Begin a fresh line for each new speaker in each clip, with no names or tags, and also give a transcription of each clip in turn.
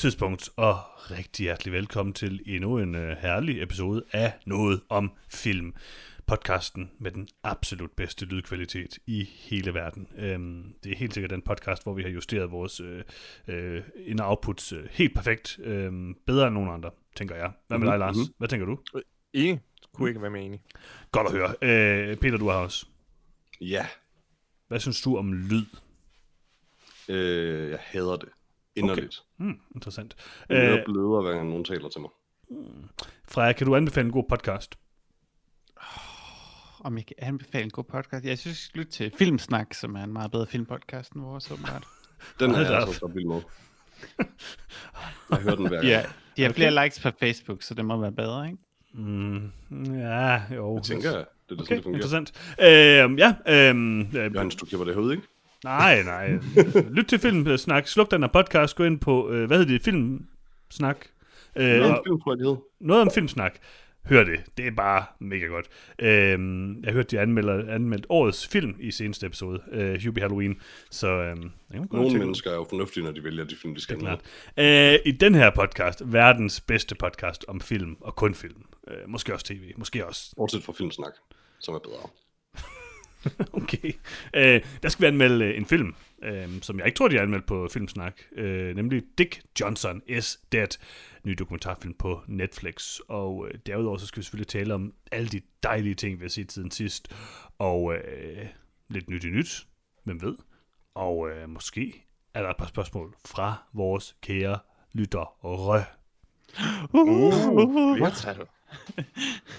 tidspunkt, og rigtig hjertelig velkommen til endnu en uh, herlig episode af Noget om Film. Podcasten med den absolut bedste lydkvalitet i hele verden. Um, det er helt sikkert den podcast, hvor vi har justeret vores uh, uh, ind- og outputs uh, helt perfekt. Um, bedre end nogen andre, tænker jeg. Hvad med dig, Lars?
Mhm.
Hvad tænker du?
Enig. Kunne ikke være mere enig.
Godt at høre. Uh, Peter, du har også.
Ja,
Hvad synes du om lyd?
øh, jeg hader det. Inderligt.
Hmm, interessant.
Okay. Jeg
Uh,
bløder, hver gang nogen taler til mig.
Freja, kan du anbefale en god podcast?
Om jeg kan anbefale en god podcast? Jeg synes, jeg lytte til Filmsnak, som er en meget bedre filmpodcast end vores, åbenbart.
Den er jeg altså så vild med. Jeg hører den hver gang.
Ja, de har flere likes på Facebook, så det må være bedre, ikke?
Mm, ja, jo.
Jeg tænker, det er det,
Okay,
sådan, det fungerer.
interessant. Øh, ja, øh, øh,
Johannes, du klipper det herude, ikke?
Nej, nej. Lyt til Filmsnak. Sluk den her podcast. Gå ind på, øh, hvad hedder det, Filmsnak. Øh,
Noget
og
om film, tror jeg, det hed.
noget om Filmsnak. Hør det. Det er bare mega godt. Øh, jeg hørte, de anmelder, anmeldt årets film i seneste episode, øh, Hubie Halloween. Så øh,
Nogle
tjekke ud.
mennesker er jo fornuftige, når de vælger de film, de skal
klart. Øh, I den her podcast, verdens bedste podcast om film og kun film. Øh, måske også tv, måske også
Bortset fra filmsnak, som er bedre.
Okay. Øh, der skal vi anmelde øh, en film, øh, som jeg ikke tror, de har anmeldt på Filmsnak, øh, nemlig Dick Johnson is Dead, ny dokumentarfilm på Netflix. Og øh, derudover så skal vi selvfølgelig tale om alle de dejlige ting, vi har set siden sidst, og øh, lidt nyt i nyt, hvem ved. Og øh, måske er der et par spørgsmål fra vores kære lytter Rø.
Uh,
Flertal.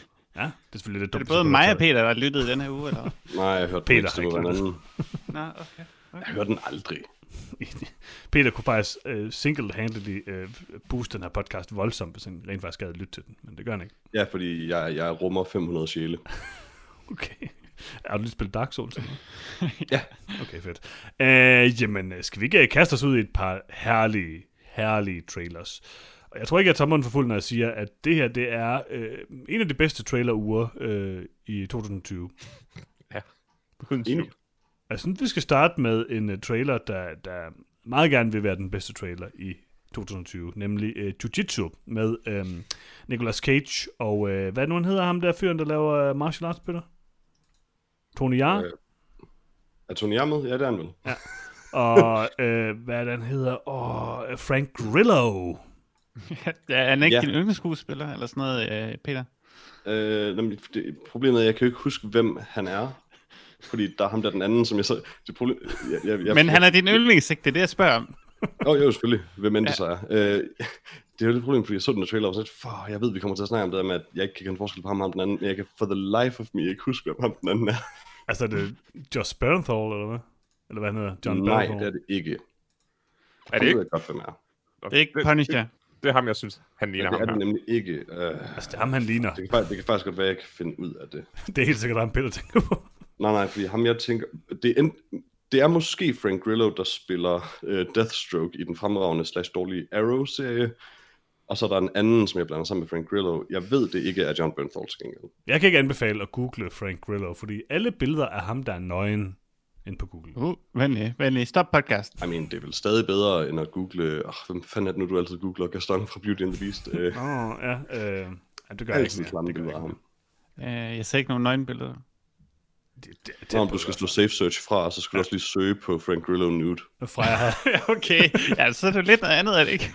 Ja, det er selvfølgelig lidt
er
dumt.
det både mig og Peter, der har lyttet i den her uge, eller?
Nej, jeg hørte
Peter
den ikke
har
anden.
Nå, okay.
Jeg hørte den aldrig.
Peter kunne faktisk uh, single-handedly uh, booste den her podcast voldsomt, hvis han rent faktisk gad lytte til den, men det gør han ikke.
Ja, fordi jeg, jeg rummer 500 sjæle.
Okay. Er du lige spillet Dark Souls?
Ja.
Okay, fedt. Uh, jamen, skal vi ikke kaste os ud i et par herlige, herlige trailers? Og jeg tror ikke, at Tommeren for fuld, når jeg siger, at det her, det er øh, en af de bedste trailer-uger øh, i 2020.
Uden tvivl.
Jeg synes, vi skal starte med en uh, trailer, der, der meget gerne vil være den bedste trailer i 2020, nemlig uh, Jiu-Jitsu med um, Nicolas Cage og, uh, hvad nu han hedder ham der fyren, der laver uh, martial arts, Peter? Tony Jaa?
Øh, Er Tony Jaa med? Ja, det er han vel.
og uh, hvad er det, han hedder? Oh, Frank Grillo.
Ja, er han ikke
Ja.
din yndlingsskuespiller, eller sådan noget, øh, Peter?
Øh, nemlig, det, problemet er, at jeg kan jo ikke huske, hvem han er. Fordi der er ham der den anden, som jeg så... Det problem, jeg, jeg, jeg,
Men han er din yndlings, ikke? Det er det, jeg spørger om.
Åh, oh, jo, selvfølgelig. Hvem end det så er. Øh, det er jo lidt problem, fordi jeg så den der trailer, og så for, jeg ved, vi kommer til at snakke om det der med, at jeg ikke kan kende forskel på ham og ham den anden, men jeg kan for the life of me ikke huske, hvem ham den anden er.
Altså, er det Josh Bernthal, eller hvad? Eller hvad han hedder? John
Nej,
Bernthal?
det er det ikke.
Er det
Jeg ved
ikke?
jeg godt, hvem er.
Det er ikke Punisher.
Det, det er ham, jeg synes, han
Ja,
ligner
det er
ham
det
her.
nemlig ikke. Øh,
Altså, det er ham, han ligner.
det, kan, faktisk- det kan faktisk godt være, at jeg kan finde ud af det.
Det er helt sikkert ham, Peter tænker på.
Nej, nej, fordi ham jeg tænker... Det er, en, det er måske Frank Grillo, der spiller øh, Deathstroke i den fremragende slash dårlige Arrow-serie. Og så er der en anden, som jeg blander sammen med Frank Grillo. Jeg ved det ikke er John Bernthal til gengæld.
Jeg kan ikke anbefale at google Frank Grillo, fordi alle billeder af ham, der er nøgen, ind på Google.
Uh, venlig, venlig. Stop podcast.
I mean, det er vel stadig bedre, end at google... Oh, hvem fanden er det nu, du altid googler Gaston fra Beauty and the Beast? Øh,
Åh, oh, ja. Øh, ja, det gør jeg ikke. mere. Det gør jeg
ham.
Øh, jeg ser ikke nogen nøgenbilleder.
Det, det, det,
Nå, om du skal slå safe search fra, så skal du også lige søge på Frank Grillo nude.
Freja har,
okay, ja, så er det lidt noget andet, er det ikke?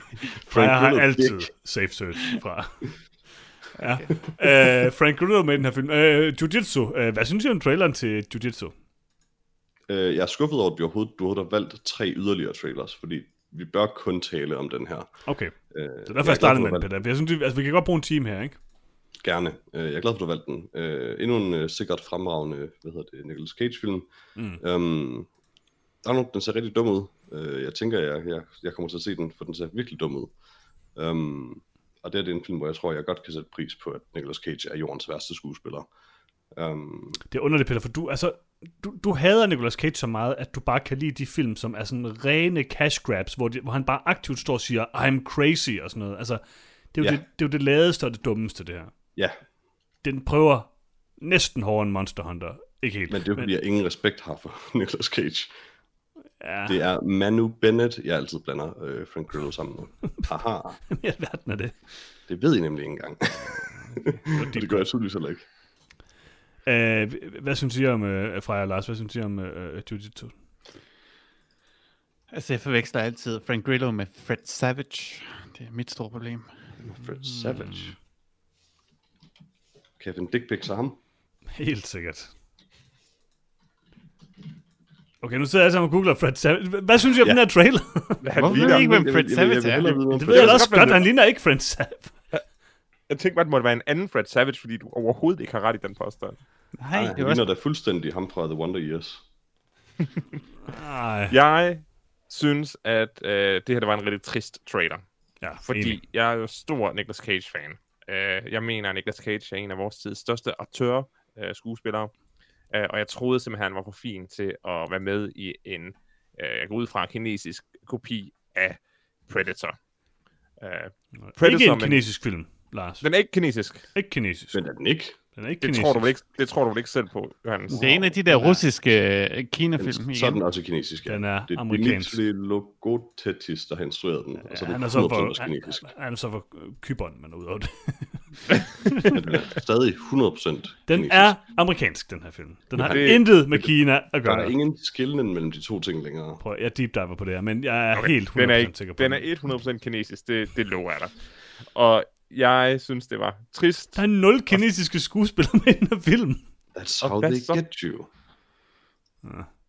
Freja har
Grillo
altid
dick.
safe search fra. Ja. Okay. Uh, Frank Grillo med den her film. Uh, Jiu-Jitsu. Uh, hvad synes I om traileren til Jiu-Jitsu?
Øh, jeg er skuffet over, at du overhovedet, du overhovedet har valgt tre yderligere trailers, fordi vi bør kun tale om den her.
Okay.
Øh,
Det er derfor, jeg startede med den, Peter. Jeg synes, vi- altså, vi kan godt bruge en time her, ikke?
Gerne. Øh, jeg er glad for, at du har valgt den. Øh, endnu en øh, sikkert fremragende, hvad hedder det, Nicolas Cage-film.
Mm.
Øhm, der er nogle, den ser rigtig dum ud. Øh, jeg tænker, jeg, jeg, jeg kommer til at se den, for den ser virkelig dum ud. Øhm, og det er en film, hvor jeg tror, jeg godt kan sætte pris på, at Nicolas Cage er jordens værste skuespiller. Øhm,
Det er underligt, Peter, for du, altså, du, du hader Nicolas Cage så meget, at du bare kan lide de film, som er sådan rene cash grabs, hvor, de, hvor han bare aktivt står og siger, I'm crazy og sådan noget. Altså, det er jo,
Ja.
det, det, er jo det ladeste og det dummeste, det her.
ja,
Den prøver næsten hårdere end Monster Hunter. Ikke helt.
men det er jo fordi, jeg ingen respekt har for Nicolas Cage.
Ja,
Det er Manu Bennett, jeg altid blander øh, Frank Grillo sammen med. Haha,
alverden er det.
det ved I nemlig ikke engang. Og det gør jeg tydeligvis heller ikke.
Øh, hvad synes I om, øh, Freja og Lars, hvad synes I om øh, Jiu-Jitsu?
Altså, jeg forveksler altid Frank Grillo med Fred Savage. Det er mit store problem.
Fred Savage. Kan jeg finde dick pics af ham?
Helt sikkert. Okay, nu sidder jeg sammen og googler Fred Savage. Hvad synes I om
Ja.
den her trailer?
Hvorfor ved I ikke, hvem Fred Savage er?
det ved jeg
kan
også
godt
han ligner ikke Fred Savage.
Jeg tænkte bare, at det måtte være en anden Fred Savage, fordi du overhovedet ikke har ret i den påstand.
Nej,
Nej,
det er også...
ligner da fuldstændig ham fra The Wonder Years.
Ej,
Jeg synes, at øh, det her det var en rigtig trist trailer.
ja,
Fordi
enig.
jeg er jo stor Nicolas Cage-fan. Øh, jeg mener, at Nicolas Cage er en af vores tids største aktører, øh, skuespillere. Øh, og jeg troede simpelthen, han var for fin til at være med i en, øh, jeg går ud fra en kinesisk kopi af Predator. Øh, Predator,
Ikke en
men-
kinesisk film, Lars.
den er ikke kinesisk.
Ikke kinesisk.
Men er den ikke?
Den er ikke
Det
kinesisk.
tror, du vel ikke, det tror du vel ikke selv på, Johannes?
Det er en af de der russiske øh, Kina-film
Så er den også kinesisk. ja.
Den er
det er
amerikansk.
Dimitri Logotetis, der har instrueret den. Og så er det
han er så
100%
for,
også
han,
kinesisk.
han er så for Kyberen, men ud over det.
Den er stadig 100%
Den
kinesisk.
er amerikansk, den her film. Den har
det-
intet med Kina at
Der
gøre.
er ingen skillen mellem de to ting længere.
Prøv, jeg deep diver på det her, men jeg er okay, helt 100%
den er, ikke,
sikker på
den
det.
er 100% kinesisk, det, det lover jeg dig. Og jeg synes, det var trist.
Der er nul kinesiske skuespillere med i den her film.
That's how they
så?
get you.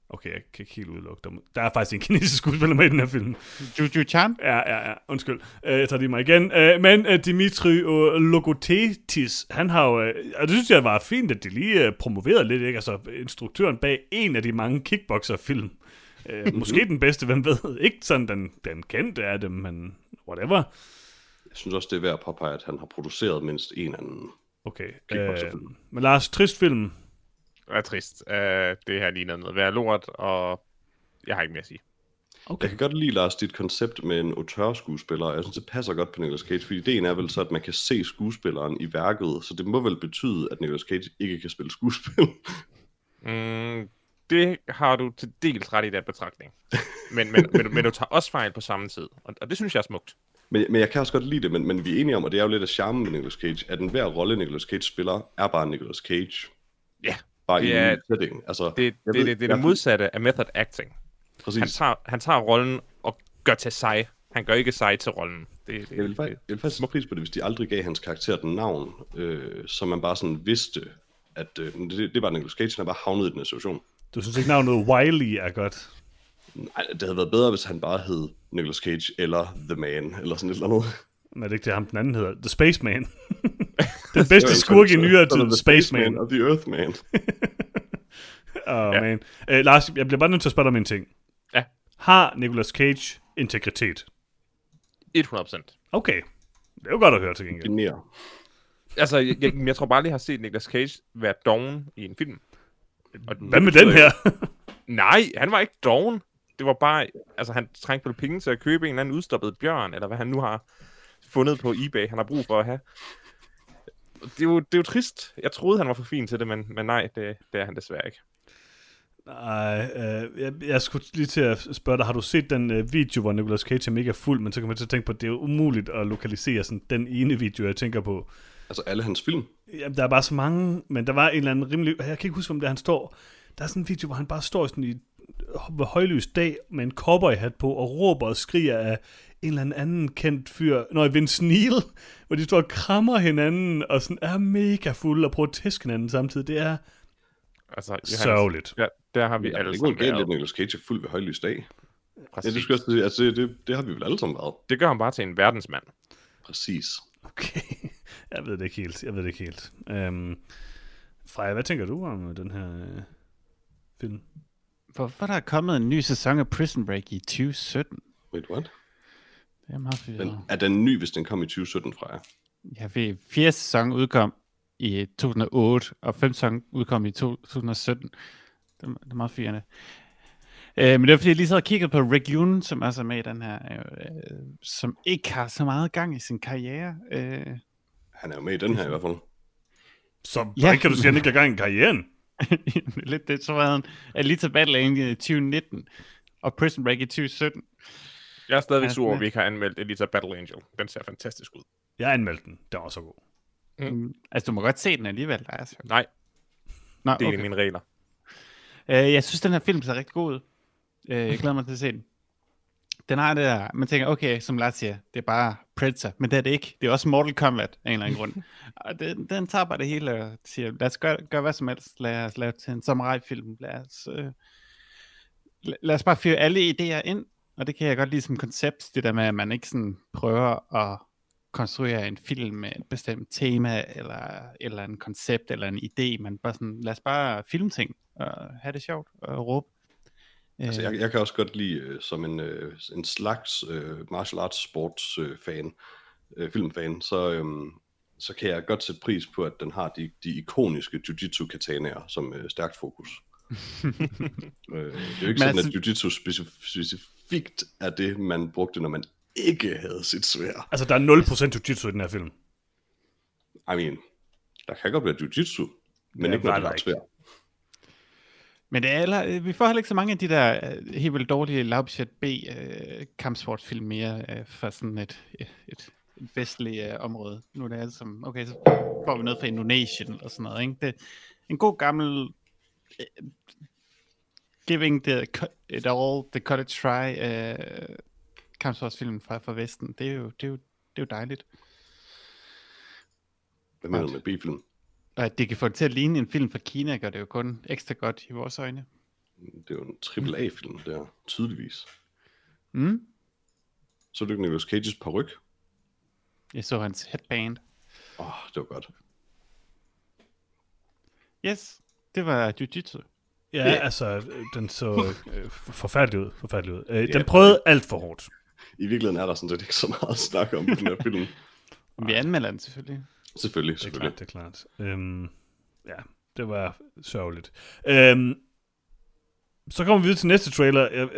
Okay, jeg kan ikke helt udelukke dem. Der er faktisk en kinesisk skuespiller med i den her film.
Juju Chan?
Ja, ja, ja. Undskyld. Uh, jeg tager lige mig igen. Uh, men uh, Dimitri uh, Logotetis, han har jo... Uh, og det synes jeg var fint, at de lige uh, promoverede lidt, ikke? Altså, instruktøren bag en af de mange kickboxer-film. Uh, måske den bedste, hvem ved. Ikke sådan den, den kendte af dem, men whatever.
Jeg synes også, det er værd at påpege, at han har produceret mindst en anden.
Okay. Uh, men Lars, trist film.
Er trist. Uh, det her ligner noget værd lort, og jeg har ikke mere at sige.
Jeg kan godt lide, Lars, dit koncept med en auteur-skuespiller. Jeg synes, det passer godt på Nicolas Cage, fordi ideen er vel så, at man kan se skuespilleren i værket, så det må vel betyde, at Nicolas Cage ikke kan spille skuespil.
Mm, det har du til dels ret i den betragtning. Men, men, men, men du tager også fejl på samme tid, og, og det synes jeg er smukt.
Men, men jeg kan også godt lide det, men, men vi er enige om, og det er jo lidt af charmen med Nicolas Cage, at enhver rolle Nicolas Cage spiller, er bare Nicolas Cage.
Ja,
Bare
Det
i en setting. Altså,
det, det, det,
ved-
det, det er det modsatte af method acting.
Præcis.
Han tager, han tager rollen og gør til sig. Han gør ikke sig til rollen. Det, det,
Jeg vil, faktisk, jeg vil faktisk pris på det, hvis de aldrig gav hans karakter den navn, øh, så man bare sådan vidste, at øh, det, det var Nicolas Cage, han er bare havnet i den her situation.
Du synes ikke, navnet Wiley er godt?
Nej, det havde været bedre, hvis han bare hed Nicolas Cage eller The Man, eller sådan et eller andet.
Men er det ikke det, ham den anden hedder? The Spaceman. den bedste skurk i nyere
er
tid, The Spaceman.
og The Earthman.
Åh,
Ja.
man. Øh, Lars, jeg bliver bare nødt til at spørge dig om en ting.
Ja.
Har Nicolas Cage integritet?
100%.
Okay. Det er jo godt at høre til gengæld.
Generer.
Altså, jeg, jeg, jeg tror bare lige, jeg har set Nicolas Cage være doven i en film. Og
Hvad med den her?
Nej, han var ikke doven. Det var bare, altså han trængte vel penge til at købe en eller anden udstoppet bjørn, eller hvad han nu har fundet på eBay, han har brug for at have. Det er jo, det er jo trist. Jeg troede, han var for fin til det, men, men nej, det, det er han desværre ikke.
Nej, øh, jeg, jeg skulle lige til at spørge dig, har du set den øh, video, hvor Nicolas Cage er mega fuld, men så kan man til at tænke på, at det er umuligt at lokalisere sådan den ene video, jeg tænker på.
Altså alle hans film.
Jamen, der er bare så mange, men der var en eller anden rimelig... Jeg kan ikke huske, om det er, han står... Der er sådan en video, hvor han bare står sådan i ved højlys dag med en cowboyhat på og råber og skriger af en eller anden kendt fyr, når Vince Neil, hvor de står og krammer hinanden og sådan er mega fulde og prøver at tæske hinanden samtidig. Det er
Altså, Johannes,
sørgeligt.
Ja, der har vi
Ja, det er
alle
ikke
sammen
noget galt, at Cage er fuld ved højlys dag. Ja,
Præcis.
det, skulle jeg, også sige. altså, det, det, det, har vi vel alle sammen været.
det gør ham bare til en verdensmand.
Præcis.
Okay, jeg ved det ikke helt. Jeg ved det ikke helt. Øhm, Freja, hvad tænker du om den her øh, film?
Hvorfor er der kommet en ny sæson af Prison Break i 2017?
Wait, what?
Det er meget
Den,
forvirret.
er den ny, hvis den kom i 2017 fra jer?
Jeg ved, fjerde sæson udkom i 2008, og femte sæson udkom i 2017. Det er, det er meget firende. Øh, men det er fordi, jeg lige så og kigget på Rick Yune, som er så med i den her, øh, som ikke har så meget gang i sin karriere. Øh,
Han er jo med i den her i hvert fald.
Så
Ja.
hvordan kan du sige, at han ikke har gang i karrieren?
lidt det, så var han Alita Battle i 2019. og Prison Break i 2017.
Jeg er stadigvæk sur over, at vi ikke har anmeldt Elita Battle Angel. Den ser fantastisk ud.
Jeg anmeldte den. Den var så god.
Mm. Altså, du må godt se den alligevel. Der er så.
Nej,
Nå,
det er
okay.
mine regler.
Øh, jeg synes, den her film ser rigtig god ud. Øh, jeg glæder mig til at se den. Den har det der, man tænker, okay, som Lars siger, det er bare Predator, men det er det ikke. Det er også Mortal Kombat af en eller anden grund. Og den, den tager bare det hele og siger, lad os gøre, gøre hvad som helst. Lad os lave til en samurai-film. Lad os, øh, lad, lad os bare fyre alle idéer ind, og det kan jeg godt lide som koncept, det der med, at man ikke sådan prøver at konstruere en film med et bestemt tema, eller, eller en koncept, eller en idé, men bare sådan, lad os bare filme ting, og have det sjovt, og råbe.
Altså,
Øh,
jeg, jeg kan også godt lide, øh, som en, øh, en slags øh, martial arts sports øh, fan, øh, filmfan, så, øh, så kan jeg godt sætte pris på, at den har de, de ikoniske jiu-jitsu katanaer som øh, stærkt fokus. øh, det er jo ikke sådan,
altså-
at jiu-jitsu specif- specifikt er det, man brugte, når man ikke havde sit svær.
Altså, der er 0% jiu-jitsu i den her film.
I mean, der kan godt være jiu-jitsu, men
Ja,
ikke når det er svær.
Men det er heller, øh, vi får heller ikke så mange af de der øh, helt vildt dårlige lavbudget B øh, kampsportsfilm mere fra sådan et, et, et, vestligt øh, område. Nu er det alt som, okay, så får vi noget fra Indonesien eller sådan noget, ikke? Det en god gammel øh, giving the, it all the cottage try øh, kampsportsfilm fra, fra Vesten. Det er jo, det er jo, det er jo dejligt.
Hvad mener du med B-film?
Og at det kan få det til at ligne en film fra Kina, gør det jo kun ekstra godt i vores øjne.
Det er jo en triple A-film, der tydeligvis.
Mm?
Så er det ikke Nicolas Cage's paryk.
Jeg så hans headband.
Åh, oh, det var godt.
Yes, det var Jiu-Jitsu.
Ja,
Ja.
altså, den så øh, forfærdelig ud. Forfærdelig ud. Øh, den
Ja.
prøvede alt for hårdt.
I virkeligheden er der sådan set ikke så meget at snakke om i den her film.
Vi anmelder den selvfølgelig.
Selvfølgelig,
Det er
selvfølgelig.
klart, det er klart. Øhm, ja, det var sørgeligt. Øhm, så kommer vi videre til næste trailer. Jeg,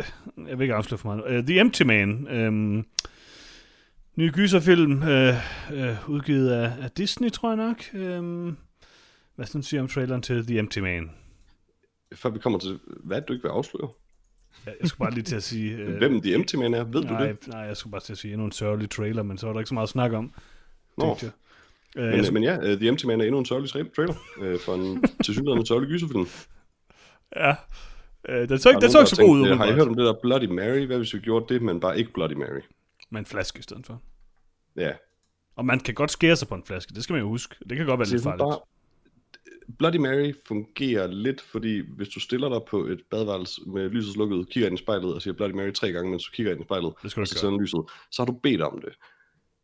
jeg vil ikke afsløre for meget. Uh, The Empty Man. Øhm, ny gyserfilm, øh, øh, udgivet af, af Disney, tror jeg nok. Øhm, hvad sådan siger om traileren til The Empty Man?
Før vi kommer til, hvad du ikke vil afsløre?
Jeg, jeg skulle bare lige til at sige... Øh,
Hvem The Empty Man er, ved du
nej,
det?
nej, jeg skulle bare til at sige endnu en sørgelig trailer, men så var der ikke så meget at snakke om.
Nå,
jeg. Øh,
men,
jeg,
men ja, uh, The Empty Man er endnu en sørgelig tra- trailer uh, for en tilsyneladende sørgelig gyserfilm.
ja. Øh, den så ikke, den så ikke så god ud,
Har I hørt om det der Bloody Mary? Hvad hvis vi gjorde det, men bare ikke Bloody Mary?
med en flaske i stedet for.
Ja,
Og man kan godt skære sig på en flaske, det skal man jo huske. Det kan godt være
Så
lidt farligt.
bare, Bloody Mary fungerer lidt, fordi hvis du stiller dig på et badeværelse med lyset slukket, kigger ind i spejlet og siger Bloody Mary tre gange, mens du kigger ind i spejlet,
Det skal du
og så tænder lyset, så har du bedt om det.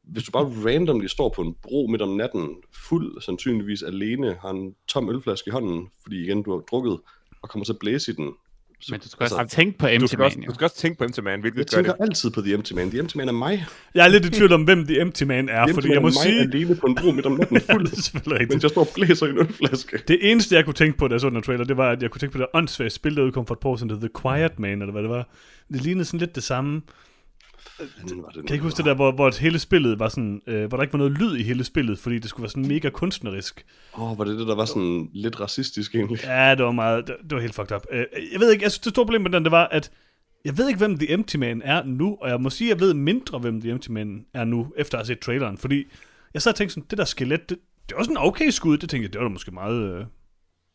Hvis du bare randomly står på en bro midt om natten, fuld sandsynligvis alene, har en tom ølflaske i hånden, fordi igen du har drukket, og kommer til at blæse i den. Så,
Men du skal også tænke på Empty Man,
du skal også tænke på Empty Man,
jeg
hvilket gør
tænker
det.
altid på The Empty Man. The Empty Man er mig.
Jeg er lidt i tvivl om, hvem The Empty Man er,
The
fordi jeg må
er mig
sige...
alene på en bro midt om natten, fuld,
er
mens jeg står og blæser i en ølflaske.
Det eneste, jeg kunne tænke på, da jeg så den trailer, det var, at jeg kunne tænke på det åndssvage spil, der udkom for et par år siden, The Quiet Man, eller hvad det var. Det lignede sådan lidt det samme.
Fanden var det
Kan I ikke huske det der, hvor, hvor hele spillet var sådan, øh, hvor der ikke var noget lyd i hele spillet, fordi det skulle være sådan mega kunstnerisk.
Åh, oh, var det det, der var sådan lidt racistisk egentlig?
Ja, det var meget, det, det var helt fucked up. Øh, jeg ved ikke, jeg synes, det store problem med den, det var, at jeg ved ikke, hvem The Empty Man er nu, og jeg må sige, at jeg ved mindre, hvem The Empty Man er nu, efter at have set traileren, fordi jeg sad og tænkte sådan, det der skelet, det, det var sådan en okay skud, det tænkte jeg, det var da måske meget, øh,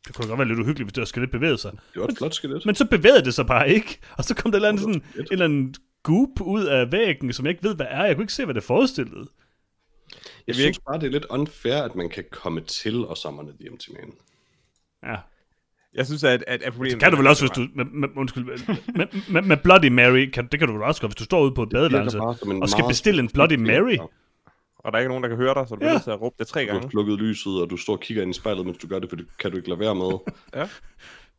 det kunne godt være lidt uhyggeligt, hvis det der skelet bevægede sig.
Det var et flot skelet.
Men så bevægede det sig bare ikke, og så kom der et eller andet, sådan, en eller anden goop ud af væggen, som jeg ikke ved, hvad er. Jeg kunne ikke se, hvad det forestillede.
Jeg synes bare, det er lidt unfair, at man kan komme til og summone The Empty Man.
Ja.
Jeg synes, at, at, at problemet...
Det kan du vel også, hvis du... Med, med, undskyld, med, med, med Bloody Mary, kan, det kan du vel også godt, hvis du står ude på et badeværelse, og skal bestille en Bloody Mary.
Og der er ikke nogen, der kan høre dig, så du bliver
Ja.
nødt til at råbe det tre
Du har
gange.
slukket lyset, og du står og kigger ind i spejlet, mens du gør det, for det kan du ikke lade være med.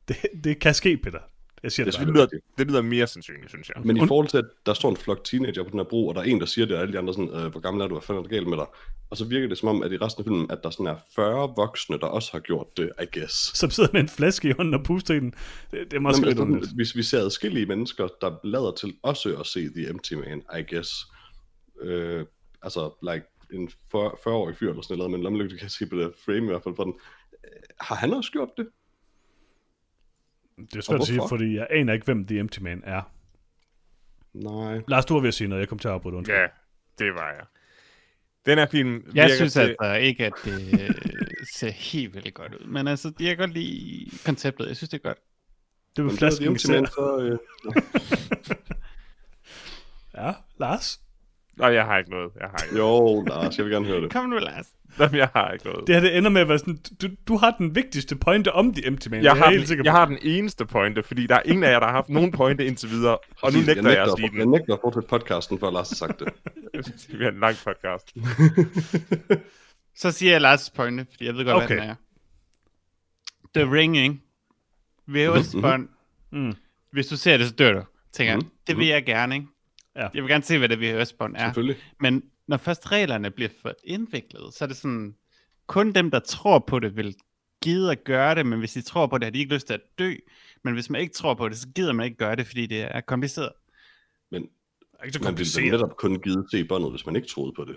Det, det kan ske, Peter. Jeg siger det,
Det
lyder, det lyder mere sandsynligt, synes jeg.
Men i forhold til, at der står en flok teenager på den her bro, og der er en, der siger det, og alle de andre sådan, øh, hvor gammel er du, hvad fanden er der galt med dig? Og så virker det som om, at i resten af filmen, at der sådan er 40 voksne, der også har gjort det, I guess.
Som sidder med en flaske i hånden og puster i den. Det, det er måske
Nå, men
lidt
altså,
underligt.
hvis vi ser adskillige mennesker, der lader til også at se The Empty Man, I guess. Øh, altså, like en 40 40-årig fyr eller sådan noget, men lommelygte kan jeg se på det frame i hvert fald for den. Øh, Har han også gjort det?
Det er svært at sige, fordi jeg aner ikke, hvem The Empty Man er.
Nej.
Lars, du var ved at sige noget. Jeg kom til at afbryde. undskyld.
Ja, det var jeg. Den her film
Jeg
virker
synes
til...
altså ikke, at det øh, ser helt vildt godt ud. Men altså, jeg kan godt lide konceptet. Jeg synes, det er godt.
Det var flasken
så, øh,
Ja, Lars.
Nej, jeg har ikke noget. Jeg har ikke
jo, Lars, jeg vil gerne høre det.
Kom nu, Lars.
Noget. Jeg har ikke noget.
Det her det ender med at være sådan, du, du har den vigtigste pointe om The Empty Man.
Jeg
det
har,
helt
den,
sikker
jeg har den eneste pointe, fordi der er ingen af jer, der har haft nogen pointe indtil videre, og nu nægter jeg at
nægter, Jeg
den.
nægter at fortsætte podcasten, før Lars har sagt det.
Det bliver en lang podcast.
Så siger jeg Lars' pointe, fordi jeg ved godt,
Okay.
hvad den er. The Ring, ikke? VHS-bånd.
Mm.
Hvis du ser det, så dør du. Tænker jeg,
Mhm.
det vil jeg gerne, ikke?
Ja.
Jeg vil gerne se, hvad det VHS-bånd er.
Selvfølgelig.
Men når først reglerne bliver for indviklet, så er det sådan, kun dem, der tror på det, vil gide at gøre det, men hvis de tror på det, har de ikke lyst til at dø. Men hvis man ikke tror på det, så gider man ikke gøre det, fordi det er kompliceret.
Men
Det er ikke så
man ville
kompliceret.
netop kun give se båndet, hvis man ikke troede på det.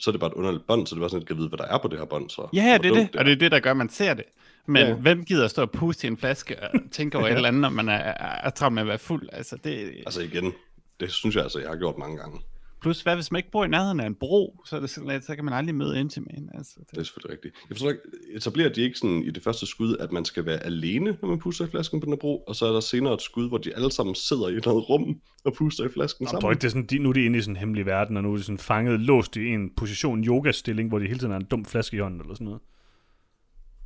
Så er det bare et underligt bånd, så det er bare sådan, at kan vide, hvad der er på det her bånd. Så.
Ja, ja, det er
dumt
det, og det er det, der gør, at man ser det. Men
Ja.
ja. hvem gider at stå og puste i en flaske og tænke over et eller andet, når man er, er, er travlt med at være fuld? Altså, det,
Altså igen, det synes jeg altså, jeg har gjort mange gange.
Plus, hvad hvis man ikke bor i nærheden af en bro, så, er det sådan, så kan man aldrig møde ind til man. Altså,
Det
det,
er selvfølgelig rigtigt. Jeg forstår ikke, etablerer de ikke sådan i det første skud, at man skal være alene, når man puster i flasken på den her bro, og så er der senere et skud, hvor de alle sammen sidder i et eller andet rum og puster i flasken
tror
sammen?
ikke, det er sådan, de, nu er de inde i sådan en hemmelig verden, og nu er de sådan fanget, låst i en position yoga-stilling, hvor de hele tiden har en dum flaske i hånden, eller sådan noget.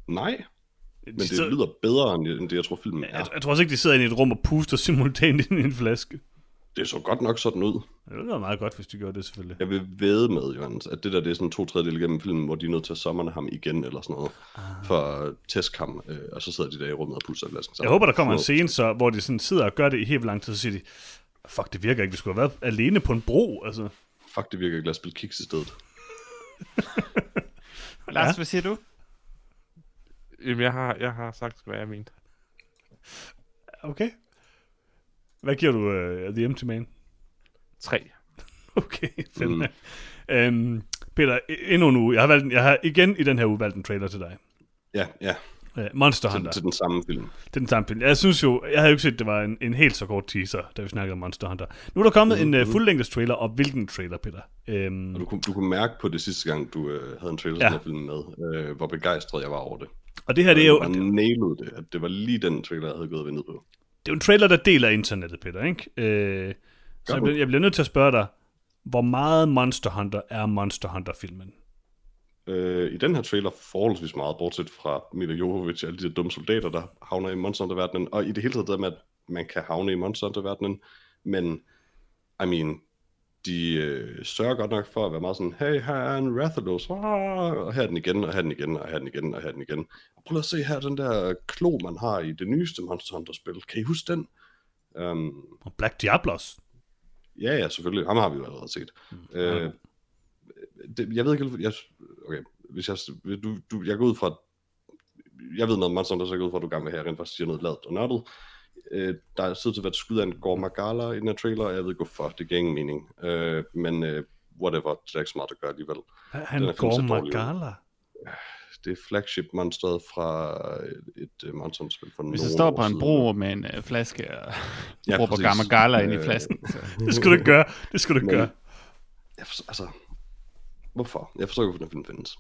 Nej,
De
men det
sidder-
lyder bedre, end end det, jeg tror, filmen er.
jeg, jeg, tror også ikke, de sidder inde i et rum og puster simultant ind i en flaske.
Det så godt nok sådan ud.
Det ville være meget godt, hvis de gjorde det, selvfølgelig.
Jeg vil væde med, Johannes, at det der det er sådan to tredjedel gennem filmen, hvor de er nødt til at summerne ham igen, eller sådan noget, ah. for at tæske ham, øh, og så sidder de der i rummet og puster i flasken sammen.
Jeg håber, der kommer en scene, så, hvor de sådan sidder og gør det i helt lang tid, så siger de, fuck, det virker ikke, vi skulle have været alene på en bro, altså.
Fuck, det virker ikke, lad os spille kiks i stedet.
Lars,
Ja.
hvad siger du?
Jamen, jeg har, jeg har sagt, hvad jeg mente.
Okay. Hvad giver du uh, The Empty Man?
3.
Okay, fedt.
Mm.
Mm. Øhm, Peter, e- endnu en uge. Jeg har, valgt, jeg har igen i den her uge valgt en trailer til dig.
Ja, ja,
Uh, Monster
til,
Hunter.
til den samme film.
Er den samme film. Jeg synes jo, jeg havde jo ikke set, det var en, en helt så kort teaser, da vi snakkede om Monster Hunter. Nu er der kommet mm-hmm. en uh, fuldlængdes trailer, og hvilken trailer, Peter? Øhm,
Og du, kunne- du kunne mærke på det sidste gang, du øh, havde en trailer til
Ja.
den her film med, øh, hvor begejstret jeg var over det.
og det her, det er jo,
Og det, at det var lige den trailer, jeg havde gået ventet på.
Det er jo en trailer, der deler internettet, Peter, ikke? Øh, så jeg bliver, jeg bliver nødt til at spørge dig, hvor meget Monster Hunter er Monster Hunter-filmen?
Øh, I den her trailer forholdsvis meget, bortset fra Mila Jovovich og alle de der dumme soldater, der havner i Monster Hunter-verdenen, og i det hele taget det med, at man kan havne i Monster Hunter-verdenen, men, I mean, de øh, sørger godt nok for at være meget sådan, hey, her er en Rathalos, ah, og her er den igen, og her er den igen, og her er den igen, og her er den igen. Og prøv at se her, den der klo, man har i det nyeste Monster Hunter-spil. Kan I huske den? Um,
Og Black Diablos?
Ja, ja, selvfølgelig. Ham har vi jo allerede set. Mm. Øh, det, jeg ved ikke, jeg, okay, hvis jeg, du, du, jeg går ud fra, jeg ved noget om Monster Hunter, så jeg går ud fra, at du er gang med her, rent faktisk siger noget lavet og nørdet. Øh, der er siddet til at være skud af en Gore Magala i den her trailer, og jeg ved ikke hvorfor, det giver ingen mening. Øh, men øh, whatever, det er ikke smart at gøre alligevel.
Han
ud.
Magala?
Det er flagship monsteret fra et, et uh, Monster Hunter-spil for
Hvis du står
år
på en bro med en øh, flaske og
Ja,
råber
præcis.
Gamma Gala ind i
Øh,
flasken. Så.
Det skal du ikke gøre. Det skal du ikke
Men-
gøre.
Jeg forstår, altså, hvorfor? Jeg forstår ikke, hvorfor den findes.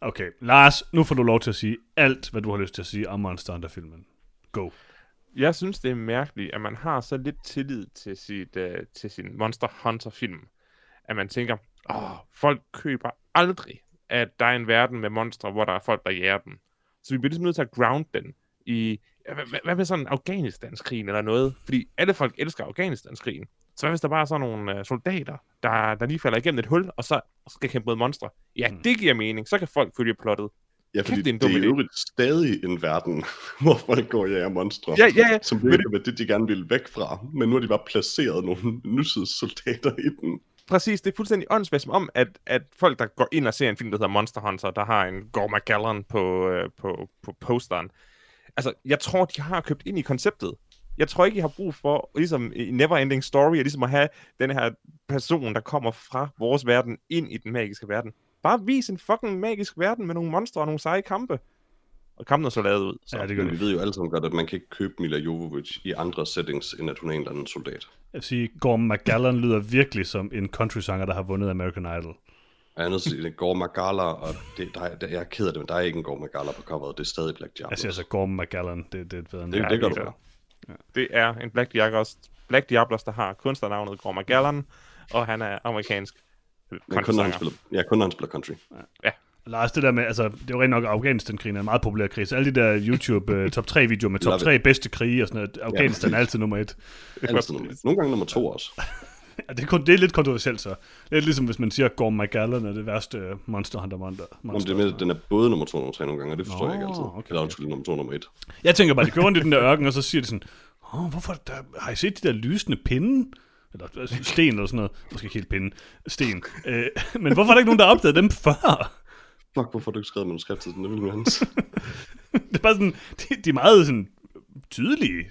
Okay, Lars, nu får du lov til at sige alt, hvad du har lyst til at sige om Monster Hunter-filmen. Go.
Jeg synes, det er mærkeligt, at man har så lidt tillid til, sit, uh, til sin Monster Hunter-film, at man tænker, åh, folk køber aldrig, at der er en verden med monstre, hvor der er folk, der jager dem. Så vi bliver ligesom nødt til at ground den i, hvad, med sådan Afghanistanskrigen eller noget? Fordi alle folk elsker Afghanistanskrigen. Så hvad hvis der bare er sådan nogle uh, soldater, der, der lige falder igennem et hul, og så skal kæmpe mod monstre? Ja,
Mm.
det giver mening. Så kan folk følge plottet.
Ja, fordi
det er en
det er i øvrigt stadig en verden, hvor folk går og jager monstre.
Ja, ja, ja.
Som virkelig var det, de gerne ville væk fra. Men nu har de bare placeret nogle nutidssoldater i den.
Præcis, det er fuldstændig åndssvagt, som om, at, at folk, der går ind og ser en film, der hedder Monster Hunter, der har en Gore McGallan på, øh, på, på posteren. Altså, jeg tror, de har købt ind i konceptet. Jeg tror ikke, I har brug for, ligesom i Neverending Story, ligesom at have den her person, der kommer fra vores verden, ind i den magiske verden. Bare vis en fucking magisk verden med nogle monstre og nogle seje kampe. og kampene så lavet ud. Så.
Ja, det gør
Men
det.
vi ved jo alle sammen godt, at man kan ikke købe Mila Jovovich i andre settings, end at hun er en eller anden soldat.
Jeg vil sige, Gorm McGallan lyder virkelig som en country-sanger, der har vundet American Idol.
Jeg er nødt til at sige, det er Gore Magala, og det, der, er- der, jeg er ked af det, men der er ikke en Gore Magala på coveret. Det er stadig Black Diablo.
Jeg siger altså Gorm McGallan, det, det er bedre end
det,
det.
det gør
det
du
er
bare.
Det er en Black Diablos, Black Diablos der har kunstnernavnet Gorma Gallan, og han er amerikansk
Men kun når, han spiller, ja, kun når han spiller country.
Lars, det der med, altså, det er jo rent nok, Afghanistan-krigen er en meget populær krig. Så alle de der YouTube uh, top 3 videoer med top
Love
3 bedste krige og sådan noget, Afghanistan er altid nummer et.
Altid nummer. Nogle gange nummer to også.
Ja, det, er kun, det er lidt kontroversielt så. Det er ligesom hvis man siger, at Gorm McGallan er det værste øh, Monster Hunter Monster.
Om
monster.
det er med, den er både nummer to og nummer tre nogle gange, og det forstår
Nå,
jeg ikke altid.
okay,
Eller undskyld, nummer to og nummer et.
Jeg tænker bare, de kører rundt i den der ørken, og så siger de sådan, Åh, hvorfor der, har I set de der lysende pinde? Eller øh, sten eller sådan noget. Måske ikke helt pinde. Sten. Øh, men hvorfor er der ikke nogen, der har opdaget dem før?
Fuck, hvorfor har du ikke skrevet manuskriptet til den? Det ville være hans.
Det er bare sådan, de, de er meget sådan tydelige,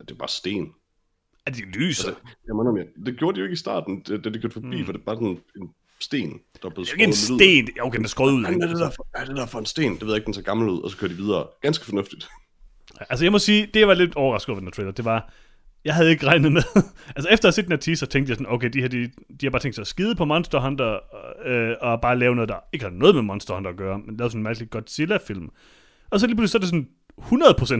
det er bare sten.
at de lyser.
Altså, jeg mener det gjorde de jo ikke i starten, da da de kørte forbi, mm. for det er bare sådan en sten, der er blevet
Det er jo ikke en
skåret ud.
sten. Ja, Okay, den er skåret ud.
Hvad er det der for, er det der for en sten? Det ved jeg ikke, den ser gammel ud, og så kører de videre. Ganske fornuftigt.
Altså, jeg må sige, det jeg var lidt overrasket over den trailer, det var, jeg havde ikke regnet med. altså, efter at have set den her teaser, tænkte jeg sådan, okay, de her, de, de har bare tænkt sig at skide på Monster Hunter, øh, og bare lave noget, der ikke har noget med Monster Hunter at gøre, men lave sådan en mærkelig Godzilla-film. Og så lige pludselig så er det sådan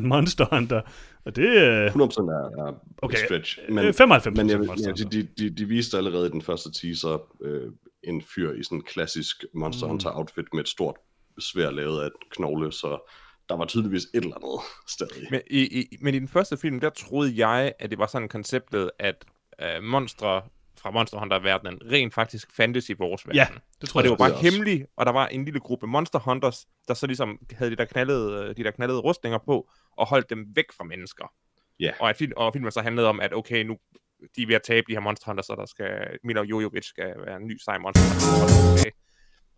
100% Monster Hunter, og det er
100% er, er
Okay,
stretch.
men, 95%
Men jeg,
Monster Hunter.
de, de, de, de viste allerede i den første teaser øh, en fyr i sådan en klassisk Monster
Mm.
Hunter outfit med et stort svær lavet af knogle, så der var tydeligvis et eller andet stadig.
Men i, i, men i den første film, der troede jeg, at det var sådan konceptet, at øh, monstre fra Monster Hunter-verdenen rent faktisk fandtes i vores verden.
Ja, det tror
Og det
jeg
var bare
Det
hemmeligt, og der var en lille gruppe Monster Hunters, der så ligesom havde de der knaldede, øh, de der knaldede rustninger på, og holdt dem væk fra mennesker.
Ja.
Og, at film, og filmen så handlede om, at okay, nu de er ved at tabe de her Monster Hunters, så der skal, Mila Jojovic skal være en ny sej Monster Hunter. Okay.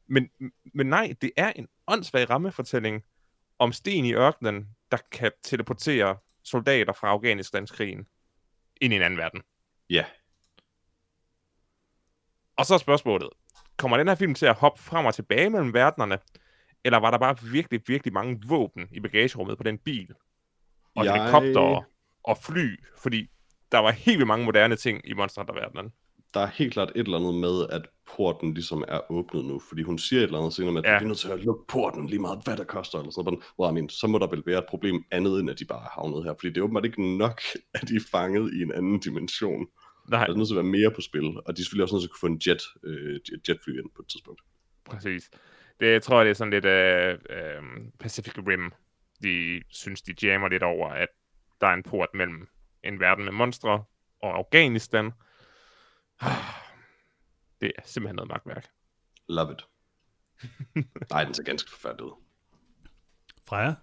Men, men nej, det er en åndssvag rammefortælling om sten i ørkenen, der kan teleportere soldater fra Afghanistans krigen ind i en anden verden.
Ja,
Og så er spørgsmålet, kommer den her film til at hoppe frem og tilbage mellem verdenerne, eller var der bare virkelig, virkelig mange våben i bagagerummet på den bil? Og
Jeg-
helikopter og fly, fordi der var helt vildt mange moderne ting i Monster Hunter-verdenen.
Der er helt klart et eller andet med, at porten ligesom er åbnet nu, fordi hun siger et eller andet senere med, at
Ja.
vi er nødt til at lukke porten lige meget, hvad der koster, eller sådan noget. Hvor, I mean, så må der vel være et problem andet, end at de bare er havnet her, fordi det er åbenbart ikke nok, at de er fanget i en anden dimension.
Nej,
Der er nødt til at være mere på spil, og de er selvfølgelig også nødt til at kunne få en jet, øh, jet- jetfly ind på et tidspunkt.
præcis. Det jeg tror jeg, det er sådan lidt øh, øh, Pacific Rim. De synes, de jammer lidt over, at der er en port mellem en verden med monstre og Afghanistan. Det er simpelthen noget magtværk.
Love it. Nej, den ser ganske forfærdelig ud.
Freja?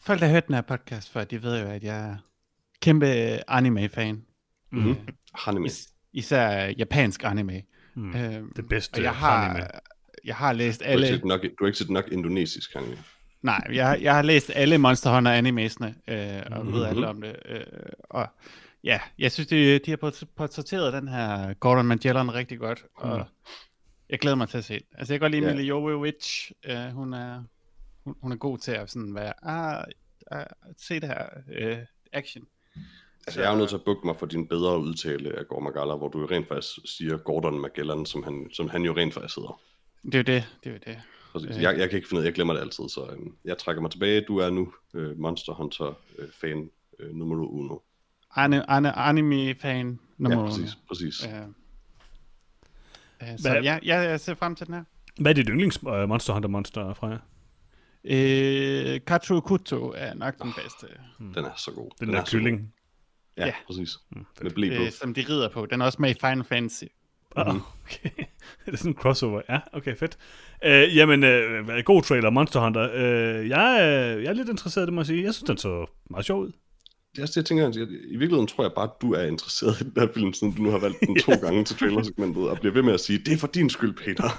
Folk, der har hørt den her podcast før, de ved jo, at jeg er kæmpe anime-fan.
Mm-hmm. Anime.
Is- især japansk anime.
Mm.
Øhm,
Det bedste
og jeg har,
anime.
jeg har læst
Du har, ikke
alle...
set nok, du har ikke set nok indonesisk anime.
Nej, jeg, jeg har læst alle Monster Hunter animesene, øh, og
Mhm.
ved alle om det. Øh, og ja, jeg synes, de, de har port- portrætteret den her Gordon Magellan rigtig godt, og
Mm.
jeg glæder mig til at se det. Altså, jeg kan godt lide
Ja.
Mila Jovovich. Øh, hun, er, hun, hun er god til at sådan være, ah, ah, se det her øh, action.
Altså, jeg er jo nødt til at bukke mig for din bedre udtale af Gore Magala, hvor du jo rent faktisk siger Gordon Magellan, som han, som han jo rent faktisk hedder.
Det er jo det, det er jo det.
Præcis.
Øh.
Jeg, jeg kan ikke finde ud af, jeg glemmer det altid, så øhm, jeg trækker mig tilbage. Du er nu øh, Monster Hunter-fan øh, nummer uno.
Anime-fan nummer
Ja, præcis. præcis.
Øh, øh, så
Hvad-
ja, ja, jeg ser frem til den her.
Hvad er dit yndlings uh, Monster Hunter Monster, Freja?
Øh, Katsu Kuto er nok den bedste,
Den er så god.
Den, den der
er
kylling.
Ja,
Ja.
præcis.
Mm,
Med blæ på.
øh, som de rider på. Den er også med i Final Fantasy.
Oh, okay. det er sådan en crossover. Ja, okay, fedt. Uh, jamen, uh, god trailer, Monster Hunter. Uh, jeg, er, jeg er lidt interesseret, det må jeg sige. Jeg synes, den så meget sjov ud.
Det er også det, jeg tænker, at jeg, i virkeligheden tror jeg bare, at du er interesseret i den her film, siden du nu har valgt den to gange til trailersegmentet, og bliver ved med at sige, det er for din skyld, Peter.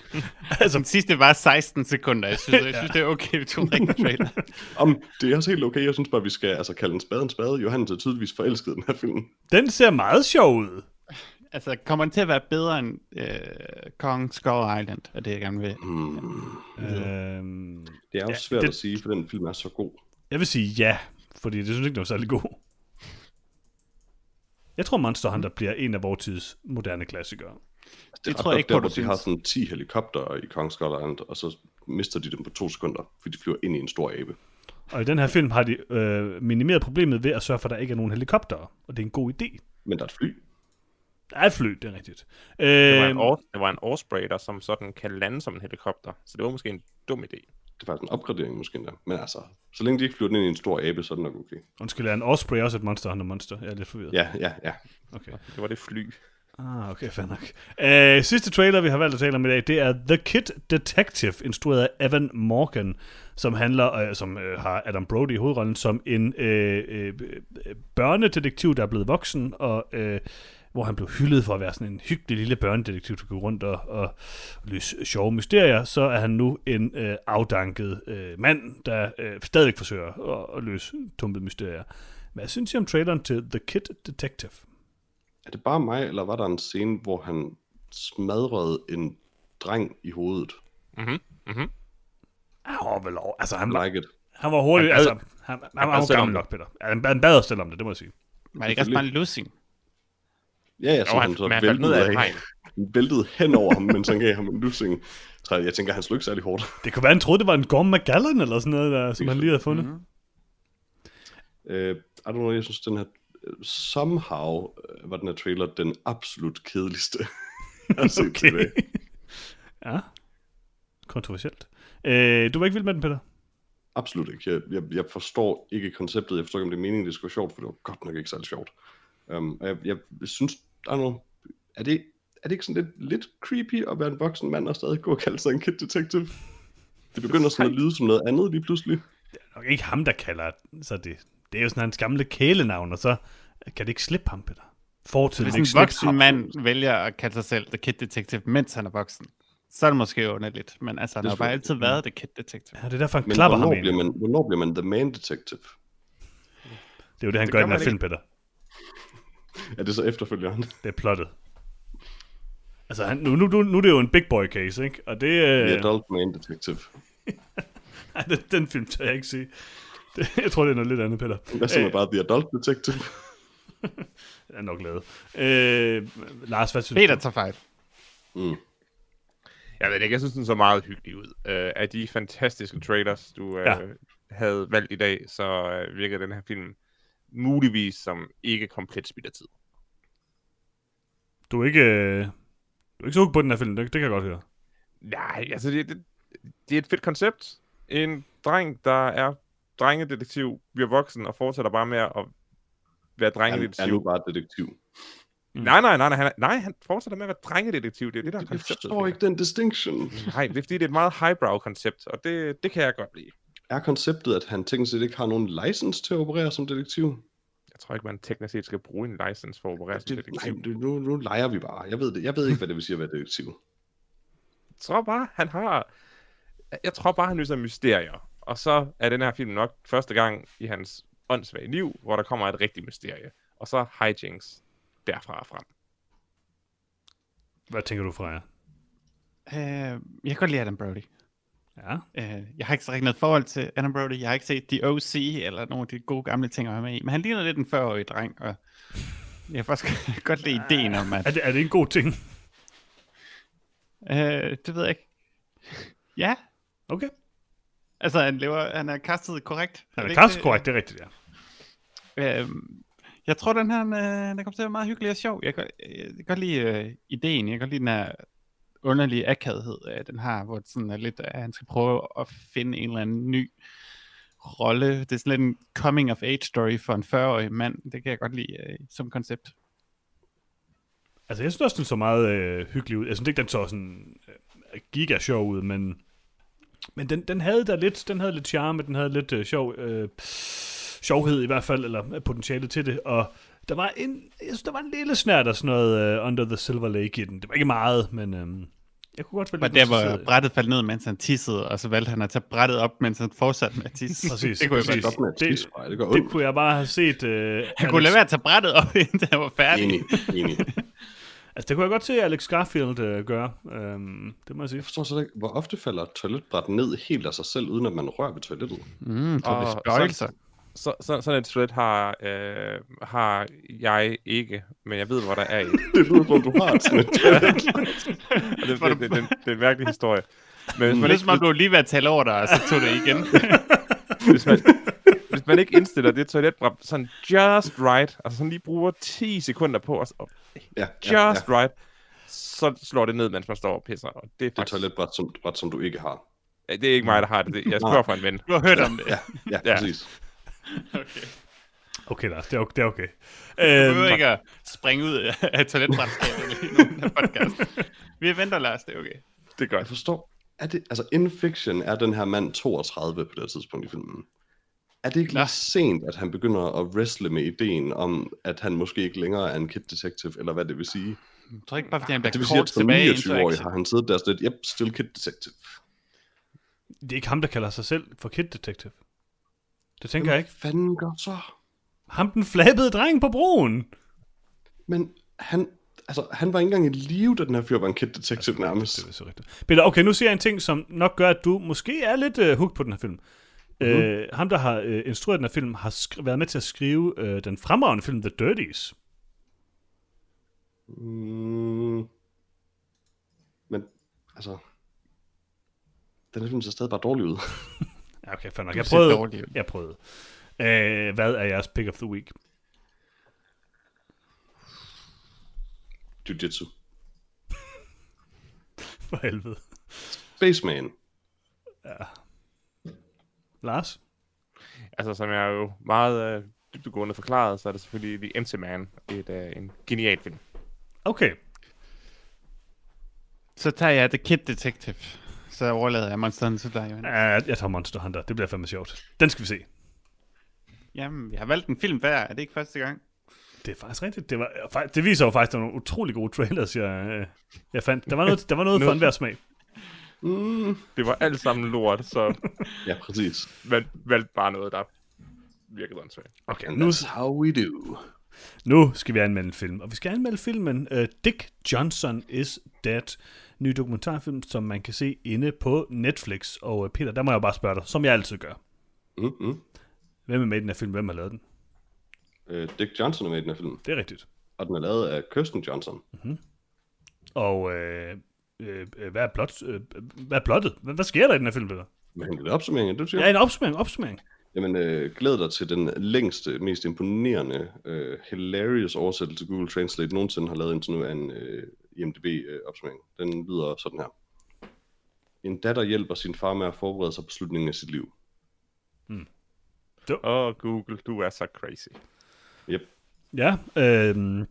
altså,
Den sidste var 16 sekunder. Jeg synes, jeg synes det er okay, vi tog en rigtig trailer.
Om, det er også helt okay, jeg synes bare, vi skal altså, kalde en spade en spade. Johannes er tydeligvis forelsket i den her film.
den ser meget sjov ud.
Altså, kommer den til at være bedre end øh, Kong Skull Island, er det, jeg gerne vil.
Hmm.
Øhm,
Det er jo
Ja,
ja, svært
det...
at sige, for den film er så god.
jeg vil sige ja, fordi det synes jeg ikke, den var særlig god. Jeg tror, Monster Hunter bliver en af vores tids moderne klassikere.
Det
ret
tror jeg
godt
ikke på,
der, hvor de har sådan 10 helikopter i Kong Skull Island, og så mister de dem på to sekunder, fordi de flyver ind i en stor abe.
Og i den her film har de øh, minimeret problemet ved at sørge for, at der ikke er nogen helikopter. Og det er en god idé.
Men der er et fly.
Der er et fly, det er rigtigt. Øh,
Det var, en Or- det var en Osprey, der som sådan kan lande som en helikopter. Så det var måske en dum idé.
Det er faktisk en opgradering måske endda. Men altså, så længe de ikke flyver den ind i en stor abe, så er det nok okay.
Undskyld, er en Osprey også et Monster Hunter monster? Jeg er lidt forvirret.
Ja, ja, ja.
Okay.
Det var det fly.
Ah, okay, fair nok. Øh, sidste trailer, vi har valgt at tale om i dag, det er The Kid Detective, instrueret af Evan Morgan, som handler, øh, som øh, har Adam Brody i hovedrollen, som en øh, øh, børnedetektiv, der er blevet voksen, og øh, hvor han blev hyldet for at være sådan en hyggelig lille børnedetektiv, der går rundt og, og, og løse sjove mysterier, så er han nu en øh, afdanket øh, mand, der øh, stadig forsøger at, at løse tumpede mysterier. Hvad synes I om traileren til The Kid Detective?
Er det bare mig, eller var der en scene, hvor han smadrede en dreng i hovedet?
Mhm. Mhm.
Han var vel over, altså han, var,
Like it.
han var hurtig,
Han
altså,
bad-
han, han,
han
var jo
selv om
gammel
det.
nok, Peter. Han, han bad os selv om det, det må jeg sige.
Var det ikke også bare en losing?
Ja, ja, så
Jo,
han, så
han faldt ned af hegn.
Han væltede hen over ham, mens han gav ham en lussing. Så jeg tænker, han slog ikke særlig hårdt.
Det kunne være, han troede, det var en Gorm McGallan eller sådan noget, der, som han lige havde fundet. Mm-hmm.
Øh, I don't know, jeg synes, den her somehow øh, var den her trailer den absolut kedeligste. jeg har set
Okay.
tilbage.
ja. Kontroversielt. Øh, du var ikke vild med den, Peter?
Absolut ikke. Jeg, jeg, jeg forstår ikke konceptet. Jeg forstår ikke, om det er meningen, det skulle være sjovt, for det var godt nok ikke særlig sjovt. Um, jeg, jeg synes, I don't know, er det, er det ikke sådan lidt, lidt creepy at være en voksen mand og stadig gå og kalde sig en kid detective? Det begynder sådan at lyde som noget andet lige pludselig.
Det er nok ikke ham, der kalder så det. Det er jo sådan hans gamle kælenavn, og så kan det ikke slippe ham, Peter. Fortiden
Hvis
ikke
en voksen
ham.
mand vælger at kalde sig selv The Kid Detective, mens han er voksen, så er det måske underligt. Men altså, han
Det
har jo bare altid været The Kid Detective.
Ja, det er derfor, han
Men
klapper ham
hvornår
ind.
bliver, man, hvornår bliver man the man detective?
Det er jo det, han
Det
gør i den her film. Peter.
Er det så efterfølgeren?
Det er plottet. Altså, han, nu, nu, nu, nu er det jo en big boy case, ikke? Og det, øh,
The adult man detective.
Ej, den, den film tør jeg ikke sige. Det, jeg tror, det er noget lidt andet, Peter.
Hvad så med bare the adult detective?
Jeg er nok lavet. Øh, Lars, hvad synes
Peter
du?
tager fejl.
Mm.
Jeg ved ikke, jeg synes, den så meget hyggelig ud. Uh, af de fantastiske trailers, du uh,
Ja.
ja. havde valgt i dag, så uh, virker den her film muligvis som ikke komplet spild af tid.
Du er ikke, øh, du er ikke så på den her film, det, det kan jeg godt høre.
Nej, altså det, det, det er et fedt koncept. En dreng, der er drengedetektiv, bliver voksen og fortsætter bare med at være
Han
drengedetektiv.
er nu bare detektiv.
Nej, nej, nej, nej, han, nej, han fortsætter med at være drengedetektiv. Det er det, der er
Jeg forstår ikke den distinction.
Nej, det er fordi, det er et meget highbrow koncept, og det, det kan jeg godt lide.
Er konceptet, at han teknisk set ikke har nogen license til at operere som detektiv?
Jeg tror ikke, man teknisk set skal bruge en license for at operere som
Det, nej,
detektiv.
det, nu, nu leger vi bare. Jeg ved, det. jeg ved ikke, hvad det vil sige at være detektiv.
Jeg tror bare, han har... Jeg tror bare, han løser mysterier. Og så er den her film nok første gang i hans åndssvage liv, hvor der kommer et rigtigt mysterie. Og så hijinks derfra og frem.
Hvad tænker du, Freja?
Øh, jeg kan godt lide Adam Brody.
Ja.
Øh, jeg har ikke så rigtig noget forhold til Adam Brody. Jeg har ikke set The O.C. eller nogle af de gode gamle ting at være med i. Men han ligner lidt en 40-årig dreng, og jeg kan faktisk godt lide ideen om, at...
Er det, er det en god ting?
Øh, det ved jeg ikke. Ja,
Okay.
altså han, lever, han er kastet korrekt.
Han er kastet korrekt, det er rigtigt, ja.
Øhm, jeg tror, den her øh, den kommer til at være meget hyggelig og sjov. Jeg kan, jeg kan godt lide øh, ideen. Jeg kan godt lide den her underlige akavhed, øh, den har, hvor det sådan er lidt, at han skal prøve at finde en eller anden ny rolle. Det er sådan lidt en coming of age story for en 40-årig mand. Det kan jeg godt lide øh, som koncept.
Altså, jeg synes også, den så meget øh, hyggelig ud. Jeg synes ikke, den så sådan øh, giga sjov ud, men, men den, den havde der lidt, den havde lidt charme, den havde lidt øh, sjov, øh, sjovhed i hvert fald, eller potentiale til det, og der var en, jeg synes, der var en lille snært af sådan noget øh, Under the Silver Lake i den. Det var ikke meget, men øh, jeg kunne godt være
Var
lidt
der, hvor brættet faldt ned, mens han tissede, og så valgte han at tage brættet op, mens han fortsatte med at tisse.
Præcis,
det kunne jeg
præcis.
godt.
Med at
Det-
tisse, det
Det
ondt.
kunne jeg bare have set... Øh,
Han kunne lade være at tage brættet op, indtil han var færdig.
Enig, enig.
Altså, det kunne jeg godt se Alex Garfield øh, gøre. Øhm, det må jeg sige.
Jeg forstår så ikke, hvor ofte falder et toiletbræt ned helt af sig selv, uden at man rører ved toilettet.
Mm, det
Og
er.
Så, så, sådan et toilet har, øh, har jeg ikke, men jeg ved, hvor der er et.
Det lyder som, du har sådan et.
Og det, det, det, det, det er en mærkelig historie. Men hvis man,
det er
ikke,
som om, du lige ved at tale over dig, og så tog det igen.
hvis, man, hvis man ikke indstiller det toiletbræt sådan just right, altså sådan lige bruger 10 sekunder på os, og
Ja,
just
ja, ja.
right, så slår det ned, mens man står og pisser. Og det er
Det er
faktisk...
toiletbræt, som, bræt, som du ikke har.
Ja, Det er ikke mig, der har det. det. Jeg spørger fra en ven.
Du har hørt om det.
Ja, ja,
Ja.
præcis.
Okay.
Okay, Lars, det er okay. Det er okay.
Du
Øhm,
behøver ikke at springe ud af toiletbrætskabet i nogen her podcast. Vi venter, Lars, det er okay.
Det er
Jeg forstår. Er det, altså, in fiction er den her mand 32 på det tidspunkt i filmen. Er det ikke
Nå.
lidt sent, at han begynder at wrestle med ideen om, at han måske ikke længere er en kid detective, eller hvad det vil sige?
Jeg tror ikke bare, fordi han
Det vil
bliver
sige, at som
tilbage.
29-årig har han siddet der sådan lidt, yep, still kid detective.
det er ikke ham, der kalder sig selv for Kid Detective. Det tænker jeg ikke.
Hvad fanden gør så?
Ham den flabede dreng på broen.
Men han, altså, han var ikke engang i live, da den her fyr var en kid detective nærmest.
Det er så rigtigt. Peter, okay, nu siger jeg en ting, som nok gør, at du måske er lidt uh, hooked på den her film. Mm-hmm. Uh, ham, der har uh, instrueret den her film, har skri- været med til at skrive uh, den fremragende film The Dirties.
Mm, men, altså... Den her film ser stadig bare dårlig ud.
Ja, okay, fair nok. Jeg prøvede. Jeg prøvede. Uh, hvad er jeres pick of the week?
Jiu-jitsu.
For helvede.
Spaceman.
Lars?
Altså, som jeg jo meget øh, dybdegående forklaret, så er det selvfølgelig The Empty Man. Et, øh, en genial film.
Okay.
Så tager jeg The Kid Detective. Så overlader jeg Monster Hunter til dig, Johan.
Uh, jeg tager Monster Hunter. Det bliver fandme sjovt. Den skal vi se.
Jamen, vi har valgt en film hver. Er det ikke første gang?
Det er faktisk rigtigt. Det, var, det viser jo faktisk, at der er nogle utrolig gode trailers, jeg, øh, jeg fandt. Der var noget, der var noget for enhver smag.
Mm,
Det var alt sammen lort, så
ja, præcis.
man valgte bare noget, der virkede åndssvagt.
Okay,
And
nu,
that's how we do.
nu skal vi anmelde en film. Og vi skal anmelde filmen uh, Dick Johnson is Dead. Ny dokumentarfilm, som man kan se inde på Netflix. Og uh, Peter, der må jeg bare spørge dig, som jeg altid gør.
Mm-hmm.
Hvem er med i den her film? Hvem har lavet den?
Uh, Dick Johnson er med i den her film,
Det er rigtigt.
og den er lavet af Kirsten Johnson.
Og øh, øh, øh, hvad, er plot, øh, hvad er plottet? Hvad, hvad sker der i den her film, Peter?
Men det er opsummeringen, du siger?
Ja, en opsummering, opsummering.
Jamen, øh, glæd dig til den længste, mest imponerende, øh, hilarious oversættelse Google Translate nogensinde har lavet indtil nu af en øh, IMDb-opsummering. Den lyder sådan her. En datter hjælper sin far med at forberede sig på slutningen af sit liv.
Åh, oh, Google, du er så crazy.
Yep.
Ja, øh,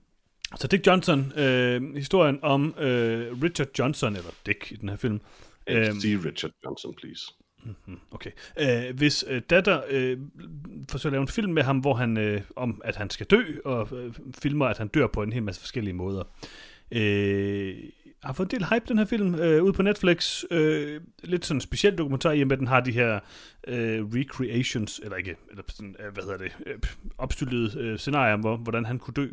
så Dick Johnson, øh, historien om øh, Richard Johnson, eller Dick i den her film. Øhm,
See Richard Johnson, please.
Okay. Øh, hvis øh, datter øh, forsøger at lave en film med ham, hvor han øh, om at han skal dø, og øh, filmer, at han dør på en hel masse forskellige måder. Øh, har fået en del hype, den her film, øh, ude på Netflix. Øh, lidt sådan en speciel dokumentar, i og med, at den har de her øh, recreations, eller ikke, eller sådan, øh, hvad hedder det, øh, opstillede øh, scenarier, hvor, hvordan han kunne dø.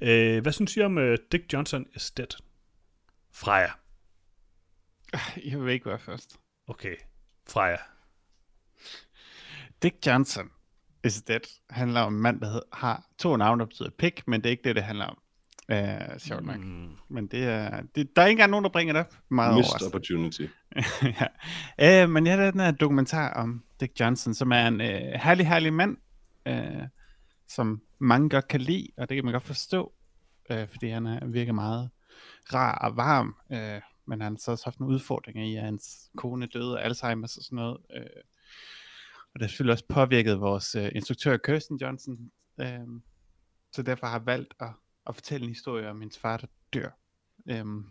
Øh, hvad synes I om øh, Dick Johnson is dead? Freja.
Jeg vil ikke være først.
Okay. Freja.
Dick Johnson is Dead handler om en mand, der har to navne, der betyder pik, men det er ikke det, det handler om. Uh, sjovt nok.
Mm.
Men det er, det, der er ikke engang nogen, der bringer det op. Meget
Missed opportunity.
ja. uh, men jeg har den her dokumentar om Dick Johnson, som er en uh, herlig, herlig mand, uh, som mange godt kan lide, og det kan man godt forstå, uh, fordi han er, virker meget rar og varm, uh, men han har så også haft nogle udfordringer i, at hans kone døde af Alzheimer's og sådan noget. Uh, og det har selvfølgelig også påvirket vores uh, instruktør Kirsten Johnson, uh, så derfor har jeg valgt at, at fortælle en historie om hendes far, der dør. Øhm,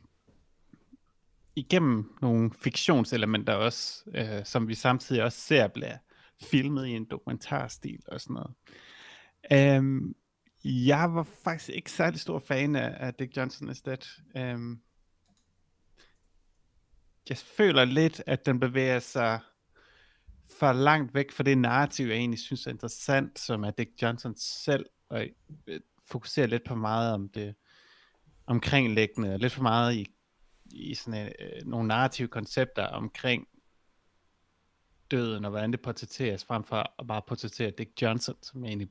igennem nogle fiktionselementer også, øh, som vi samtidig også ser bliver filmet i en dokumentarstil og sådan noget. Øhm, jeg var faktisk ikke særlig stor fan af, af Dick Johnson is Dead. Øhm, jeg føler lidt, at den bevæger sig for langt væk fra det narrativ, jeg egentlig synes er interessant, som er Dick Johnson selv, og øh, fokuserer lidt på meget om det omkringliggende, og lidt for meget i, i sådan en, øh, nogle narrative koncepter omkring døden, og hvordan det portrætteres, frem for at bare portrættere Dick Johnson, som jeg egentlig...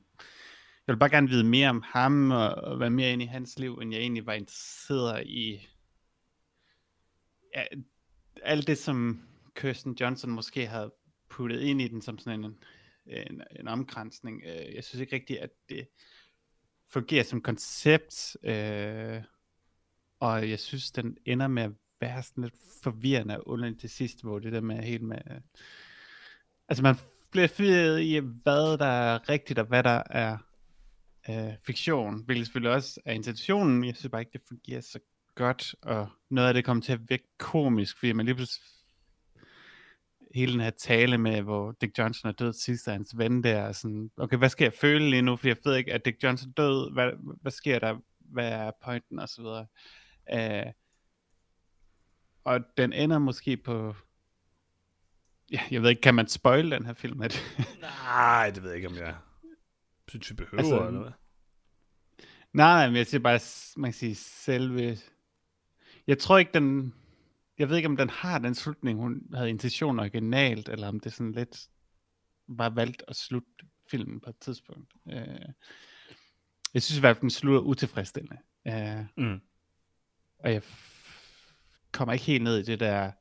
Jeg vil bare gerne vide mere om ham, og, og være mere ind i hans liv, end jeg egentlig var interesseret i ja, alt det, som Kirsten Johnson måske havde puttet ind i den som sådan en, en, en omkransning. Øh, jeg synes ikke rigtigt, at det fungerer som koncept, øh, og jeg synes, den ender med at være sådan lidt forvirrende og underligt til sidst, hvor det der med helt med... Øh, altså man bliver fyret i, hvad der er rigtigt, og hvad der er øh, fiktion, hvilket selvfølgelig også er intentionen, jeg synes bare ikke, det fungerer så godt, og noget af det kommer til at virke komisk, fordi man lige pludselig hele den her tale med, hvor Dick Johnson er død sidst, og hans ven der, og sådan, okay, hvad skal jeg føle lige nu, fordi jeg ved ikke, at Dick Johnson er død, hvad, hvad sker der, hvad er pointen, og så videre. Uh, og den ender måske på, ja, jeg ved ikke, kan man spoil den her film? At...
Nej, det ved jeg ikke, om jeg synes, vi behøver, altså, eller hvad?
Nej, men jeg siger bare, man kan sige, selve... Jeg tror ikke, den... Jeg ved ikke, om den har den slutning, hun havde intention originalt, eller om det sådan lidt bare valgt at slutte filmen på et tidspunkt. Uh, jeg synes i hvert fald, den slutter utilfredsstillende. Uh, mm. Og jeg kommer ikke helt ned i det der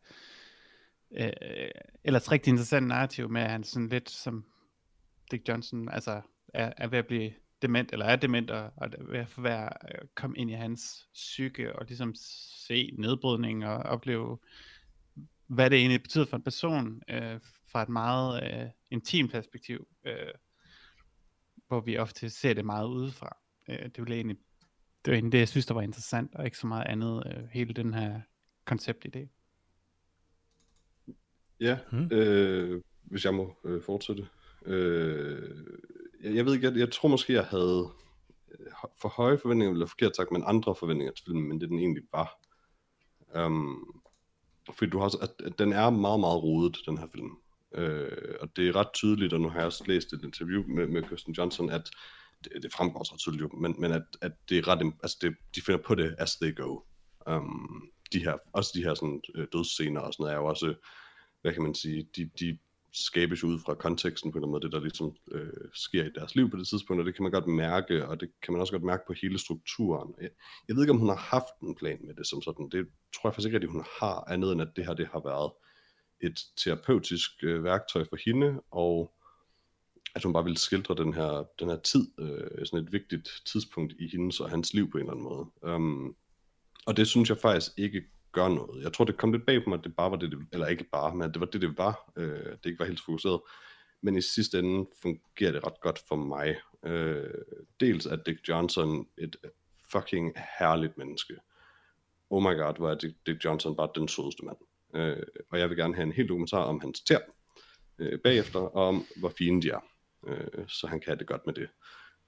uh, ellers rigtig interessant narrativ med, at han sådan lidt som Dick Johnson, altså er, er ved at blive dement, eller er dement, og, og være, øh, komme ind i hans psyke, og ligesom se nedbrydning, og opleve, hvad det egentlig betyder for en person, øh, fra et meget øh, intimt perspektiv, øh, hvor vi ofte ser det meget udefra. Øh, det var egentlig det var egentlig det, jeg synes, der var interessant, og ikke så meget andet, øh, hele den her konceptidé.
Ja, hmm. øh, hvis jeg må øh, fortsætte. Øh, jeg, jeg ved ikke, jeg, jeg tror måske, jeg havde øh, for høje forventninger, eller forkert sagt, men andre forventninger til filmen, men det den egentlig var. Um, fordi du har, at, at den er meget, meget rodet, den her film. Uh, og det er ret tydeligt, og nu har jeg også læst et interview med, med Kirsten Johnson, at det, det fremgår så tydeligt, men, men at, at det er ret, altså det, de finder på det, as they go. Um, de her, også de her sådan, øh, dødsscener og sådan noget, er jo også, hvad kan man sige, de, de skabes ud fra konteksten på en måde, det der ligesom øh, sker i deres liv på det tidspunkt, og det kan man godt mærke, og det kan man også godt mærke på hele strukturen. Jeg, jeg ved ikke, om hun har haft en plan med det som sådan, det tror jeg faktisk ikke, at hun har, andet end at det her det har været et terapeutisk øh, værktøj for hende, og at hun bare ville skildre den her, den her tid, øh, sådan et vigtigt tidspunkt i hendes og hans liv på en eller anden måde. Um, og det synes jeg faktisk ikke gør noget. Jeg tror, det kom lidt bag på mig, at det bare var det, det eller ikke bare, men det var det, det var. Øh, det ikke var helt fokuseret. Men i sidste ende fungerer det ret godt for mig. Øh, dels er Dick Johnson et fucking herligt menneske. Oh my god, hvor er Dick, Dick Johnson bare den sødeste mand. Øh, og jeg vil gerne have en helt dokumentar om hans tær øh, bagefter, og om hvor fine de er. Øh, så han kan have det godt med det.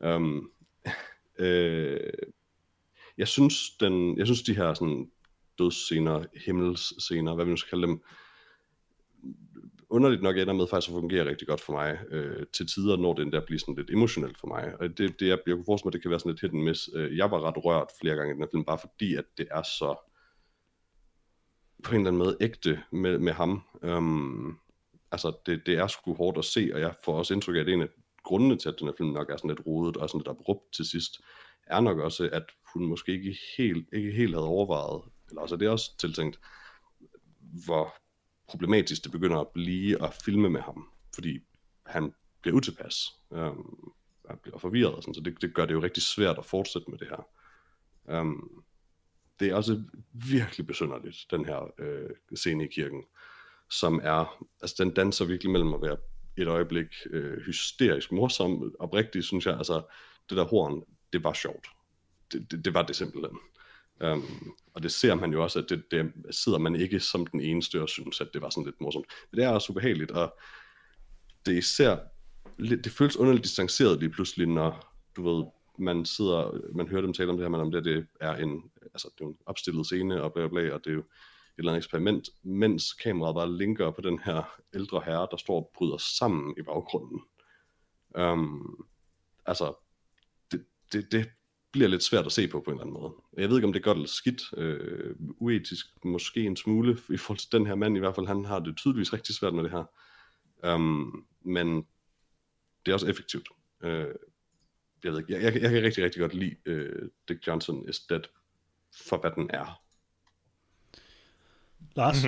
Um, øh, jeg synes den, jeg synes de her sådan dødsscener, himmelsscener, hvad vi nu skal kalde dem, underligt nok ender med faktisk at fungere rigtig godt for mig øh, til tider, når den der bliver sådan lidt emotionelt for mig. Og det, det jeg, jeg kunne forestille mig, det kan være sådan lidt hit and miss. Øh, jeg var ret rørt flere gange i den her film, bare fordi, at det er så på en eller anden måde ægte med, med ham. Um, altså, det, det er sgu hårdt at se, og jeg får også indtryk af, at en af grundene til, at den her film nok er sådan lidt rodet og sådan lidt abrupt til sidst, er nok også, at hun måske ikke helt, ikke helt havde overvejet, eller altså det er også tiltænkt, hvor problematisk det begynder at blive at filme med ham, fordi han bliver utilpas, øhm, han bliver forvirret, og sådan, så det, det gør det jo rigtig svært at fortsætte med det her. Øhm, det er også virkelig besynderligt, den her øh, scene i kirken, som er, altså den danser virkelig mellem at være et øjeblik øh, hysterisk morsom, oprigtigt, synes jeg, altså det der horn, det var sjovt. Det, det, det var det simpelthen. Um, og det ser man jo også, at det, det sidder man ikke som den eneste og synes, at det var sådan lidt morsomt. Men det er også ubehageligt, og det især, det føles underligt distanceret lige pludselig, når du ved, man sidder, man hører dem tale om det her, men om det, det er en, altså det er en opstillet scene, og bla, bla, og det er jo et eller andet eksperiment, mens kameraet bare linker på den her ældre herre, der står og bryder sammen i baggrunden. Um, altså, det, det, det bliver lidt svært at se på på en eller anden måde. Jeg ved ikke, om det er godt eller skidt, øh, uetisk måske en smule, i forhold til den her mand i hvert fald, han har det tydeligvis rigtig svært med det her. Um, men det er også effektivt. Øh, jeg ved ikke, jeg, jeg, jeg kan rigtig, rigtig godt lide øh, Dick Johnson is Dead, for hvad den er.
Lars?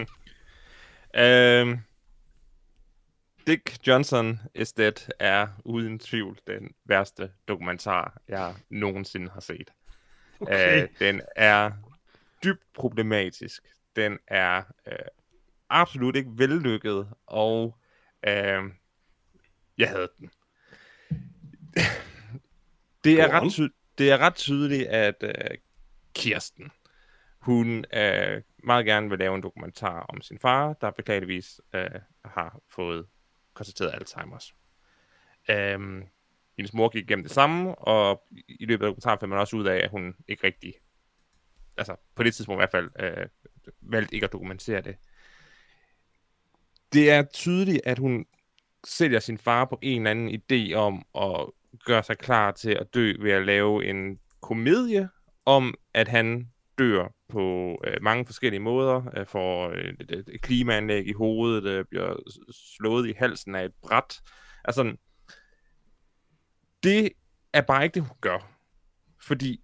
Øhm, Dick Johnson is Dead er uden tvivl den værste dokumentar, jeg nogensinde har set.
Okay.
Øh, den er dybt problematisk. Den er øh, absolut ikke vellykket, og øh, jeg havde den. Det er, ret ty- det er ret tydeligt, at øh, Kirsten, hun øh, meget gerne vil lave en dokumentar om sin far, der beklageligvis øh, har fået konstateret Alzheimer's. Øhm, hendes mor gik igennem det samme, og i løbet af dokumentaren fandt man også ud af, at hun ikke rigtig, altså på det tidspunkt i hvert fald, øh, valgte ikke at dokumentere det. Det er tydeligt, at hun sælger sin far på en eller anden idé om at gøre sig klar til at dø ved at lave en komedie om, at han dør på øh, mange forskellige måder, øh, får øh, et, et, et klimaanlæg i hovedet, øh, bliver slået i halsen af et bræt. Altså, det er bare ikke det, hun gør. Fordi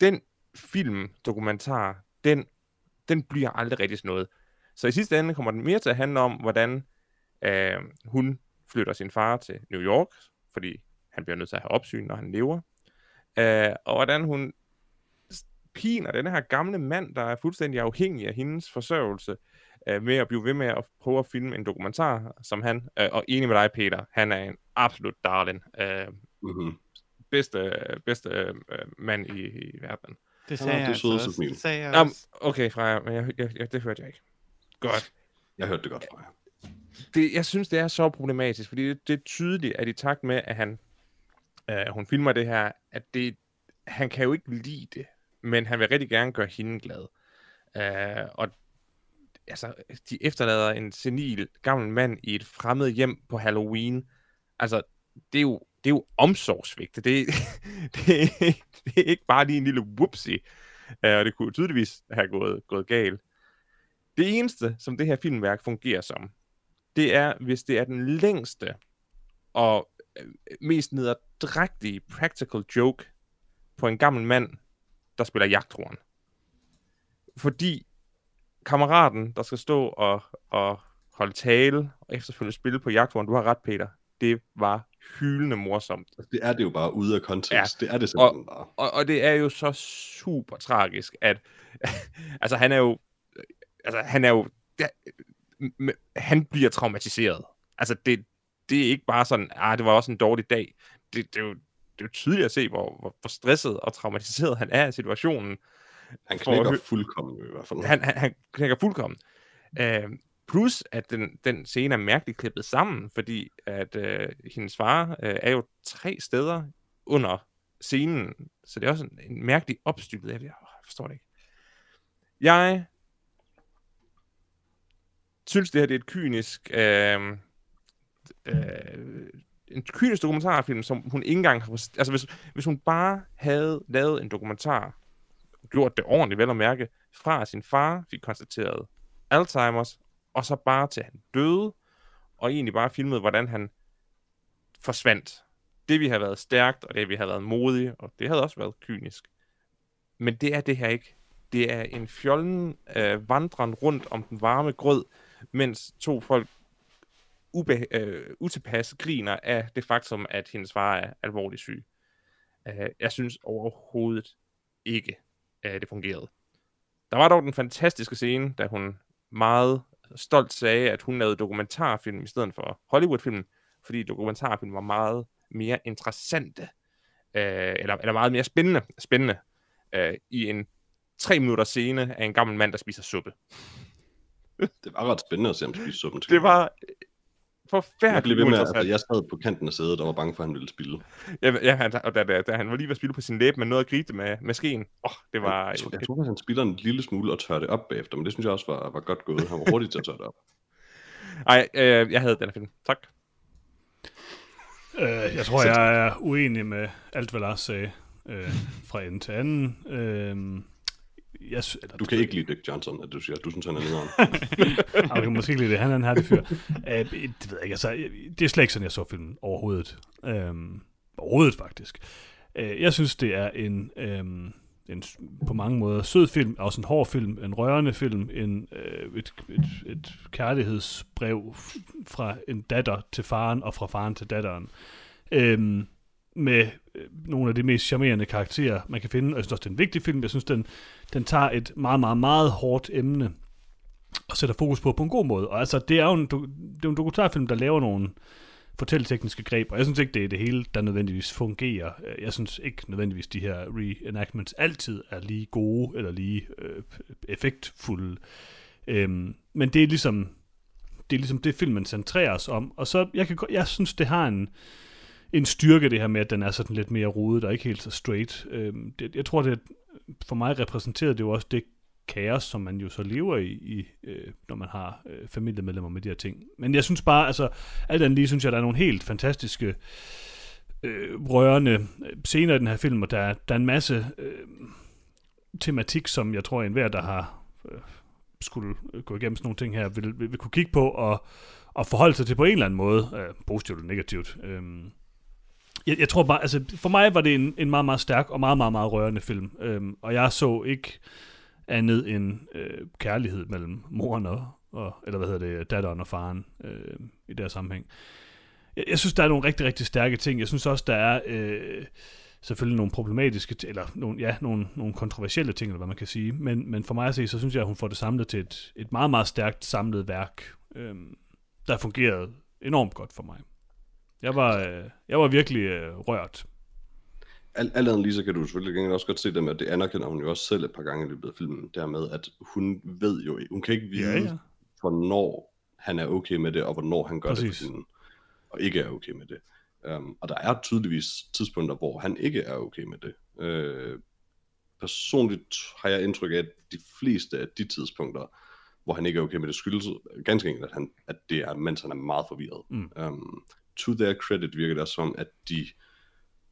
den film, dokumentar, den, den bliver aldrig rigtig sådan noget. Så i sidste ende kommer den mere til at handle om, hvordan øh, hun flytter sin far til New York, fordi han bliver nødt til at have opsyn, når han lever. Øh, og hvordan hun piner den her gamle mand, der er fuldstændig afhængig af hendes forsørgelse, øh, med at blive ved med at prøve at filme en dokumentar, som han, øh, og enig med dig, Peter, han er en absolut darling. Øh,
Mm-hmm.
bedste, bedste øh, mand i, i verden.
Det sagde jeg altså også. Det sagde jeg også.
okay, Freja, men jeg, jeg, jeg, det hørte jeg ikke. Godt.
Jeg hørte det godt fra jer.
det, jeg synes, det er så problematisk, fordi det, det er tydeligt, at i takt med, at han, øh, hun filmer det her, at det, han kan jo ikke lide det, men han vil rigtig gerne gøre hende glad. Øh, og altså, de efterlader en senil gammel mand i et fremmed hjem på Halloween. Altså, det er jo, det er jo omsorgsvigt. Det, det, det, det er ikke bare lige en lille whoopsie. Øh, og det kunne tydeligvis have gået, gået galt. Det eneste, som det her filmværk fungerer som, det er, hvis det er den længste og øh, mest nederdrægtige practical joke på en gammel mand, der spiller jagthorn. Fordi kammeraten, der skal stå og, og holde tale, og efterfølgende spille på jagthorn, du har ret, Peter, det var hyldende morsomt.
Altså, Det er det jo bare ude af kontekst. Ja. Det er det
Og-
simpelthen bare.
Og, og det er jo så super tragisk, at altså han er jo altså han er jo m- han bliver traumatiseret. Altså det, det er ikke bare sådan, ah, det var også en dårlig dag. Det, det, er, jo, det er jo tydeligt at se, hvor, hvor, hvor stresset og traumatiseret han er af situationen.
Han knækker
hø-
fuldkommen i hvert fald.
Han, han, han knækker fuldkommen. Øh, plus, at den, den scene er mærkeligt klippet sammen, fordi at øh, hendes far øh, er jo tre steder under scenen, så det er også en, en mærkelig opstykket. Jeg, jeg forstår det ikke. Jeg synes, det her det er et kynisk... Øh, øh, en kynisk dokumentarfilm, som hun ikke engang har... Altså, hvis, hvis hun bare havde lavet en dokumentar, gjort det ordentligt, vel at mærke, fra sin far fik konstateret Alzheimer's, og så bare til han døde, og egentlig bare filmede, hvordan han forsvandt. Det vi har været stærkt, og det vi har været modige, og det havde også været kynisk. Men det er det her ikke. Det er en fjollen øh, vandren rundt om den varme grød, mens to folk ube, øh, utilpas griner af det faktum, at hendes far er alvorligt syg. Øh, jeg synes overhovedet ikke, at det fungerede. Der var dog den fantastiske scene, da hun meget stolt sagde, at hun lavede dokumentarfilm i stedet for Hollywoodfilm, fordi dokumentarfilm var meget mere interessante, øh, eller, eller meget mere spændende, spændende øh, i en tre minutter scene af en gammel mand, der spiser suppe.
Det var ret spændende at se ham spise suppen.
Det var
jeg
forfærdeligt
med,
uinteressant.
altså, jeg sad på kanten af sædet og var bange for, at han ville spille.
Ja, ja han, og da, da, da han var lige ved at spille på sin læbe, men nåede at gribe det med, med skeen. Åh, oh, det var...
Jeg tror, jeg tror, at han spiller en lille smule og tør det op bagefter, men det synes jeg også var, var godt gået. Han var hurtig til at tørre det op.
Ej, øh, jeg havde den film. Tak.
Øh, jeg tror, jeg er uenig med alt, hvad Lars sagde. øh, fra ende til anden. Øh, jeg, eller,
Du kan ikke lide Dick Johnson, at du siger, du synes, han er nederen.
Ah, okay, måske ikke lide det. Han er en herlig fyr. Uh, det ved jeg ikke. Altså, det er slet ikke sådan, jeg så filmen overhovedet. Um, overhovedet, faktisk. Uh, jeg synes, det er en, um, en på mange måder sød film, også en hård film, en rørende film, en, uh, et, et, et kærlighedsbrev fra en datter til faren, og fra faren til datteren. Um, med øh, nogle af de mest charmerende karakterer, man kan finde. Og jeg synes også, det er en vigtig film. Jeg synes, den, den tager et meget, meget, meget hårdt emne, og sætter fokus på på en god måde. Og altså, det er jo en, det er jo en dokumentarfilm, der laver nogle fortælletekniske greb, og jeg synes ikke, det er det hele, der nødvendigvis fungerer. Øh, jeg synes ikke nødvendigvis, de her reenactments altid er lige gode, eller lige øh, effektfulde. Øhm, men det er ligesom det er ligesom det, filmen centreres om. Og så, jeg, kan, jeg synes, det har en, en styrke, det her med, at den er sådan lidt mere rodet, og ikke helt så straight. Øhm, det, jeg tror, det for mig repræsenterede det jo også det kaos, som man jo så lever i, i øh, når man har øh, familiemedlemmer med de her ting. Men jeg synes bare, altså, alt andet lige synes jeg, der er nogle helt fantastiske, øh, rørende øh, scener i den her film, og der, der er en masse øh, tematik, som jeg tror, enhver, der har øh, skulle øh, gå igennem sådan nogle ting her, vil, vil, vil kunne kigge på og, og forholde sig til på en eller anden måde, øh, positivt eller negativt. Øh, jeg, jeg tror bare, altså for mig var det en, en meget, meget stærk og meget, meget, meget rørende film, øhm, og jeg så ikke andet end øh, kærlighed mellem moren og, og, eller hvad hedder det, datteren og faren øh, i der sammenhæng. Jeg, jeg synes, der er nogle rigtig, rigtig stærke ting. Jeg synes også, der er øh, selvfølgelig nogle problematiske, eller nogle, ja, nogle, nogle kontroversielle ting, eller hvad man kan sige. Men, men for mig at se, så synes jeg, at hun får det samlet til et, et meget, meget stærkt samlet værk, øh, der fungerede enormt godt for mig. Jeg var, øh, jeg var virkelig øh, rørt.
Alt, alt andet lige, så kan du selvfølgelig gengæld også godt se det med, at det anerkender hun jo også selv et par gange i løbet af filmen, dermed at hun ved jo, hun kan ikke vide,
Ja, ja.
hvornår han er okay med det, og hvornår han gør det
Præcis.
for hende, og ikke er okay med det. Um, og der er tydeligvis tidspunkter, hvor han ikke er okay med det. Uh, personligt har jeg indtryk af, at de fleste af de tidspunkter, hvor han ikke er okay med det, skyldes ganske enkelt, at, han, at det er, mens han er meget forvirret.
Mm.
Um, to their credit virker det som, at de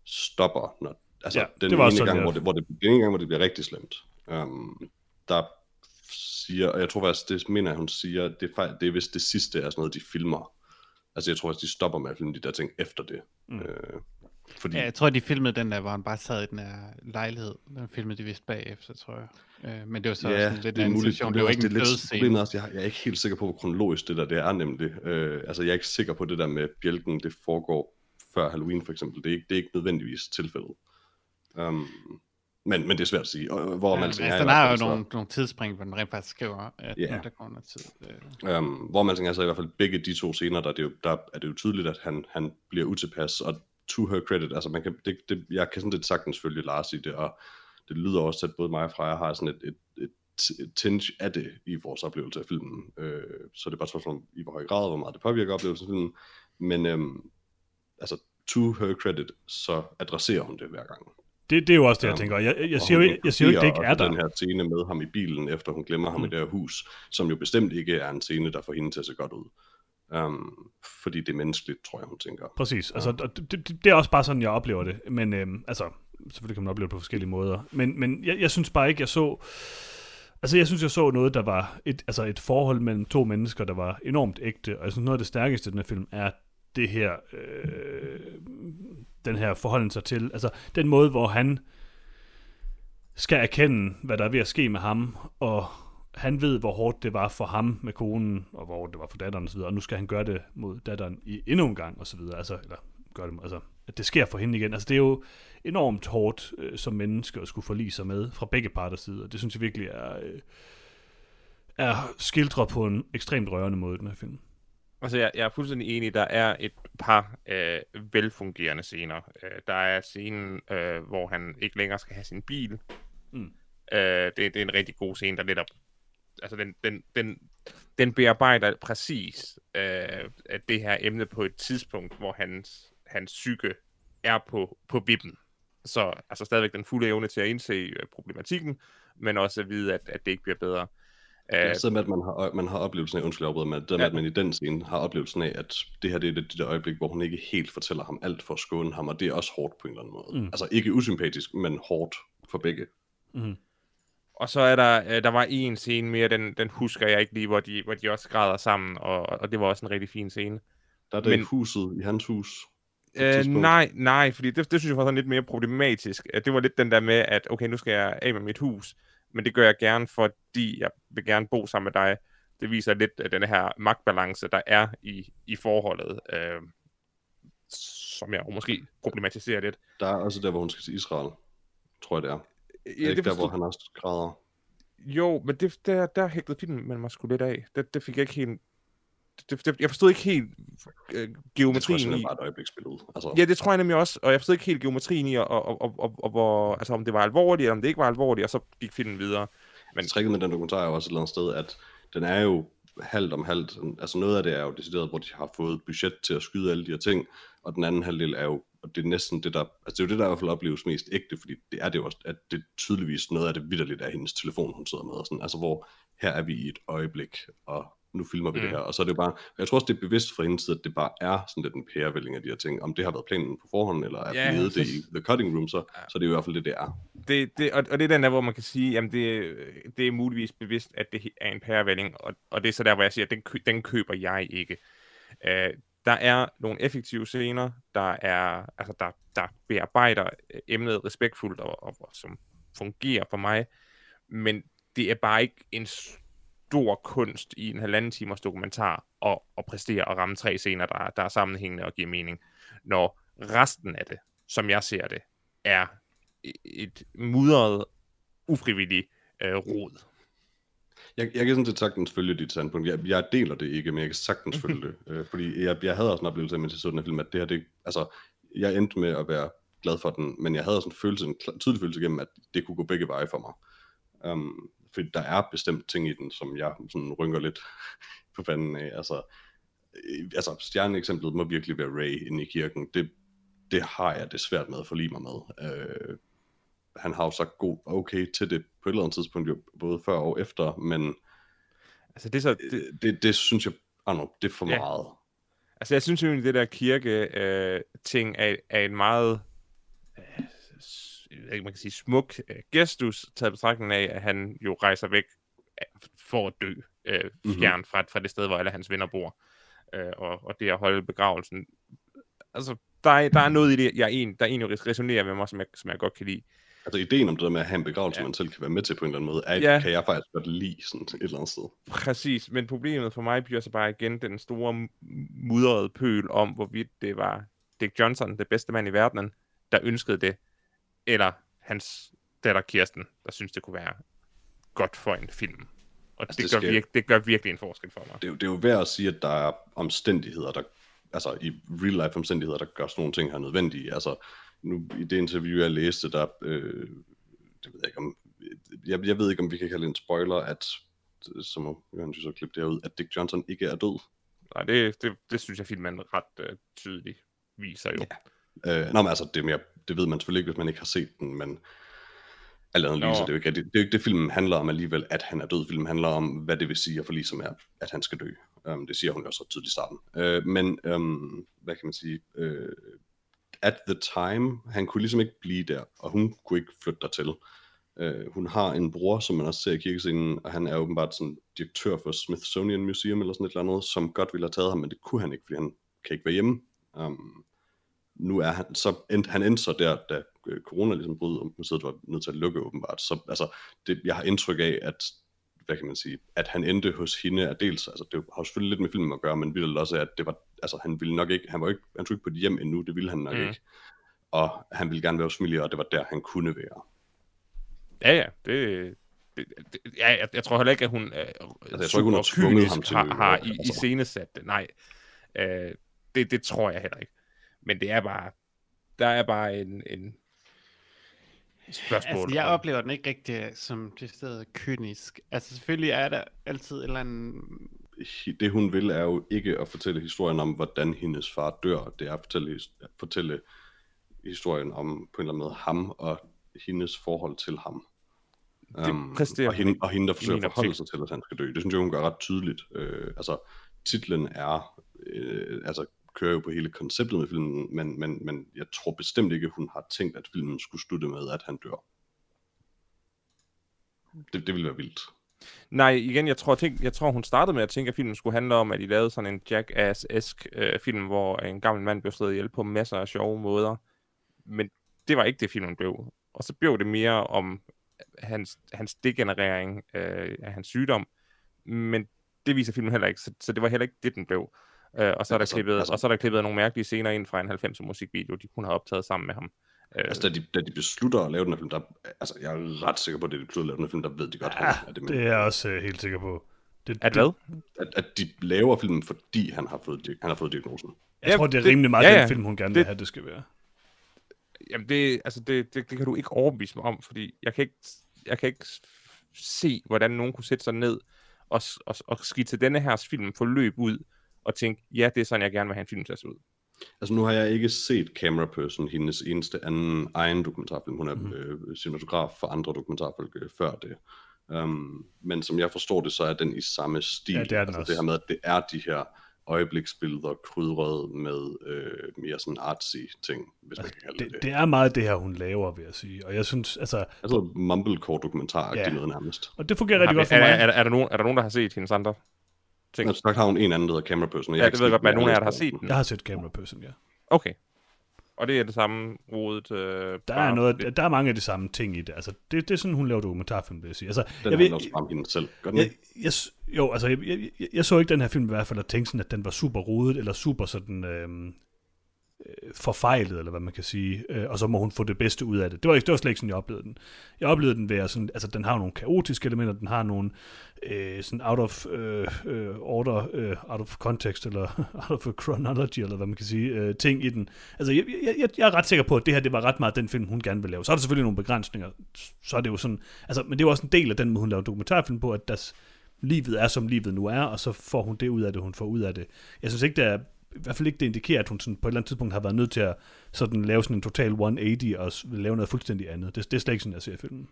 stopper, når, altså
Ja,
den
det var
ene
sådan,
gang,
jeg-
hvor det, hvor det, den ene gang, hvor det bliver rigtig slemt. Um, der siger, og jeg tror faktisk, det mener jeg, hun siger, det er, det er vist det sidste er sådan noget, de filmer. Altså jeg tror faktisk, de stopper med at filme de der ting efter det.
Mm.
Øh, fordi,
Ja, jeg tror, de filmede den der, hvor han bare sad i den her lejlighed. Den filmede de vist bagefter, tror jeg. Øh, men det var så
ja,
sådan lidt
det er
en
muligt.
situation. Det var ikke en
er også, jeg, jeg er ikke helt sikker på, hvor kronologisk det der det er nemlig. Øh, altså jeg er ikke sikker på det der med bjælken, det foregår før Halloween for eksempel. Det er ikke, det er ikke nødvendigvis tilfældet. Um, men, men det er svært at sige. Hvor
Ja,
man
altså,
i
der er jo
så-
nogle, nogle tidsspring, hvor den rent faktisk skriver, at yeah. der går noget tid. Øh.
Um, hvor man tænker, altså i hvert fald begge de to scener, der er det jo, der er det jo tydeligt, at han, han bliver utilpas, og to her credit, altså man kan, det, det, jeg kan sådan lidt sagtens følge Lars i det, og det lyder også at både mig og Freja har sådan et, et, et, et tinge af det i vores oplevelse af filmen. Øh, så det er bare et spørgsmål om, i hvor høj grad, hvor meget det påvirker oplevelsen af filmen. Men øhm, altså, to her credit, så adresserer hun det hver gang.
Det, det er jo også det, jeg
Ja.
tænker. Jeg, jeg, siger jo, jeg siger jo ikke, det ikke er der.
den her scene med ham i bilen, efter hun glemmer ham mm. i det her hus, som jo bestemt ikke er en scene, der får hende til at se godt ud. Um, fordi det er menneskeligt, tror jeg, hun tænker.
Præcis. Altså, og det, det, det er også bare sådan, jeg oplever det. Men øhm, altså, selvfølgelig kan man opleve det på forskellige måder. Men, men jeg, jeg synes bare ikke, jeg så... Altså, jeg synes, jeg så noget, der var et, altså et forhold mellem to mennesker, der var enormt ægte. Og jeg synes, noget af det stærkeste i den her film er det her... Øh, den her forholden sig til... Altså, den måde, hvor han skal erkende, hvad der er ved at ske med ham, og han ved, hvor hårdt det var for ham med konen, og hvor hårdt det var for datteren osv., og nu skal han gøre det mod datteren i endnu en gang, og så videre, altså, eller gøre det, altså, at det sker for hende igen. Altså, det er jo enormt hårdt øh, som menneske at skulle forlige sig med fra begge parters side, og det synes jeg virkelig er, øh, er skildret på en ekstremt rørende måde, den her film.
Altså, jeg, jeg er fuldstændig enig. Der er et par øh, velfungerende scener. Øh, der er scenen, øh, hvor han ikke længere skal have sin bil.
Mm.
Øh, det, det er en rigtig god scene, der netop... Altså, den, den, den, den bearbejder præcis øh, at det her emne på et tidspunkt, hvor hans, hans psyke er på, på vippen. Så altså stadigvæk den fulde evne til at indse øh, problematikken, men også at vide, at, at det ikke bliver bedre.
Ja,
Øh,
så med, at man har, man har oplevelsen af, undskyld jeg men det der med,
Ja.
at man i den scene har oplevelsen af, at det her det er det, det der øjeblik, hvor hun ikke helt fortæller ham alt for at skåne ham, og det er også hårdt på en eller anden måde.
Mm.
Altså ikke usympatisk, men hårdt for begge.
Mm.
Og så er der, øh, der var en scene mere, den, den husker jeg ikke lige, hvor de, hvor de også græder sammen, og, og det var også en rigtig fin scene.
Der er det
Men-
Men... huset i hans hus.
Øh, nej, nej, fordi det, det synes jeg var sådan lidt mere problematisk. Øh, Det var lidt den der med, at okay, nu skal jeg af med mit hus, men det gør jeg gerne, fordi jeg vil gerne bo sammen med dig. Det viser lidt af den her magtbalance, der er i, i forholdet, øh, som jeg måske problematiserer lidt.
Der er også der, hvor hun skal til Israel, tror jeg det er.
Ja,
Ja, ikke der, hvor han også græder.
Jo, men det, der, der hægtede filmen med mig sgu lidt af. Det, det fik jeg ikke helt... Det, det, jeg forstod ikke helt øh,
Det tror jeg
geometrien i...
bare et øjebliksbillede. Altså,
Ja, det tror jeg nemlig også, og jeg forstod ikke helt geometrien i, og, og, og, og, og hvor, altså, om det var alvorligt, eller om det ikke var alvorligt, og så gik filmen videre. Men
Men tricket med den dokumentar er jo også et eller andet sted, at den er jo halvt om halvt. Altså noget af det er jo decideret, hvor de har fået budget til at skyde alle de her ting, og den anden halvdel er jo, og det er næsten det der, altså det er jo det, der i hvert fald opleves mest ægte, fordi det er det jo også, at det tydeligvis noget af det vidderligt er hendes telefon, hun sidder med, og sådan, altså hvor her er vi i et øjeblik, og nu filmer vi mm. det her, og så er det jo bare, jeg tror også, det er bevidst fra hendes side, at det bare er sådan lidt en pærevælling af de her ting, om det har været planen på forhånd, eller er
Ja,
blevet det
så-
i the cutting room, så, så er det jo i hvert fald det, det er.
det, det, og, og det er den der, hvor man kan sige, jamen det, det er muligvis bevidst, at det er en pærevælling, og, og det er så der, hvor jeg siger, at den, kø, den køber jeg ikke. Uh, der er nogle effektive scener, der er, altså der, der bearbejder øh, emnet respektfuldt, og, og, og som fungerer for mig, men det er bare ikke en stor kunst i en halvanden timers dokumentar at, at præstere og ramme tre scener, der, der er sammenhængende og giver mening, når resten af det, som jeg ser det, er et mudret, ufrivilligt øh, rod.
Jeg, jeg kan sådan set sagtens følge dit standpunkt. Jeg, jeg deler det ikke, men jeg kan sagtens følge det. Øh, fordi jeg, jeg havde også en oplevelse af, mens jeg så den her film, at det her, det, altså, jeg endte med at være glad for den, men jeg havde sådan en følelse, en tydelig følelse igennem, at det kunne gå begge veje for mig. Um, fordi der er bestemt ting i den, som jeg sådan rynker lidt på fanden af. Altså, øh, altså stjerneeksemplet må virkelig være Ray inde i kirken. Det, det har jeg det svært med at forlige mig med. Øh, han har jo sagt god okay til det på et eller andet tidspunkt, jo, både før og efter, men
Altså, det er så, det,
det, det, det synes jeg, ah, no, det er for
Ja.
meget.
altså jeg synes jo, at det der kirke øh, ting er, er en meget øh, man kan sige, smuk øh, gestus, taget betragtning af, at han jo rejser væk øh, for at dø øh,
Mhm.
fjern fra, fra det sted, hvor alle hans venner bor. Øh, og, og det at holde begravelsen. Altså, der er, der er noget i det, jeg en, der egentlig resonerer med mig, som jeg, som jeg godt kan lide.
Altså ideen om det der med at have en begravelse,
Ja.
man selv kan være med til på en eller anden måde, er,
Ja.
kan jeg faktisk godt lide sådan et eller andet sted.
Præcis, men problemet for mig bliver så bare igen den store mudrede pøl om, hvorvidt det var Dick Johnson, det bedste mand i verdenen, der ønskede det, eller hans datter Kirsten, der synes, det kunne være godt for en film. Og altså, det,
det
gør
skal-
virke, det gør virkelig en forskel for mig.
Det, er jo- det er jo værd at sige, at der er omstændigheder, der, altså i real life omstændigheder, der gør sådan nogle ting her nødvendige. Altså nu i det interview, jeg læste, der, øh, det ved jeg ikke om, jeg, jeg ved ikke, om vi kan kalde en spoiler, at, så må Johan så klippe det ud, at Dick Johnson ikke er død.
Nej, det, det, det synes jeg, filmen ret øh, tydeligt viser jo. Ja.
Øh, nå, men altså, det, er mere, det ved man selvfølgelig ikke, hvis man ikke har set den, men alt andet så det er jo ikke, det, det er jo ikke det, filmen handler om alligevel, at han er død. Filmen handler om, hvad det vil sige at forlige, som er, at han skal dø. Um, det siger hun jo også tydeligt i starten. Uh, men, um, hvad kan man sige, uh, at the time, han kunne ligesom ikke blive der, og hun kunne ikke flytte dertil. Øh, hun har en bror, som man også ser i kirkescenen, og han er åbenbart sådan direktør for Smithsonian Museum, eller sådan et eller andet, som godt ville have taget ham, men det kunne han ikke, fordi han kan ikke være hjemme. Um, nu er han, så end, han endte så der, da øh, corona ligesom brød, og museet var nødt til at lukke åbenbart. Så altså, det, jeg har indtryk af, at hvad kan man sige, at han endte hos hende er dels, altså det har jo selvfølgelig lidt med filmen at gøre, men vildt også, at det var, altså han ville nok ikke, han var ikke, han tog ikke på et hjem endnu, det ville han nok
Mm.
ikke. Og han ville gerne være hos familie, og det var der, han kunne være.
Ja, ja, det, det, det ja, jeg, jeg tror heller ikke, at hun øh,
Altså, jeg tror ikke, hun har tvunget ham til
har, har i,
altså.
i scenesat det. Nej, øh, det, det tror jeg heller ikke. Men det er bare, der er bare en, en spørgsmål.
Altså, jeg oplever den ikke rigtig som det sted kynisk. Altså, selvfølgelig er der altid en eller anden...
Det hun vil, er jo ikke at fortælle historien om, hvordan hendes far dør. Det er at fortælle, at fortælle historien om på en eller anden måde ham og hendes forhold til ham. Um,
præsterer
og, hende, og hende, der forsøger at forholde sig til, at han skal dø. Det synes jeg, hun gør ret tydeligt. Øh, altså, titlen er, øh, altså, kører jo på hele konceptet med filmen, men, men, men jeg tror bestemt ikke, hun har tænkt, at filmen skulle slutte med, at han dør. Det, det ville være vildt.
Nej, igen, jeg tror, tænk, jeg tror, hun startede med at tænke, at filmen skulle handle om, at de lavede sådan en Jackass-esk øh, film, hvor en gammel mand blev slået ihjel på masser af sjove måder. Men det var ikke det, filmen blev. Og så blev det mere om hans, hans degenerering øh, af hans sygdom. Men det viser filmen heller ikke, så, så det var heller ikke det, den blev. Øh, og, så er der
Altså,
klippet,
altså-
og så er der klippet nogle mærkelige scener ind fra en 90'er musikvideo, de kunne have optaget sammen med ham. Øh,
Altså, da de, da de beslutter at lave den her film, der, altså, jeg er ret sikker på, at det de beslutter at lave den her film, der ved de godt,
Ja,
han er det,
det er jeg også øh, helt sikker på. Det,
at hvad?
at, at de laver filmen, fordi han har fået, han har fået diagnosen.
Jeg
Ja,
tror, det er rimelig meget
ja,
den
ja.
film, hun gerne
Det-
vil have, det skal være.
Jamen, det, altså det, det, det kan du ikke overbevise mig om, fordi jeg kan ikke, jeg kan ikke se, hvordan nogen kunne sætte sig ned og, og, og skitse denne her film forløb ud og tænke, ja, det er sådan, jeg gerne vil have en film til at se ud.
Altså nu har jeg ikke set Camera Person, hendes eneste anden egen dokumentarfilm. Hun er mm. øh, cinematograf for andre dokumentarfilm øh, før det. Um, men som jeg forstår det, så er den i samme stil.
Ja, det er den
altså,
også.
det her med, at det er de her øjebliksbilleder krydret med øh, mere sådan artsy ting, hvis man kan kalde det
det,
det.
det er meget det her, hun laver, vil jeg sige. Og jeg synes, altså,
Altså mumblecore dokumentar
Ja.
ja. noget nærmest.
og det fungerer rigtig
Har vi-
godt for
er,
mig.
er, er, er, der nogen, er der nogen, der har set hendes andre ting?
Men så har hun en anden, der hedder Camera Person. og
Ja, det
ikke
ved jeg godt, men nogen af jer,
Jeg
der har set
den.
Jeg har set Camera Person, ja.
Okay. Og det er det samme rodet... Øh,
Der er, noget, der er mange af de samme ting i det. Altså, det, det er sådan, hun laver dokumentarfilm, vil jeg sige. Altså,
Den
jeg,
handler også om hende selv. Gør den
jeg,
ikke?
jeg, jo, altså, jeg, jeg, jeg, jeg så ikke den her film i hvert fald og tænkte sådan, at den var super rodet, eller super sådan øh, forfejlet, eller hvad man kan sige, øh, og så må hun få det bedste ud af det. Det var, ikke, det var slet ikke sådan, jeg oplevede den. Jeg oplevede den ved at sådan, altså den har nogle kaotiske elementer, den har nogle øh, sådan out of øh, øh order, øh, out of context, eller out of chronology, eller hvad man kan sige, øh, ting i den. Altså, jeg, jeg, jeg, er ret sikker på, at det her, det var ret meget den film, hun gerne vil lave. Så er der selvfølgelig nogle begrænsninger, så er det jo sådan, altså, men det er jo også en del af den måde, hun laver dokumentarfilm på, at deres, livet er, som livet nu er, og så får hun det ud af det, hun får ud af det. Jeg synes ikke, det er, i hvert fald ikke det indikerer, at hun sådan på et eller andet tidspunkt har været nødt til at sådan lave sådan en total 180 og lave noget fuldstændig andet. Det, det er slet ikke sådan, jeg ser filmen.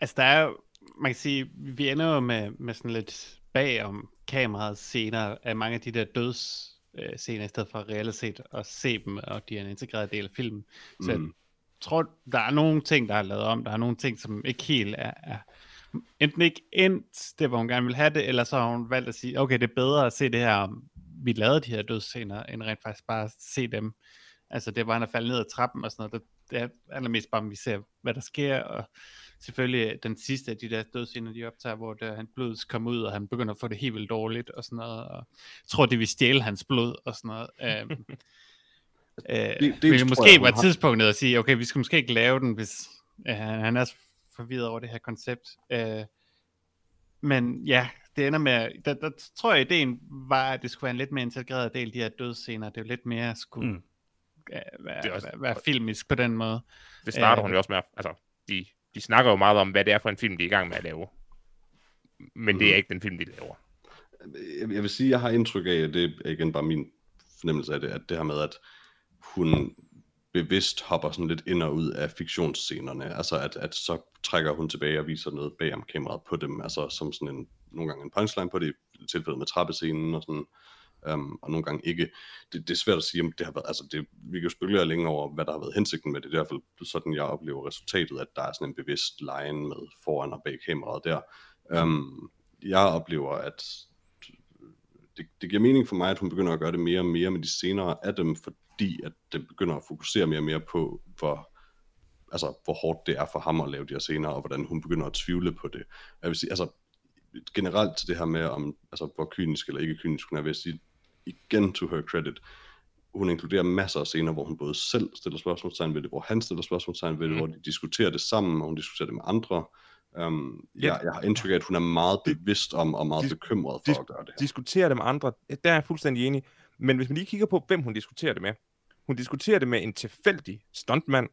Altså, der er jo, man kan sige, vi ender jo med, med sådan lidt bag om kameraet scener af mange af de der døds øh, scener, i stedet for reelt set at se dem, og de er en integreret del af filmen. Så jeg
Mm.
tror, der er nogle ting, der er lavet om, der er nogle ting, som ikke helt er, er enten ikke endt det, hvor hun gerne vil have det, eller så har hun valgt at sige, okay, det er bedre at se det her, vi lavede de her dødsscener, end rent faktisk bare at se dem. Altså det var han at falde ned ad trappen og sådan noget, det, det er allermest bare, at vi ser, hvad der sker, og selvfølgelig den sidste af de der dødsscener, de optager, hvor der, han blodet kommer ud, og han begynder at få det helt vildt dårligt, og sådan noget, og jeg tror, det vil stjæle hans blod, og sådan noget. Øhm, øh, det,
det
måske
jeg,
være
har.
tidspunktet at sige, okay, vi skal måske ikke lave den, hvis øh, han er forvirret over det her koncept. Øh, men ja, det ender med, der, der tror jeg, ideen var, at det skulle være en lidt mere integreret del, de her dødsscener, det er jo lidt mere skulle
Mm.
mm. være,
Det er
være,
også-
være, være filmisk på den måde.
Det starter
Øh,
hun jo også med, altså, de, de snakker jo meget om, hvad det er for en film, de er i gang med at lave. Men det er
Mhm.
ikke den film, de laver.
jeg, jeg vil sige, jeg har indtryk af, at det er igen bare min fornemmelse af det, at det her med, at hun bevidst hopper sådan lidt ind og ud af fiktionsscenerne, altså at, at så trækker hun tilbage og viser noget bag om kameraet på dem, altså som sådan en, nogle gange en punchline på det, i tilfældet med trappescenen og sådan, um, og nogle gange ikke. Det, det er svært at sige, om det har været, altså det, vi kan jo spekulere længe over, hvad der har været hensigten med det, det er i hvert fald sådan, jeg oplever resultatet, at der er sådan en bevidst line med foran og bag kameraet der. Um, jeg oplever, at det, det giver mening for mig, at hun begynder at gøre det mere og mere med de senere af dem, fordi at det begynder at fokusere mere og mere på, hvor, altså, hvor hårdt det er for ham at lave de her scener, og hvordan hun begynder at tvivle på det. Jeg vil sige, altså, generelt til det her med, om, altså, hvor kynisk eller ikke kynisk hun er, vil jeg sige, igen to her credit, hun inkluderer masser af scener, hvor hun både selv stiller spørgsmålstegn ved det, hvor han stiller spørgsmålstegn ved det,
Mhm.
hvor de diskuterer det sammen, og hun diskuterer det med andre. Um,
Ja.
jeg, jeg har indtryk af, at hun er meget bevidst om, og meget
dis-
bekymret for
dis-
at gøre det her.
Diskutere det med andre, der er jeg fuldstændig enig. Men hvis man lige kigger på, hvem hun diskuterer det med. Hun diskuterer det med en tilfældig stuntmand.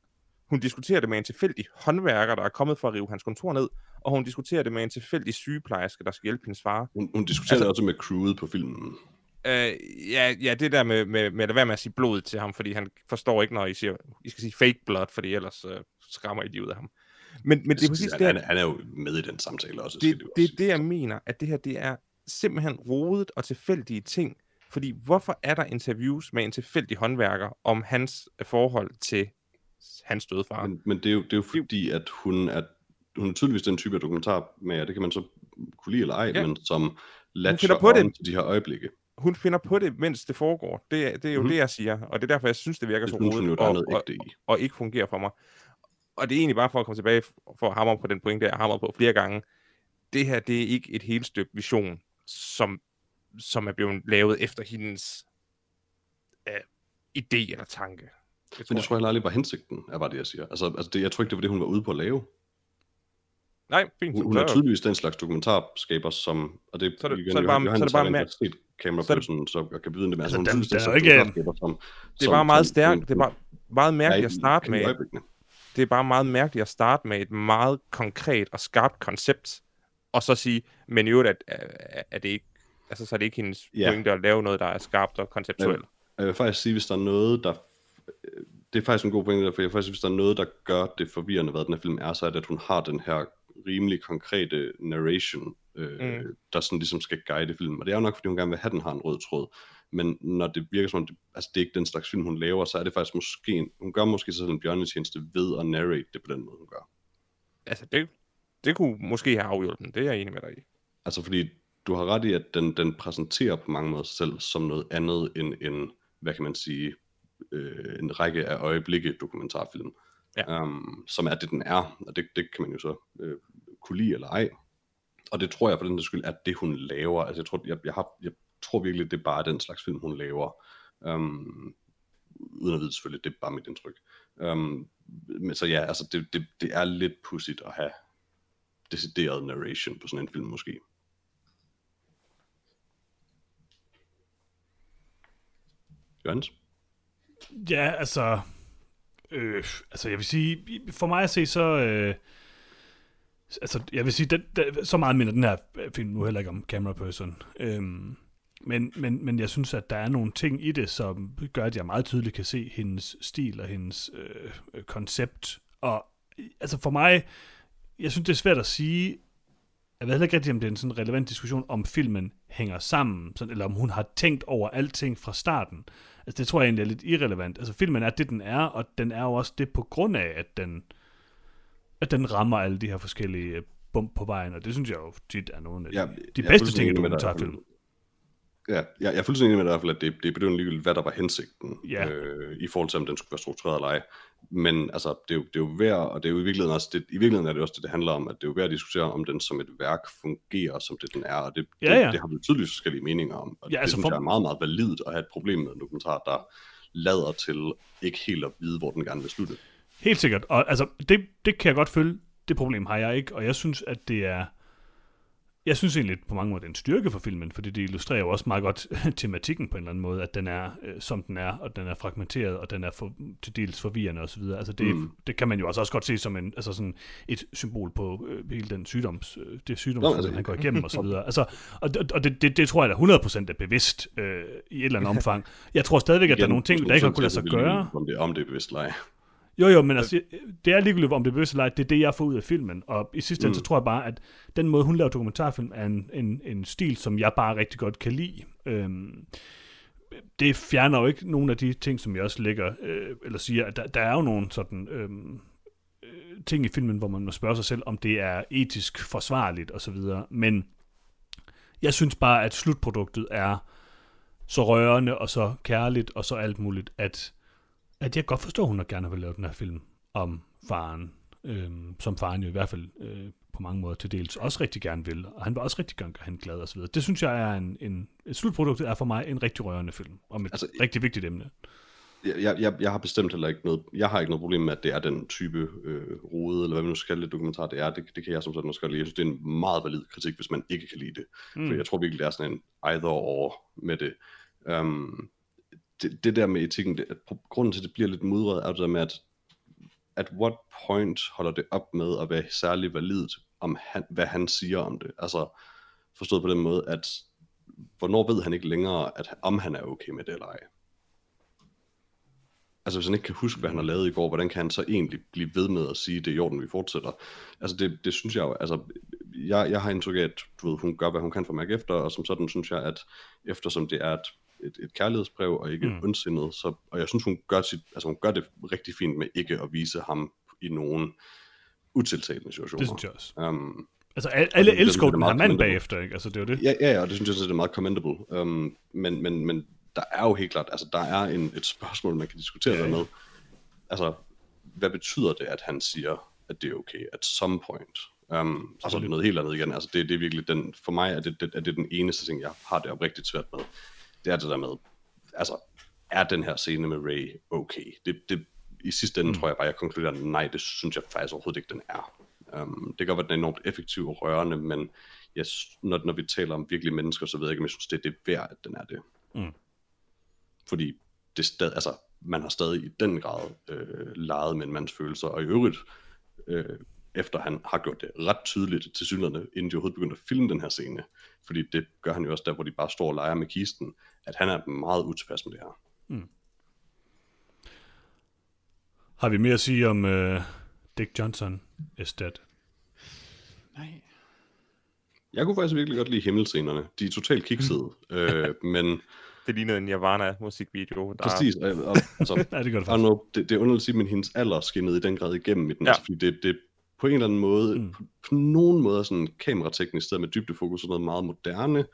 Hun diskuterer det med en tilfældig håndværker, der er kommet for at rive hans kontor ned. Og hun diskuterer det med en tilfældig sygeplejerske, der skal hjælpe hendes far.
Hun, hun diskuterer
Altså-
altså, også med crewet på filmen.
Øh, ja, ja, det der med, med, med at være med at sige blod til ham, fordi han forstår ikke, når I siger, I skal sige fake blood, fordi ellers øh, skræmmer I ud af ham. Men, men det er præcis
han,
det,
han, han er jo med i den samtale også.
det, det
også
er det, jeg mener, at det her, det er simpelthen rodet og tilfældige ting. Fordi hvorfor er der interviews med en tilfældig håndværker om hans øh, forhold til hans døde far?
Men, men det, er jo, det er jo fordi, at hun er, hun er tydeligvis den type af dokumentar med, og det kan man så kunne lide eller ej,
Ja.
men som latcher
på det.
til de her øjeblikke.
Hun finder på det, mens det foregår. Det, er- det er jo
Mhm.
det, jeg siger. Og det er derfor, jeg synes, det virker
Det
så rodet
der
og, og,
i.
og ikke fungerer for mig. Og det er egentlig bare for at komme tilbage for at hamre på den pointe, jeg har hamret på flere gange. Det her, det er ikke et helt stykke vision, som, som er blevet lavet efter hendes øh, idé eller tanke. Det
Men det
jeg.
tror jeg heller aldrig var hensigten, er bare det, jeg siger. Altså, altså det, jeg tror ikke, det var det, hun var ude på at lave.
Nej, fint.
Hun, hun er tydeligvis den slags dokumentarskaber, som... Og det,
Så er det-
igen,
så er det bare-
Johannes
så er det bare
ikke set camera
så det-
person, så jeg kan byde det med.
Altså,
hun
der- er ikke-
som,
det er bare meget stærkt. Det er bare, meget mærkeligt at starte med.
med.
Det er bare meget mærkeligt at starte med et meget konkret og skarpt koncept, og så sige, men i øvrigt, at, at, at det ikke, altså, så er det ikke hendes
Ja.
pointe at lave noget, der er skarpt og konceptuelt.
Jeg vil faktisk sige, hvis der er noget, der... Det er faktisk en god pointe, der, for jeg vil faktisk sige, hvis der er noget, der gør det forvirrende, hvad den her film er, så er det, at hun har den her rimelig konkrete narration, øh,
Mm.
der sådan ligesom skal guide filmen. Og det er jo nok, fordi hun gerne vil have, den har en rød tråd. Men når det virker som om, det, altså det er ikke den slags film, hun laver, så er det faktisk måske, en, hun gør måske sig selv en bjørnetjeneste ved at narrate det på den måde, hun gør.
Altså, det, det kunne måske have afhjulpet den. Det er jeg enig med dig i.
Altså fordi du har ret i, at den, den præsenterer på mange måder sig selv som noget andet end en, hvad kan man sige, øh, en række af øjeblikke dokumentarfilm.
Ja.
Um, som er det, den er, og det, det kan man jo så øh, kunne lide eller ej. Og det tror jeg for den skyld er det, hun laver. Altså jeg tror, jeg, jeg, har, jeg tror virkelig, det er bare den slags film, hun laver. Um, uden at vide selvfølgelig, det er bare mit indtryk. Um, men så ja, altså det, det, det er lidt pudsigt at have decideret narration på sådan en film måske. Johannes?
Ja, altså... Øh, altså, jeg vil sige, for mig at se, så... Øh, altså, jeg vil sige, den, den, så meget minder den her film nu heller ikke om Camera Person. Øhm, men, men, men jeg synes, at der er nogle ting i det, som gør, at jeg meget tydeligt kan se hendes stil og hendes øh, øh koncept. Og øh, altså for mig, jeg synes, det er svært at sige, jeg ved heller ikke rigtig, om det er en sådan relevant diskussion, om filmen hænger sammen, sådan, eller om hun har tænkt over alting fra starten. Altså, det tror jeg egentlig er lidt irrelevant. Altså, filmen er det, den er, og den er jo også det på grund af, at den, at den rammer alle de her forskellige øh, bump på vejen, og det synes jeg jo tit er nogle af de,
Ja,
de bedste ting i dokumentarfilm.
Ja, jeg, jeg er fuldstændig enig med dig at det, det er bedøvende ligegyldigt, hvad der var hensigten,
Ja.
øh, i forhold til, om den skulle være struktureret eller ej. Men altså, det er, jo, det er jo værd, og det er jo i virkeligheden også, det, i virkeligheden er det også det, det handler om, at det er jo værd at diskutere, om den som et værk fungerer, som det den er, og det,
Ja,
det,
ja.
det har vi tydeligvis forskellige meninger om. Og
Ja,
ja,
altså
det synes
for-
jeg er meget, meget validt at have et problem med en dokumentar, der lader til ikke helt at vide, hvor den gerne vil slutte.
Helt sikkert. Og altså, det, det kan jeg godt følge. Det problem har jeg ikke, og jeg synes, at det er... Jeg synes egentlig på mange måder, det er en styrke for filmen, fordi det illustrerer jo også meget godt tematikken på en eller anden måde, at den er, øh, som den er, og den er fragmenteret, og den er for, til dels forvirrende osv. Altså det, mm. Det kan man jo også, også godt se som en, altså sådan et symbol på øh, hele den sygdoms, øh, det sygdoms,
Nå,
altså, han går igennem osv. Altså, og og det, det, det tror jeg da 100% er bevidst øh, i et eller andet omfang. Jeg tror stadigvæk, at der er nogle ting, der ikke har kunnet lade sig gøre.
Om det, om det er bevidst eller.
Jo, jo, men altså, det er ligegyldigt, om det er bevidst eller ej, det er det, jeg får ud af filmen. Og i sidste ende,
Mm.
så tror jeg bare, at den måde, hun laver dokumentarfilm, er en, en, en stil, som jeg bare rigtig godt kan lide. Øhm, det fjerner jo ikke nogen af de ting, som jeg også lægger, øh, eller siger, at der, der er jo nogle sådan øhm, øh, ting i filmen, hvor man må spørge sig selv, om det er etisk forsvarligt osv. Men jeg synes bare, at slutproduktet er så rørende og så kærligt og så alt muligt, at at jeg godt forstår, at hun gerne vil lave den her film om faren, øhm, som faren jo i hvert fald øh, på mange måder til dels også rigtig gerne vil, og han vil også rigtig gerne gøre hende glad og så videre. Det synes jeg er en, en et slutproduktet er for mig en rigtig rørende film, om et
Altså,
rigtig vigtigt emne.
jeg, jeg- jeg, jeg har bestemt heller ikke noget, jeg har ikke noget problem med, at det er den type øh, rode, eller hvad man nu skal kalde det, dokumentar, det er. Det, det kan jeg som sådan også godt lide. Jeg synes, det er en meget valid kritik, hvis man ikke kan lide det. Mm. For jeg tror virkelig, det er sådan en either or med det. Um, det, det der med etikken, det, at grunden til, at det bliver lidt mudret, er det der med, at at what point holder det op med at være særlig validt, om han, hvad han siger om det. Altså forstået på den måde, at hvornår ved han ikke længere, at om han er okay med det eller ej. Altså hvis han ikke kan huske, hvad han har lavet i går, hvordan kan han så egentlig blive ved med at sige, det er i orden, vi fortsætter? Altså det, det synes jeg jo, altså jeg, jeg har indtryk af, at du ved, hun gør, hvad hun kan for at mærke efter, og som sådan synes jeg, at eftersom det er et, et, et kærlighedsbrev og ikke mm. ondsindet, så, og jeg synes, hun gør, sit, altså, hun gør det rigtig fint med ikke at vise ham i nogen utiltalende situationer.
Det synes jeg også.
Um,
altså alle
det-
elsker
er
den her mand bagefter, ikke? Altså det er det.
Ja, ja, ja, og det synes jeg også, det er meget commendable. Um, men, men, men der er jo helt klart, altså der er en, et spørgsmål, man kan diskutere
Ja,
ja. Altså, hvad betyder det, at han siger, at det er okay at some point? Um, og så er
Absolut.
det noget helt andet igen. Altså, det, det er virkelig den, for mig er det, det, er det den eneste ting, jeg har det oprigtigt svært med. Det er det der med, altså, er den her scene med Ray okay? Det, det, I sidste ende mm. tror jeg bare, jeg konkluderer, nej, det synes jeg faktisk overhovedet ikke, den er. Um, det kan godt være, den er enormt effektiv og rørende, men jeg, når, når vi taler om virkelige mennesker, så ved jeg ikke, om jeg synes, det er det værd, at den er det.
Mm.
Fordi det stad, altså, man har stadig i den grad øh, leget med en mands følelser, og i øvrigt, øh, efter han har gjort det ret tydeligt til synligheden, inden de overhovedet begyndte at filme den her scene, fordi det gør han jo også der, hvor de bare står og leger med kisten, at han er meget utilpas med det her.
Har vi mere at sige om uh, Dick Johnson is dead?
Nej.
Jeg kunne faktisk virkelig godt lide himmelscenerne. De er totalt kiksede, øh, men
Det lignede en Nirvana-musikvideo. Der...
præcis, og, og, altså,
Ja, det gør det
Og
faktisk.
nu, det, det er underligt at sige, men hendes alder skinnede i den grad igennem i den,
ja.
altså, fordi det, det på en eller anden måde,
Mm.
mm. på, på nogen måde sådan kamerateknisk sted med dybdefokus og noget meget moderne,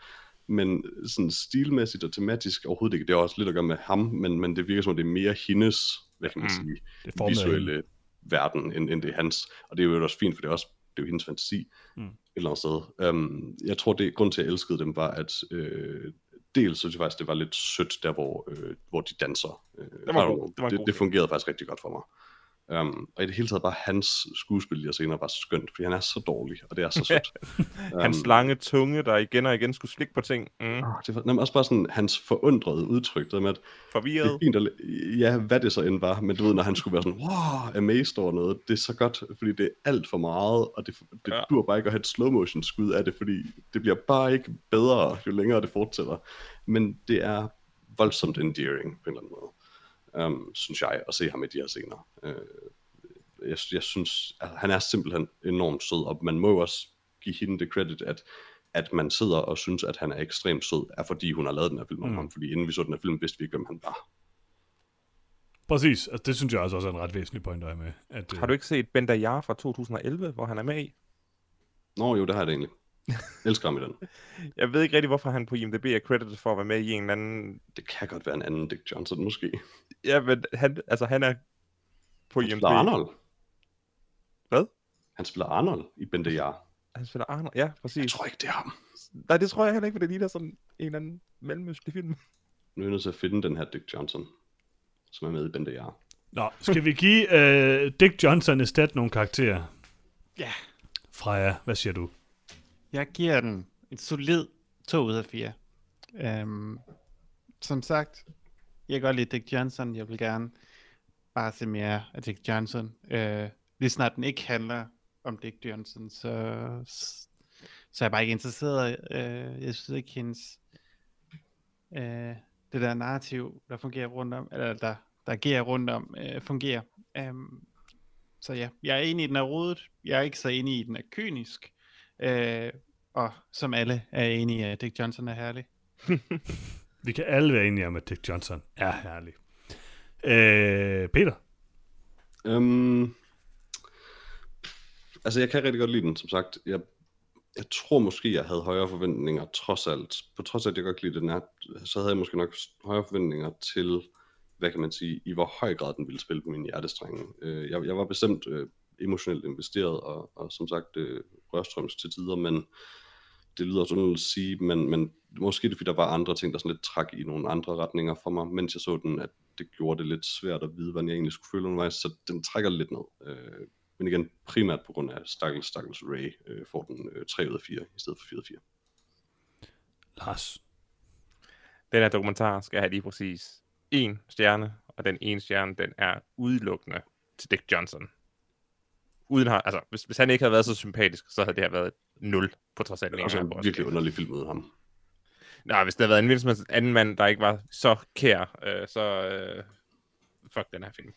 men sådan stilmæssigt og tematisk overhovedet ikke. Det har også lidt at gøre med ham, men, men det virker som om det er mere hendes, hvad kan man
Mm.
sige,
Det af
visuelle verden, end, end det er hans. Og det er jo også fint, for det er også det er jo hendes fantasi
Mm.
et eller andet sted. Um, jeg tror, det grund til, at jeg elskede dem, var, at øh, dels synes jeg faktisk, det var lidt sødt, der hvor, øh, hvor de danser. Øh,
var god. Det var
det,
god
det
scene.
fungerede faktisk rigtig godt for mig. Um, og i det hele taget bare hans skuespil, jeg senere var så skønt, fordi han er så dårlig, og det er så sødt.
Hans
Øhm,
lange tunge, der igen og igen skulle slikke på ting. Mm.
det var, nej, men også bare sådan hans forundrede udtryk, det der med, at det er
Forvirret.
fint, at, ja, hvad det så end var, men du ved, når han skulle være sådan, wow, amazed over noget, det er så godt, fordi det er alt for meget, og det, det
ja.
dur bare ikke at have et slow motion skud af det, fordi det bliver bare ikke bedre, jo længere det fortsætter. Men det er voldsomt endearing på en eller anden måde, um, synes jeg, at se ham i de her scener. Uh, jeg, jeg synes, at han er simpelthen enormt sød, og man må jo også give hende det credit, at at man sidder og synes, at han er ekstremt sød, er fordi hun har lavet den her film om
Mm.
ham, fordi inden vi så den her film, vidste vi ikke, hvem han var.
Præcis, altså, det synes jeg også er en ret væsentlig point, der er med. At, øh,
Har du ikke set Ben Yar fra 2011, hvor han er med i?
Nå jo, det har jeg da egentlig. Elsker ham i den.
Jeg ved ikke rigtig, hvorfor han på IMDb er credited for at være med i en eller anden...
Det kan godt være en anden Dick Johnson, måske.
Ja, men han, altså, han er på
Han
IMDb.
spiller Arnold.
Hvad?
Han spiller Arnold i Bente Jar.
Han spiller Arnold. Ja, præcis.
Jeg tror ikke, det er ham.
Nej, det tror jeg heller ikke, for det ligner sådan en eller anden mellemøstlig film.
Nu er jeg nødt til at finde den her Dick Johnson, som er med i Bente Jar.
Nå, skal vi give uh, Dick Johnson is dead nogle karakterer?
Ja.
Freja, hvad siger du?
Jeg giver den et solid 2 ud af 4. Øhm, som sagt, jeg kan godt lide Dick Johnson. Jeg vil gerne bare se mere af Dick Johnson. Øh, lige snart den ikke handler om Dick Johnson, så, så er jeg bare ikke interesseret. Øh, jeg synes ikke, hendes øh, det der narrativ, der fungerer rundt om, eller der, der agerer rundt om, øh, fungerer. Um, så ja, jeg er enig i, den er rodet. Jeg er ikke så enig i, den er kynisk. Øh, og som alle er enige, at Dick Johnson er herlig.
Vi kan alle være enige om, at Dick Johnson er herlig. Øh, Peter?
Øhm, altså, jeg kan rigtig godt lide den, som sagt. Jeg, jeg tror måske, jeg havde højere forventninger, trods alt. På trods af, at jeg godt kan lide den er, så havde jeg måske nok højere forventninger til, hvad kan man sige, i hvor høj grad den ville spille på min hjertestrenge. Øh, jeg, jeg var bestemt øh, emotionelt investeret, og, og som sagt øh, rørstrøms til tider, men det lyder også underligt at sige, men, men måske det er, fordi der var andre ting, der sådan lidt trak i nogle andre retninger for mig, mens jeg så den, at det gjorde det lidt svært at vide, hvordan jeg egentlig skulle føle undervejs, så den trækker lidt ned. Øh, men igen, primært på grund af Stakkels, Stakkels Ray, øh, får den øh, 3 ud af 4 i stedet for 4 ud af 4.
Lars?
Den her dokumentar skal have lige præcis en stjerne, og den ene stjerne, den er udelukkende til Dick Johnson. Uden har, altså, hvis, hvis han ikke havde været så sympatisk, så havde det her været et 0 på trods af
Det
den
er
ene
en
her
virkelig underlig film ud af ham.
Nej, hvis det havde været en helst anden mand, der ikke var så kær, øh, så øh, fuck den her film.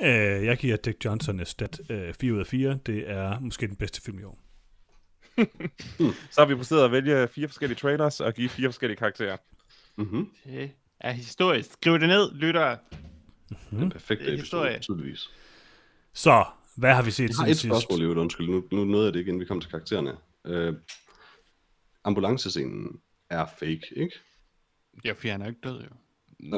Øh, jeg giver Dick Johnson et stat øh, 4 ud af 4. Det er måske den bedste film i år.
Så har vi præsteret at vælge fire forskellige trailers og give fire forskellige karakterer.
Mm-hmm.
Det er historisk. Skriv det ned, lytter.
Perfekte
Det er
episode,
historie.
tydeligvis.
Så, hvad har vi set
Jeg har
siden
et
sidst?
spørgsmål, øvrigt, undskyld. Nu, nu nåede jeg det ikke, inden vi kom til karaktererne. Øh, ambulancescenen er fake, ikke?
Ja, for han er ikke død, jo.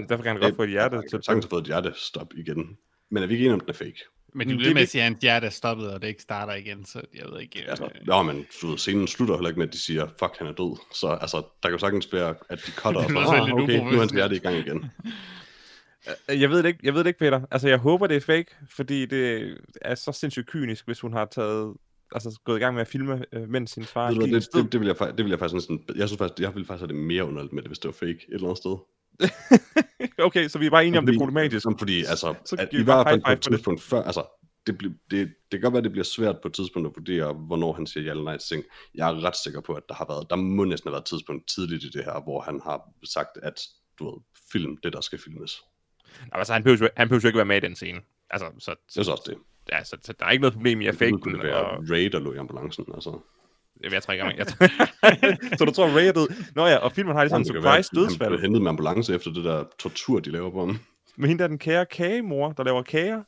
Derfor kan han godt få et hjerte
Jeg
til
har fået et hjertestop igen. Men er vi ikke enige om, den er fake?
Men du
det
bliver
er
med at sige, at hans hjerte er stoppet, og det ikke starter igen, så jeg ved ikke...
Altså,
øh,
ja, men du ved, scenen slutter heller ikke med, at de siger, fuck, han er død. Så altså, der kan jo sagtens være, at de cutter, og
Det
så,
lyder
ah, okay, nu er hans hjerte i gang igen.
Øh, Jeg ved det ikke, jeg ved det ikke, Peter. Altså, jeg håber, det er fake, fordi det er så sindssygt kynisk, hvis hun har taget, altså gået i gang med at filme, øh, mens sin far
Ved du, det, det, det, vil jeg, det vil jeg faktisk næsten... Jeg synes faktisk, jeg ville faktisk have det mere underligt med det, hvis det var fake et eller andet sted.
Okay, så vi er bare enige om, det er problematisk.
Fordi, altså,
Så
at, i hvert fald på et
på det.
tidspunkt før, altså, det, det, det kan godt være, det bliver svært på et tidspunkt at vurdere, hvornår han siger ja eller nej til ting. Jeg er ret sikker på, at der har været, der må næsten have været et tidspunkt tidligt i det her, hvor han har sagt, at du ved, film det, der skal filmes.
Altså, han behøver, han behøver jo ikke være med i den scene. Altså, så,
Jeg synes også det.
ja, så, så der er ikke noget problem i fake
Det kunne være
Og,
Ray, der lå i ambulancen. Altså.
jeg, jeg tror ikke, jeg, Så du tror, Ray er død? Nå ja, og filmen har lige sådan en
Det kan være,
surprise
Han blev
dødsfald.
hentet med ambulance efter det der tortur, de laver på ham.
Med hende der den kære kagemor, der laver kager,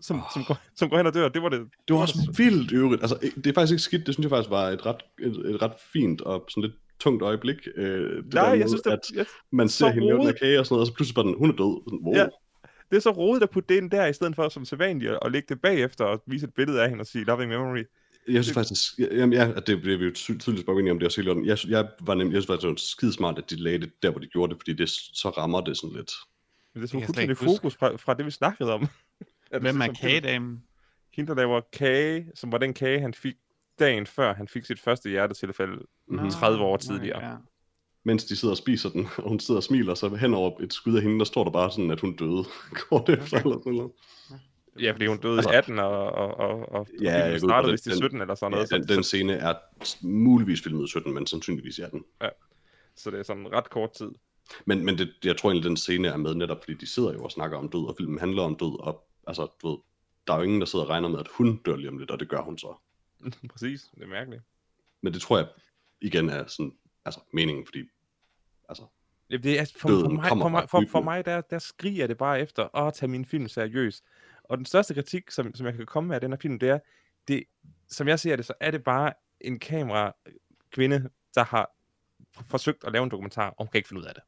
som, som, går, som går hen og dør. Det var det.
Det var også vildt øvrigt. Altså, det er faktisk ikke skidt. Det synes jeg faktisk var et ret, et, et ret fint og sådan lidt tungt øjeblik. Øh, det
Nej,
der
jeg
med,
synes, det,
at
jeg,
man
så
ser hende den
rodet.
kage og sådan noget, og så pludselig bare den, hun er død. Sådan, wow.
Ja. det er så rodet at putte det ind der, i stedet for som sædvanligt at, at lægge det bagefter og vise et billede af hende og sige loving memory.
Jeg synes faktisk, ja, jamen, ja, at det bliver vi jo ty- tydeligvis bare enige om det også hele. Jeg, jeg, var nem, jeg synes faktisk, det var skidesmart, at de lagde det der, hvor de gjorde det, fordi det, så rammer det sådan lidt.
Men det
jeg slet
fuldstændig fokus fra, fra det, vi snakkede om.
Hvem er kagedamen?
Hende, der laver kage, som var den kage, han fik dagen før han fik sit første hjertetilfælde
Mhm.
30 år tidligere.
ja.
Mens de sidder og spiser den, og hun sidder og smiler, så hen over et skud af hende, der står der bare sådan, at hun døde kort efter. Eller sådan noget.
Ja, fordi hun døde
Altså-
i 18, og, og, og, og
Ja,
filmen startede
det.
vist i
Den-
17 eller sådan noget.
Ja, den,
så,
den scene er muligvis filmet i 17, men sandsynligvis i 18.
så det er sådan ret kort tid.
Men, men det, jeg tror egentlig, den scene er med netop, fordi de sidder jo og snakker om død, og filmen handler om død, og altså, du ved, der er jo ingen, der sidder og regner med, at hun dør lige om lidt, og det gør hun så.
Præcis, det er mærkeligt.
Men det tror jeg igen er sådan, altså meningen, fordi, altså,
det er, for,
Døden
for, mig, for, mig, for, for mig der, der skriger det bare efter at tage min film seriøst. Og den største kritik, som, som jeg kan komme med af den her film, det er, det, som jeg ser det, så er det bare en kamera kvinde, der har forsøgt at lave en dokumentar, og hun kan ikke finde ud af det.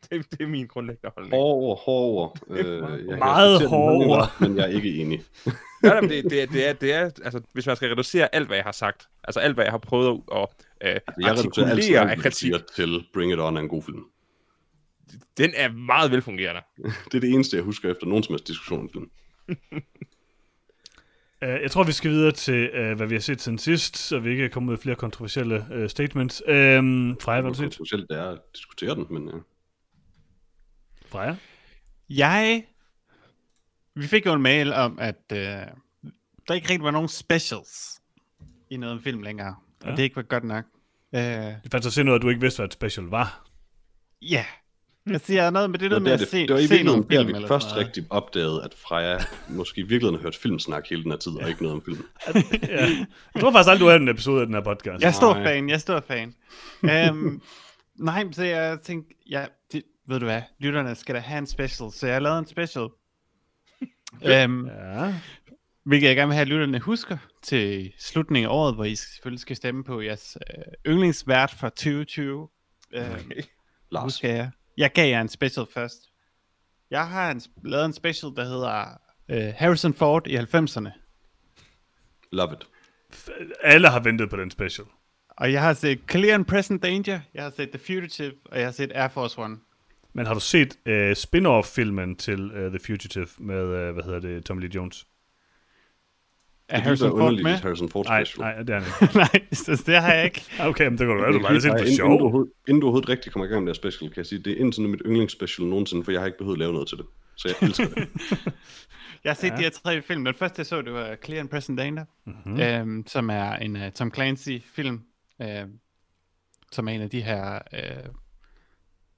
det, det er min grundlæggende holdning.
hårdere, hårdere. Øh, jeg,
Meget hårdere.
Men jeg er ikke enig.
Ja, men det, det, er, det, er, det er, altså, hvis man skal reducere alt, hvad jeg har sagt, altså alt, hvad jeg har prøvet at øh,
Altså, jeg altid
artikulere
alt,
af
jeg
kritik,
til Bring It On er en god film.
den er meget velfungerende.
Det er det eneste, jeg husker efter nogen som helst diskussion om film.
Uh, jeg tror, vi skal videre til, uh, hvad vi har set siden sidst, så vi ikke kommer ud med flere kontroversielle uh, statements. Uh, Freja, hvad har du set?
Det er at diskutere den, men ja.
Freja?
Jeg... Vi fik jo en mail om, at øh, der ikke rigtig var nogen specials i noget film længere. Ja.
Ja.
Og det ikke var godt nok. Øh,
Det fandt så se noget, at du ikke vidste, hvad et special var.
ja. Jeg siger noget med det der
Det
med
var,
at
der,
se,
det, det var i virkeligheden der,
film
vi
eller
først
noget.
rigtig opdagede, at Freja måske i virkeligheden har hørt filmsnak hele den her tid, og ikke noget om film.
ja. Jeg tror faktisk aldrig, du har en episode af den her podcast.
Jeg er stor fan, jeg er stor fan. um, nej, så jeg tænkte, ja, det, ved du hvad, lytterne skal da have en special, så jeg har lavet en special. um,
Ja.
hvilket jeg gerne vil have, at lytterne husker til slutningen af året, hvor I selvfølgelig skal stemme på jeres øh, yndlingsvært for 2020. Um,
Lars.
husker jeg. Jeg gav jer en special først. Jeg har en, lavet en special, der hedder øh, Harrison Ford i 90'erne.
Love it.
Alle har ventet på den special.
Og jeg har set Clear and Present Danger, jeg har set The Fugitive, og jeg har set Air Force One.
Men har du set uh, spin-off-filmen til uh, The Fugitive med, uh, hvad hedder det, Tommy Lee Jones?
Er
Det
Harrison Ford med?
Harrison Ford
Nej,
special.
nej, det er han ikke.
Nej, så det har jeg ikke.
Okay, men det kan du være, du bare set for
inden, inden, du
sjov.
overhovedet, inden du overhovedet rigtig kommer i gang med det her special, kan jeg sige, det er indtil nu mit yndlingsspecial nogensinde, for jeg har ikke behøvet at lave noget til det. Så jeg elsker det.
Jeg har set
Ja.
de her tre film. Den første, jeg så, det var Clear and Present Danger, mm-hmm. øhm, som er en uh, Tom Clancy-film, øhm, som er en af de her, øh,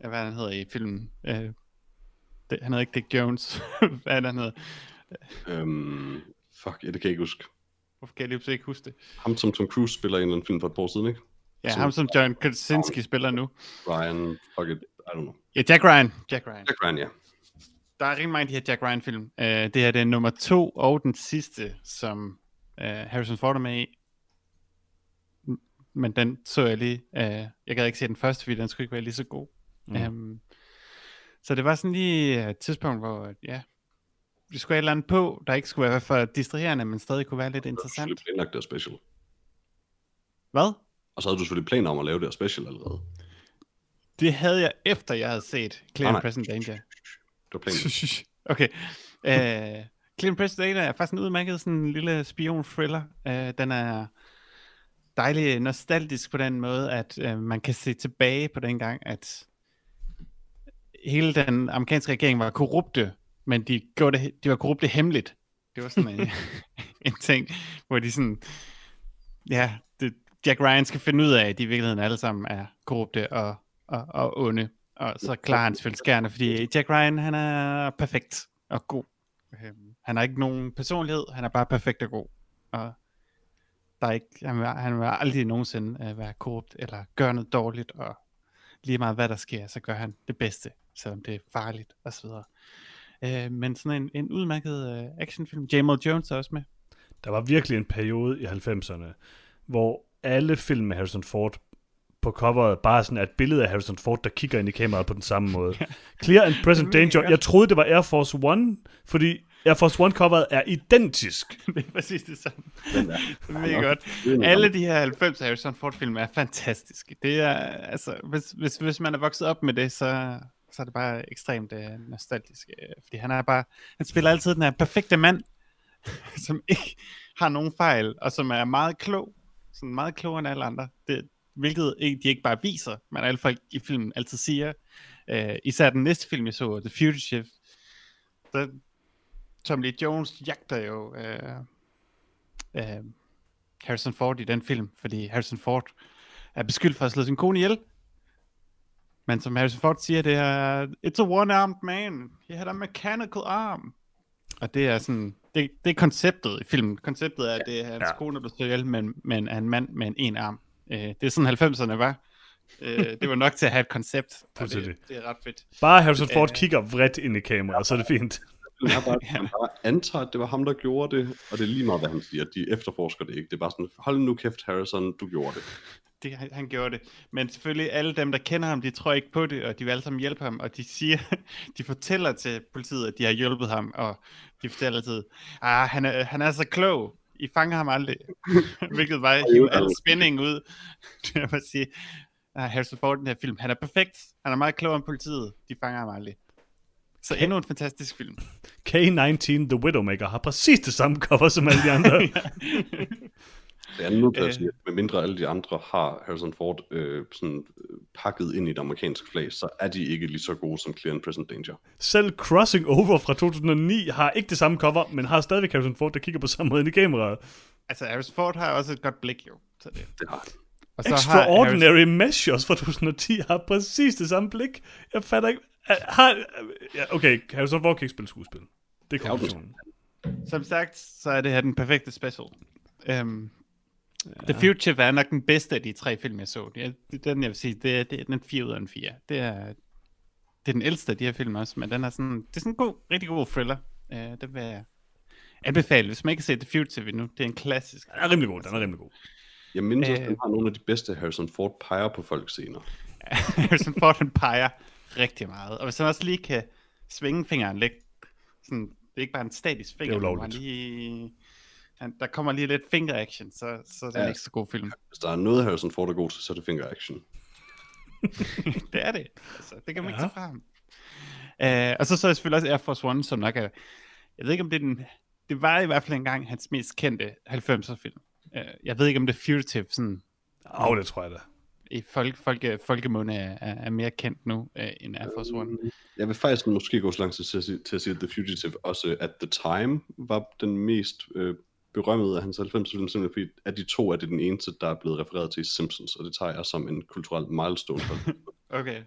hvad han hedder i filmen, øh, Det, han hedder ikke Dick Jones. Hvad er det, han hedder?
Øhm, fuck, ja, det kan jeg ikke huske.
Hvorfor kan jeg lige ikke huske det?
Ham som Tom Cruise spiller i en eller anden film for et par år siden, ikke?
Ja,
Så-
ham som John Krasinski spiller nu.
Ryan, fuck it, I don't know.
Ja, Jack Ryan. Jack Ryan.
Jack Ryan, ja.
Der er rigtig mange af de her Jack Ryan-film. Uh, det her det er nummer to og den sidste, som uh, Harrison Ford er med i. Men den så jeg lige. Uh, jeg gad ikke se den første, fordi den skulle ikke være lige så god.
Mm.
Um, så det var sådan lige et tidspunkt, hvor ja, vi skulle have et eller andet på, der ikke skulle være for distraherende, men stadig kunne være lidt
Du havde
interessant.
planlagt det special.
Hvad?
Og så havde du selvfølgelig planer om at lave det her special allerede. Det
havde jeg efter, jeg havde set Clear
nej.
Present Danger.
var planen.
okay. Uh, Clear and Present Danger er faktisk en udmærket sådan en lille spion-thriller. Uh, den er dejlig nostalgisk på den måde, at uh, man kan se tilbage på den gang, at hele den amerikanske regering var korrupte, men de, gjorde det, de var korrupte hemmeligt. Det var sådan en, en ting, hvor de sådan, ja, det, Jack Ryan skal finde ud af, at de i virkeligheden alle sammen er korrupte og, og, og onde. Og så klarer han selvfølgelig skærne, fordi Jack Ryan, han er perfekt og god. Øhm, Han har ikke nogen personlighed, han er bare perfekt og god. Og der er ikke, han, vil, han vil aldrig nogensinde uh, være korrupt eller gøre noget dårligt, og lige meget hvad der sker, så gør han det bedste, selvom det er farligt osv. Uh, men sådan en, en udmærket uh, actionfilm. Jamal Jones er også med.
Der var virkelig en periode i 90'erne, hvor alle film med Harrison Ford på coveret bare sådan er et billede af Harrison Ford, der kigger ind i kameraet på den samme måde. Clear and Present
er
Danger. Jeg troede, det var Air Force One, fordi Air Force One coveret er identisk.
det er præcis det samme.
Den
Det er mega godt. Alle de her 90 Harrison Ford film er fantastiske. Det er, altså, hvis, hvis, hvis man er vokset op med det, så, så er det bare ekstremt øh, nostalgisk. Øh, fordi han er bare, han spiller altid den her perfekte mand, som ikke har nogen fejl, og som er meget klog. Sådan meget klogere end alle andre. Det, hvilket ikke, de ikke bare viser, men alle folk i filmen altid siger. Øh, især den næste film, jeg så, The Fugitive, der, Tom Lee Jones jagter jo øh, øh, Harrison Ford i den film, fordi Harrison Ford er beskyldt for at slå sin kone ihjel. Men som Harrison Ford siger, det er, it's a one-armed man. He had a mechanical arm. Og det er sådan, det, det er konceptet i filmen. Konceptet er, at det er hans
Ja.
kone, der slår ihjel, men, men er en mand med en, en arm. Øh, det er sådan 90'erne var. Øh, det var nok til at have et koncept. det, det er ret fedt.
Bare Harrison Ford
Øh.
kigger vredt ind i kameraet, så er det fint.
Den er bare, man bare antager, at det var ham, der gjorde det, og det er lige meget, hvad han siger. De efterforsker det ikke. Det er bare sådan, hold nu kæft, Harrison, du gjorde det.
Det, han, han gjorde det. Men selvfølgelig alle dem, der kender ham, de tror ikke på det, og de vil alle sammen hjælpe ham, og de siger, de fortæller til politiet, at de har hjulpet ham, og de fortæller altid, ah, han er, han er så klog, I fanger ham aldrig. Hvilket var al spænding ud. Det er bare at sige, ah, Harrison Ford, den her film, han er perfekt, han er meget klogere end politiet, de fanger ham aldrig. Så endnu en fantastisk film.
K-19 The Widowmaker har præcis det samme cover som alle de andre.
Det er til at
Øh.
sige, at medmindre alle de andre har Harrison Ford øh, sådan, øh, pakket ind i et amerikansk flag, så er de ikke lige så gode som Clear and Present Danger.
Selv Crossing Over fra 2009 har ikke det samme cover, men har stadigvæk Harrison Ford, der kigger på samme måde ind i kameraet.
altså, Harrison Ford har også et godt blik, jo. Så det.
Det har.
Og så har Harrison-
Extraordinary Measures fra 2010 har præcis det samme blik. Jeg fatter ikke... Har, ja, okay, Harrison Ford kan ikke spille skuespil. Det er konklusionen.
Som sagt, så er det her den perfekte special. Um, ja. The Future er nok den bedste af de tre film, jeg så. Det er, det er den, jeg vil sige, det er, det er den 4 ud af en 4. Det er, det er den ældste af de her film også, men den er sådan, det er sådan en god, rigtig god thriller. Uh, det vil jeg anbefale, hvis man ikke har set The Future endnu. Det er en klassisk.
Den er rimelig god, den er rimelig god.
Jeg mindes også,
Øh.
at den har nogle af de bedste Harrison Ford peger på folk scener.
Harrison Ford, han peger rigtig meget. Og hvis han også lige kan svinge fingeren lidt, sådan, det er ikke bare en statisk finger, men
ulovligt.
han lige, han, der kommer lige lidt finger action, så, så er det
Ja.
en ekstra god film.
Hvis der er noget, Harrison Ford er god til, så er det finger action.
det er det. Altså, det kan man ikke
Ja.
tage fra ham. Uh, og så så er selvfølgelig også Air Force One, som nok er, jeg ved ikke om det er den, det var i hvert fald engang hans mest kendte 90'er film. Uh, jeg ved ikke om det Fugitive sådan,
Åh, oh, det tror jeg da.
i folk, folke, folkemunde er, er, er mere kendt nu uh, end Air Force One.
Jeg vil faktisk måske gå så langt til at sige, til at sige at The Fugitive også at The Time var den mest øh, berømmede af hans 90 film, simpelthen fordi at de to er det den eneste, der er blevet refereret til i Simpsons, og det tager jeg som en kulturel milestone. For.
Okay.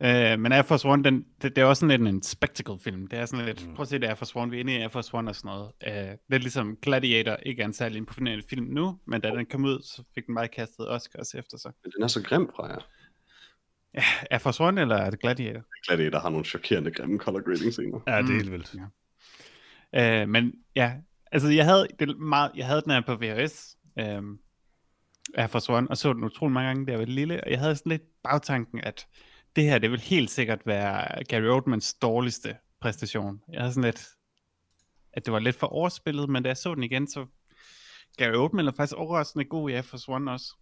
Uh, men Air Force One, den, det, det er også sådan lidt en spectacle-film. Det er sådan lidt, mm. prøv at se det Air Force One, vi er inde i Air Force One og sådan noget. Uh, lidt ligesom Gladiator ikke er en særlig imponerende film nu, men da den kom ud, så fik den bare kastet Oscars efter sig.
Men den er så grim fra jer.
Ja, Air Force One, eller er det Gladiator?
Gladiator har nogle chokerende grimme color grading scener.
Ja, det er
Mm.
helt vildt.
Uh, men ja, altså jeg havde, det meget, jeg havde den her på VHS, um, Air Force One, og så den utrolig mange gange, da jeg var lille, og jeg havde sådan lidt bagtanken, at det her, det vil helt sikkert være Gary Oldmans dårligste præstation. Jeg havde sådan lidt, at det var lidt for overspillet, men da jeg så den igen, så Gary Oldman er faktisk overraskende god i Air Force One også.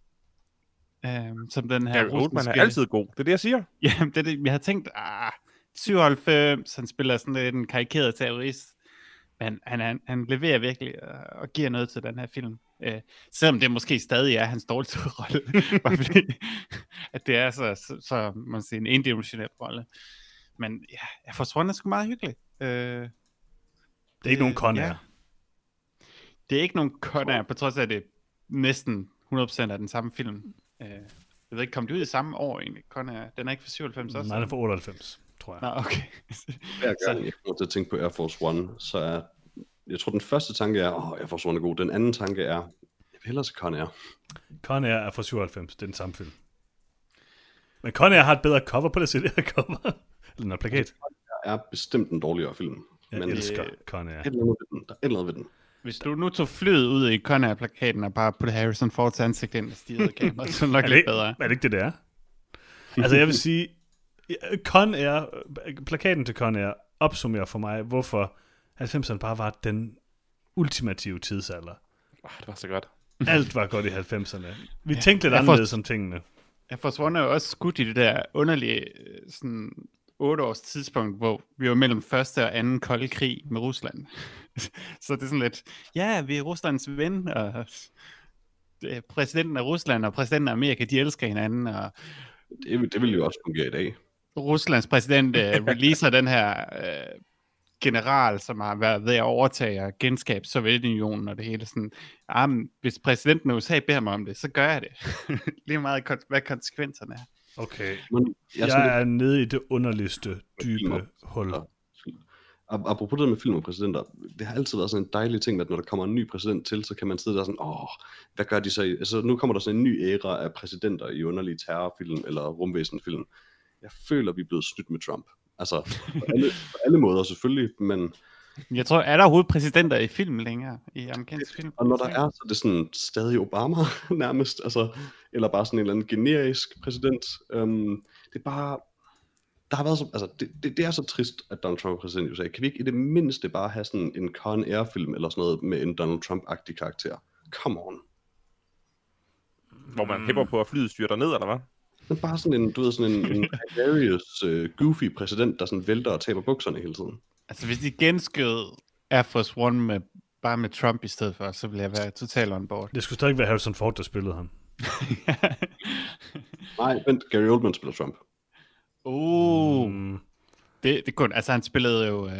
Um, som den her
Gary Oldman er altid god. Det er det, jeg siger.
Jamen, det er det. Jeg havde tænkt, ah, 97, han spiller sådan lidt en karikeret terrorist. Men han, han, han leverer virkelig øh, og giver noget til den her film. Øh, selvom det måske stadig er hans dårligste rolle. Bare fordi, at det er så, så, så man siger, en endimensionel rolle. Men ja, jeg får er sgu meget hyggelig. Øh,
Det er ikke nogen con
ja. det er ikke nogen Conair, på trods af, at det er næsten 100% af den samme film. Øh, jeg ved ikke, kom det ud i samme år egentlig? Conair, den er ikke fra 97 også?
Nej, den er fra 98, tror jeg.
Nå, okay.
Hver gang jeg kommer til at tænke på Air Force One, så er, jeg tror den første tanke er, åh, Air Force One er god. Den anden tanke er, jeg vil hellere se Con Air.
Con Air er fra 97, det er den samme film. Men Con Air har et bedre cover på det CD cover. Eller en plakat.
er bestemt en dårligere film.
Jeg
men
elsker
øh,
Con Air.
et eller andet ved den. Der er et eller andet ved den.
Hvis du nu tog flyet ud i Conair-plakaten og bare putte Harrison Fords ansigt ind og stirrede kameraet, så er det nok
Er det,
lidt
ikke,
bedre.
er det ikke det, det er? altså, jeg vil sige, Con Air, plakaten til Con Air opsummerer for mig, hvorfor 90'erne bare var den ultimative tidsalder.
Oh, det var så godt.
Alt var godt i 90'erne. Vi
Ja,
tænkte lidt anderledes om tingene.
Jeg forsvandt jo også skudt i det der underlige øh, sådan 8 års tidspunkt, hvor vi var mellem første og anden kolde krig med Rusland. så det er sådan lidt, ja, vi er Ruslands ven, og præsidenten af Rusland og præsidenten af Amerika, de elsker hinanden, og
Det, vil- det vil jo også fungere i dag.
Ruslands præsident øh, releaser den her øh, general, som har været ved at overtage og genskabe Sovjetunionen og det hele sådan, ah, men hvis præsidenten af USA beder mig om det, så gør jeg det. Lige meget, hvad konsekvenserne er.
Okay.
Men jeg,
Jeg er nede i det underligste, dybe hul.
Ap- Apropos det med film og præsidenter, det har altid været sådan en dejlig ting, at når der kommer en ny præsident til, så kan man sidde der sådan, åh, hvad gør de så? i-" Altså, nu kommer der sådan en ny æra af præsidenter i underlige terrorfilm eller rumvæsenfilm. Jeg føler, vi er blevet snydt med Trump. Altså, på alle, på alle måder selvfølgelig, men
Jeg tror, er der overhovedet præsidenter i film længere? I amerikansk film?
og når der er, så er det sådan stadig Obama nærmest, altså, eller bare sådan en eller anden generisk præsident. Um, det er bare, der har været så, altså, det, det, det, er så trist, at Donald Trump er præsident i USA. Kan vi ikke i det mindste bare have sådan en Con Air-film eller sådan noget med en Donald Trump-agtig karakter? Come on.
Hvor man hæpper på, at flyet styrter ned, eller hvad?
Men bare sådan en, du ved, sådan en, en hilarious, uh, goofy præsident, der sådan vælter og taber bukserne hele tiden.
Altså, hvis de genskød Air Force One med, bare med Trump i stedet for, så ville jeg være totalt on board.
Det skulle stadig være Harrison Ford, der spillede ham.
Nej, vent, Gary Oldman spiller Trump.
uh,
Mm,
det, det kunne, altså han spillede jo uh,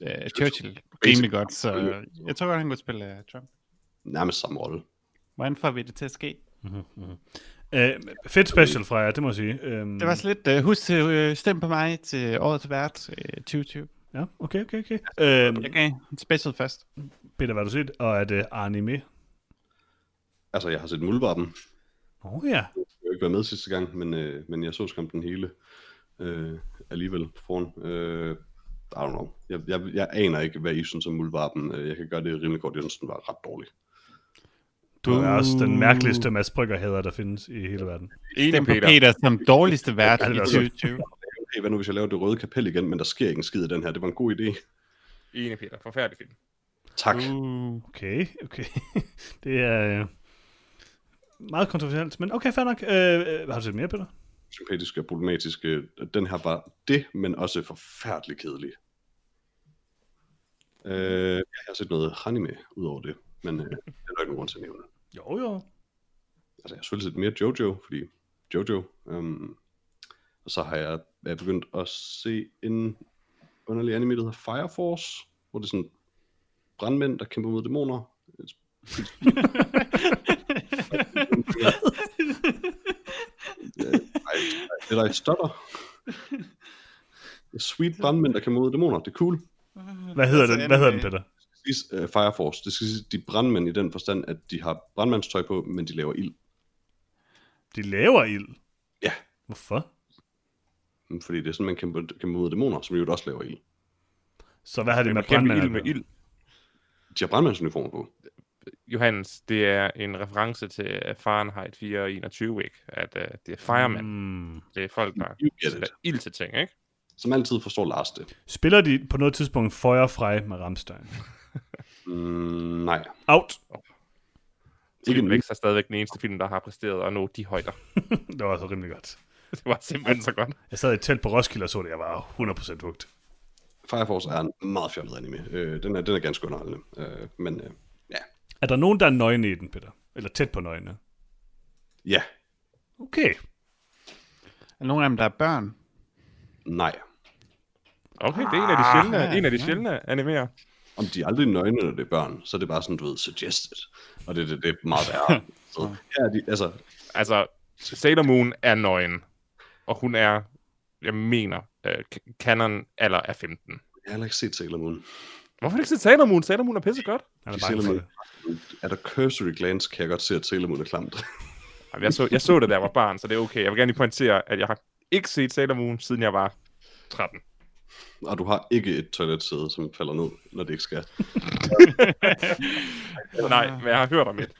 uh, Churchill rimelig godt, så jeg tror godt, han kunne spille uh, Trump.
Nærmest samme rolle.
Hvordan får vi det til at ske?
Uh, fedt special fra jer, det må jeg sige. Um,
Det var så lidt, uh, husk til uh, stem på mig til året til vært uh, 2020.
Ja, okay, okay, okay.
Jeg gav en special først.
Peter, hvad har du set? Og er det anime?
Altså, jeg har set Muldvarpen.
Åh oh, ja.
Jeg har ikke været med sidste gang, men, øh, men jeg så skam den hele øh, alligevel på forhånd. Øh, I don't know. Jeg, jeg, jeg aner ikke, hvad I synes om Muldvarpen. Øh, Jeg kan gøre det rimelig godt. Jeg synes, den var ret dårlig.
Du er også den mærkeligste Mads Brygger der findes i hele verden.
Enig,
Stem på
Peter.
Peter som dårligste vært i
vil jeg også.
2020.
Hey, hvad nu, hvis jeg laver det røde kapel igen, men der sker ikke en skid i den her. Det var en god idé.
Enig, Peter. Forfærdelig film.
Tak.
Uh.
Okay, okay. det er øh, meget kontroversielt, men okay, fair nok. Øh, har du set mere, Peter?
Sympatisk og problematisk. Øh, Den her var det, men også forfærdeligt kedelig. Øh, jeg har set noget anime ud over det, men øh, det er der ikke nogen grund til at nævne.
Jo, jo.
altså jeg har selvfølgelig set mere Jojo, fordi Jojo, um, og så har jeg, jeg er begyndt at se en underlig anime, der hedder Fire Force, hvor det er sådan brandmænd, der kæmper mod dæmoner. Det er der et stotter. Sweet brandmænd, der kan møde dæmoner. Det er cool.
Hvad hedder den, hvad hedder den, Peter?
Siges, uh, Fire Force. Det skal sige, de er brandmænd i den forstand, at de har brandmandstøj på, men de laver ild.
De laver ild.
Ja.
Hvorfor?
Fordi det er sådan, man kan, kan møde dæmoner, som jo også laver ild.
Så hvad har det med brandmænd
ild
at
med
gøre?
ild.
De har brandmandsuniformer på.
Johannes, det er en reference til Fahrenheit 421, ikke? At uh, det er firemen. Mm. Det er folk, der sætter ild til ting, ikke?
Som altid forstår Lars det.
Spiller de på noget tidspunkt Feuerfrei med Rammstein?
Mm, nej.
Out.
Ikke.
Vækst er stadigvæk den eneste film, der har præsteret at nå de højder.
Det var så rimelig godt.
det var simpelthen så godt.
Jeg sad i et telt på Roskilde og så det. Jeg var 100% hugt.
Fire Force er en meget fjollet anime. Øh, den, er, den er ganske underholdende. Øh, men øh, ja.
Er der nogen, der er nøgne i den, Peter? Eller tæt på nøgne?
Ja.
Okay.
Er nogen af dem, der er børn?
Nej.
Okay, det er en af de sjældne,
Ah,
en af de
ja.
sjældne animerer.
Om de er aldrig nøgne, når det er børn, så er det bare sådan, du ved, suggested. Og det, det, det er meget værre. Så her er de, altså,
Altså, Sailor Moon er nøgen, og hun er, jeg mener, uh, canon alder er 15.
jeg har ikke set Sailor Moon.
Hvorfor har du ikke set Sailor Moon? Sailor Moon er pisse godt.
Han er
De
bange
Sailor Moon. Er der cursory glance, kan jeg godt se, at Sailor Moon er klamt.
Jamen, Jeg så, jeg så det, da jeg var barn, så det er okay. Jeg vil gerne lige pointere, at jeg har ikke set Sailor Moon, siden jeg var 13.
Og du har ikke et toiletsæde, som falder ned, når det ikke skal.
Nej, men jeg har hørt om det.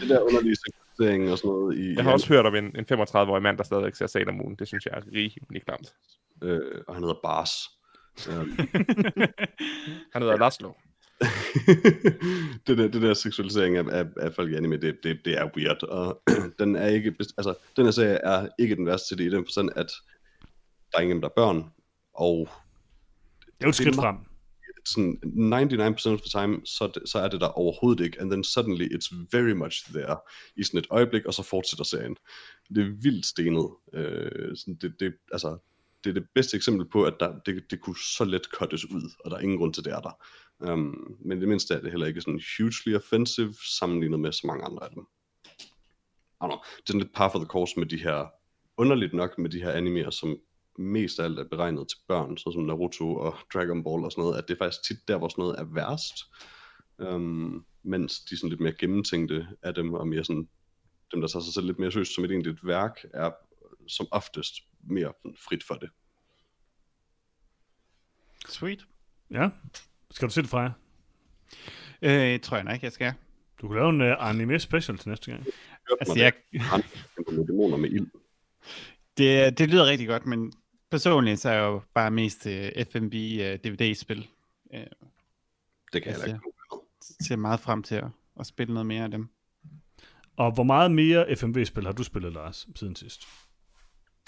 Det der underlige seksualisering og sådan noget i...
Jeg har også hørt om en, en 35-årig mand, der stadigvæk ser Sailor Moon. Det synes jeg er rimelig klamt.
Øh, og han hedder Bars.
Han hedder Laszlo.
det, der, det der seksualisering af, af, af folk i anime, det, det, det er weird. Og den er ikke... Altså, den her serie er ikke den værste til det i den forstand, at der er ingen, der er børn, og
Det er jo et skridt frem.
sådan 99% of the time, så, er det- så er det der overhovedet ikke, and then suddenly it's very much there i sådan et øjeblik, og så fortsætter serien. Det er vildt stenet. Øh, sådan det, det, altså, det er det bedste eksempel på, at der, det, det kunne så let cuttes ud, og der er ingen grund til, det er der. Um, men det mindste er det heller ikke sådan hugely offensive, sammenlignet med så mange andre af dem. I don't know. Det er sådan lidt par for the course med de her, underligt nok med de her animer, som mest af alt er beregnet til børn, såsom Naruto og Dragon Ball og sådan noget, at det er faktisk tit der, hvor sådan noget er værst. Um, mens de sådan lidt mere gennemtænkte af dem, og mere sådan, dem der tager sig selv lidt mere seriøst som et egentligt værk, er som oftest mere sådan frit for det.
Sweet.
Ja. Skal du se det fra jer?
Øh, tror jeg nok, jeg skal.
Du kan lave en uh, anime special til næste gang.
Altså, jeg,
Han med dæmoner med ild.
det, det lyder rigtig godt, men personligt så er jeg jo bare mest til FMV uh, DVD-spil. Uh,
Det kan jeg heller
Altså,
ikke.
ser meget frem til at, at spille noget mere af dem.
Og hvor meget mere FMV-spil har du spillet, Lars, siden sidst?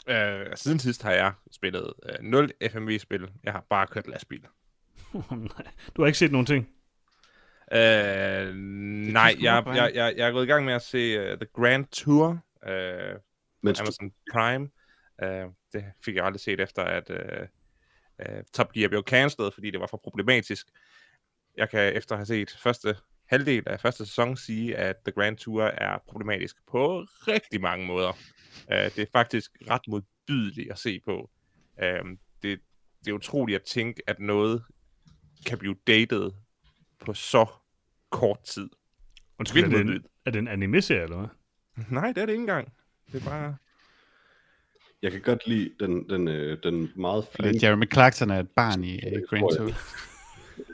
Øh, siden sidst har jeg spillet øh, 0 FMV-spil. Jeg har bare kørt lastbil.
Nej, du har ikke set nogen ting?
Øh, nej, jeg, jeg, jeg, jeg er gået i gang med at se uh, The Grand Tour uh,
Mens du,
Amazon Prime. Uh, det fik jeg aldrig set efter, at uh, uh, Top Gear blev cancelled, fordi det var for problematisk. Jeg kan efter at have set første halvdel af første sæson sige, at The Grand Tour er problematisk på rigtig mange måder. Uh, det er faktisk ret modbydeligt at se på. Uh, det, det er utroligt at tænke, at noget kan blive datet på så kort tid.
Undskyld, er det, en, er det en anime-serie, eller hvad?
Nej, det er det ikke engang. Det er bare...
jeg kan godt lide den, den, øh, den meget
Uh,
flinke...
Jeremy Clarkson er et barn i uh, Grand Tour.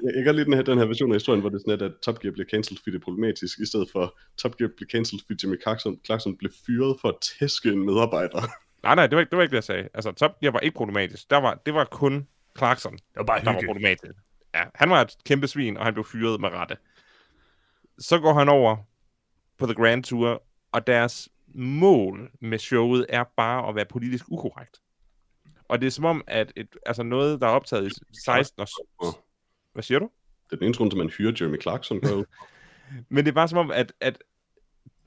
Jeg kan godt lide den her, den her version af historien, hvor det er sådan, at, at Top Gear bliver cancelled, fordi det er problematisk, i stedet for Top Gear bliver cancelled, fordi Jimmy Clarkson, Clarkson blev fyret for at tæske en medarbejder.
Nej, nej, det var, ikke, det var ikke det, jeg sagde. Altså, Top Gear var ikke problematisk. Der var, det var kun Clarkson,
Det var bare
der var problematisk. Ja, han var et kæmpe svin, og han blev fyret med rette. Så går han over på The Grand Tour, og deres mål med showet er bare at være politisk ukorrekt. Og det er som om, at et, altså noget, der er optaget i 16 og... s- Hvad siger du?
Det er den eneste grund til, man hyrer Jeremy Clarkson. fra.
Men det er bare som om, at, at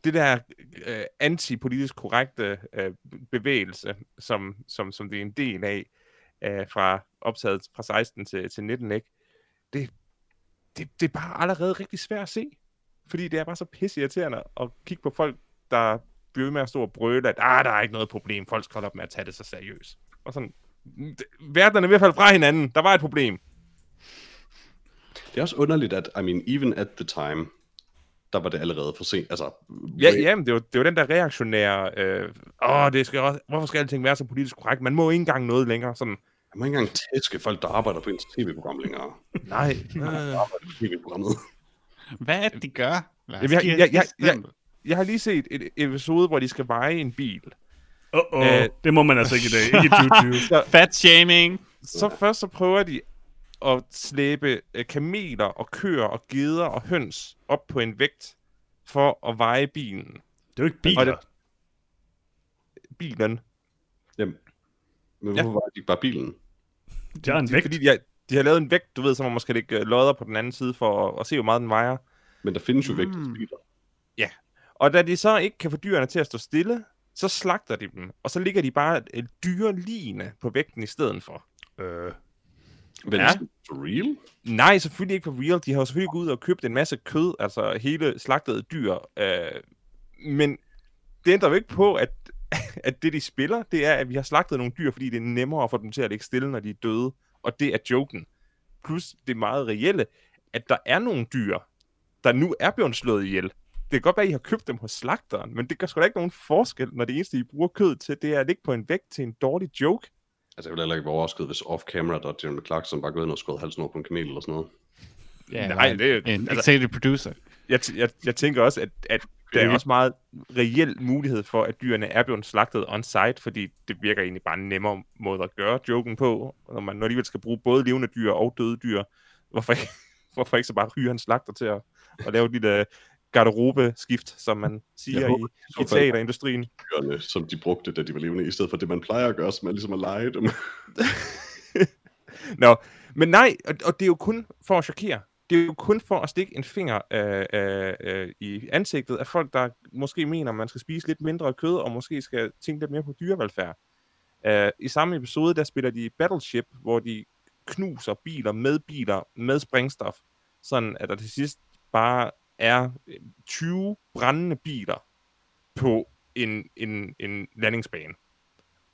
det der øh, antipolitisk korrekte øh, bevægelse, som, som, som det er en del af, øh, fra optaget fra 16 til, til 19, ikke? Det, det, det er bare allerede rigtig svært at se. Fordi det er bare så pisse irriterende at kigge på folk, der blive ved med at stå og brøle, at ah, der er ikke noget problem, folk skal holde op med at tage det så seriøst. Og sådan, verden er i hvert fald fra hinanden, der var et problem.
Det er også underligt, at, I mean, even at the time, der var det allerede for sent. Altså,
Ja, ja, men det var, det var den der reaktionære, øh, åh, det skal også, hvorfor skal alting være så politisk korrekt? Man må ikke engang noget længere, sådan,
Jeg må ikke engang tæske folk, der arbejder på ens tv-program længere.
nej, øh,
Arbejder på tv-programmet.
Hvad er det, de gør?
Jamen, jeg- jeg- jeg- jeg-. Jeg har lige set et episode, hvor de skal veje en bil.
Uh-oh,
Øh.
det må man altså ikke i dag. Ikke i 2020.
Så,
Fat shaming.
så først så prøver de at slæbe øh, kameler og køer og geder og høns op på en vægt for at veje bilen.
Det er jo ikke biler.
Og det- Bilen.
Jamen, men hvorfor var det ikke bare bilen?
Det er en vægt.
fordi, de har, de har lavet en vægt, du ved, så man måske lægge øh, lodder på den anden side for at, at se, hvor meget den vejer.
Men der findes jo
Mm.
vægtige biler.
Og da de så ikke kan få dyrene til at stå stille, så slagter de dem, og så ligger de bare et dyreligne på vægten i stedet for.
Øh,
Men
Ja.
ja. for real?
Nej, selvfølgelig ikke for real. De har jo selvfølgelig gået ud og købt en masse kød, altså hele slagtede dyr. Øh, men det ændrer jo ikke på, at, at det de spiller, det er, at vi har slagtet nogle dyr, fordi det er nemmere at få dem til at ligge stille, når de er døde. Og det er joken. Plus det meget reelle, at der er nogle dyr, der nu er blevet slået ihjel. Det kan godt være, at I har købt dem hos slagteren, men det gør sgu da ikke nogen forskel, når det eneste, I bruger kød til, det er at ligge på en vægt til en dårlig joke.
Altså, jeg ville heller ikke være overrasket, hvis off-camera, der Jeremy Clarkson bare gået ind og skåret halsen over på en kamel eller sådan noget.
Ja,
Nej,
eller
det er-
En
altså-
executive producer.
jeg, t- jeg, jeg tænker også, at, at der er også meget reel mulighed for, at dyrene er blevet slagtet on-site, fordi det virker egentlig bare en nemmere måde at gøre joken på, når man nu alligevel skal bruge både levende dyr og døde dyr. Hvorfor ikke, hvorfor ikke så bare hyre en slagter til at, at lave et lille garderobeskift, som man siger
Jeg håber,
i, i teaterindustrien.
Dyrene, som de brugte, da de var levende, i stedet for det, man plejer at gøre, som er ligesom at lege dem.
Nå, men nej, og, og det er jo kun for at chokere. Det er jo kun for at stikke en finger øh, øh, øh, i ansigtet af folk, der måske mener, at man skal spise lidt mindre kød, og måske skal tænke lidt mere på dyrevelfærd. Uh, I samme episode, der spiller de Battleship, hvor de knuser biler med biler med sprængstof, sådan at der til sidst bare er øh, 20 brændende biler på en, en, en landingsbane.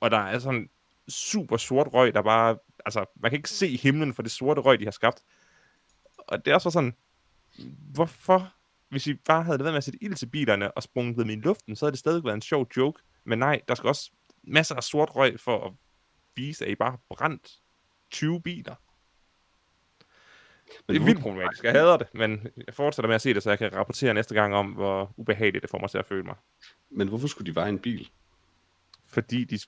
Og der er sådan super sort røg, der bare, altså, man kan ikke se himlen for det sorte røg, de har skabt. Og det er også sådan, hvorfor, hvis I bare havde været med at sætte ild til bilerne og sprunget dem i luften, så havde det stadig været en sjov joke. Men nej, der skal også masser af sort røg for at vise, at I bare har brændt 20 biler. Det er vildt problematisk. Jeg hader det, men jeg fortsætter med at se det, så jeg kan rapportere næste gang om, hvor ubehageligt det får mig til at føle mig.
Men hvorfor skulle de veje en bil?
Fordi de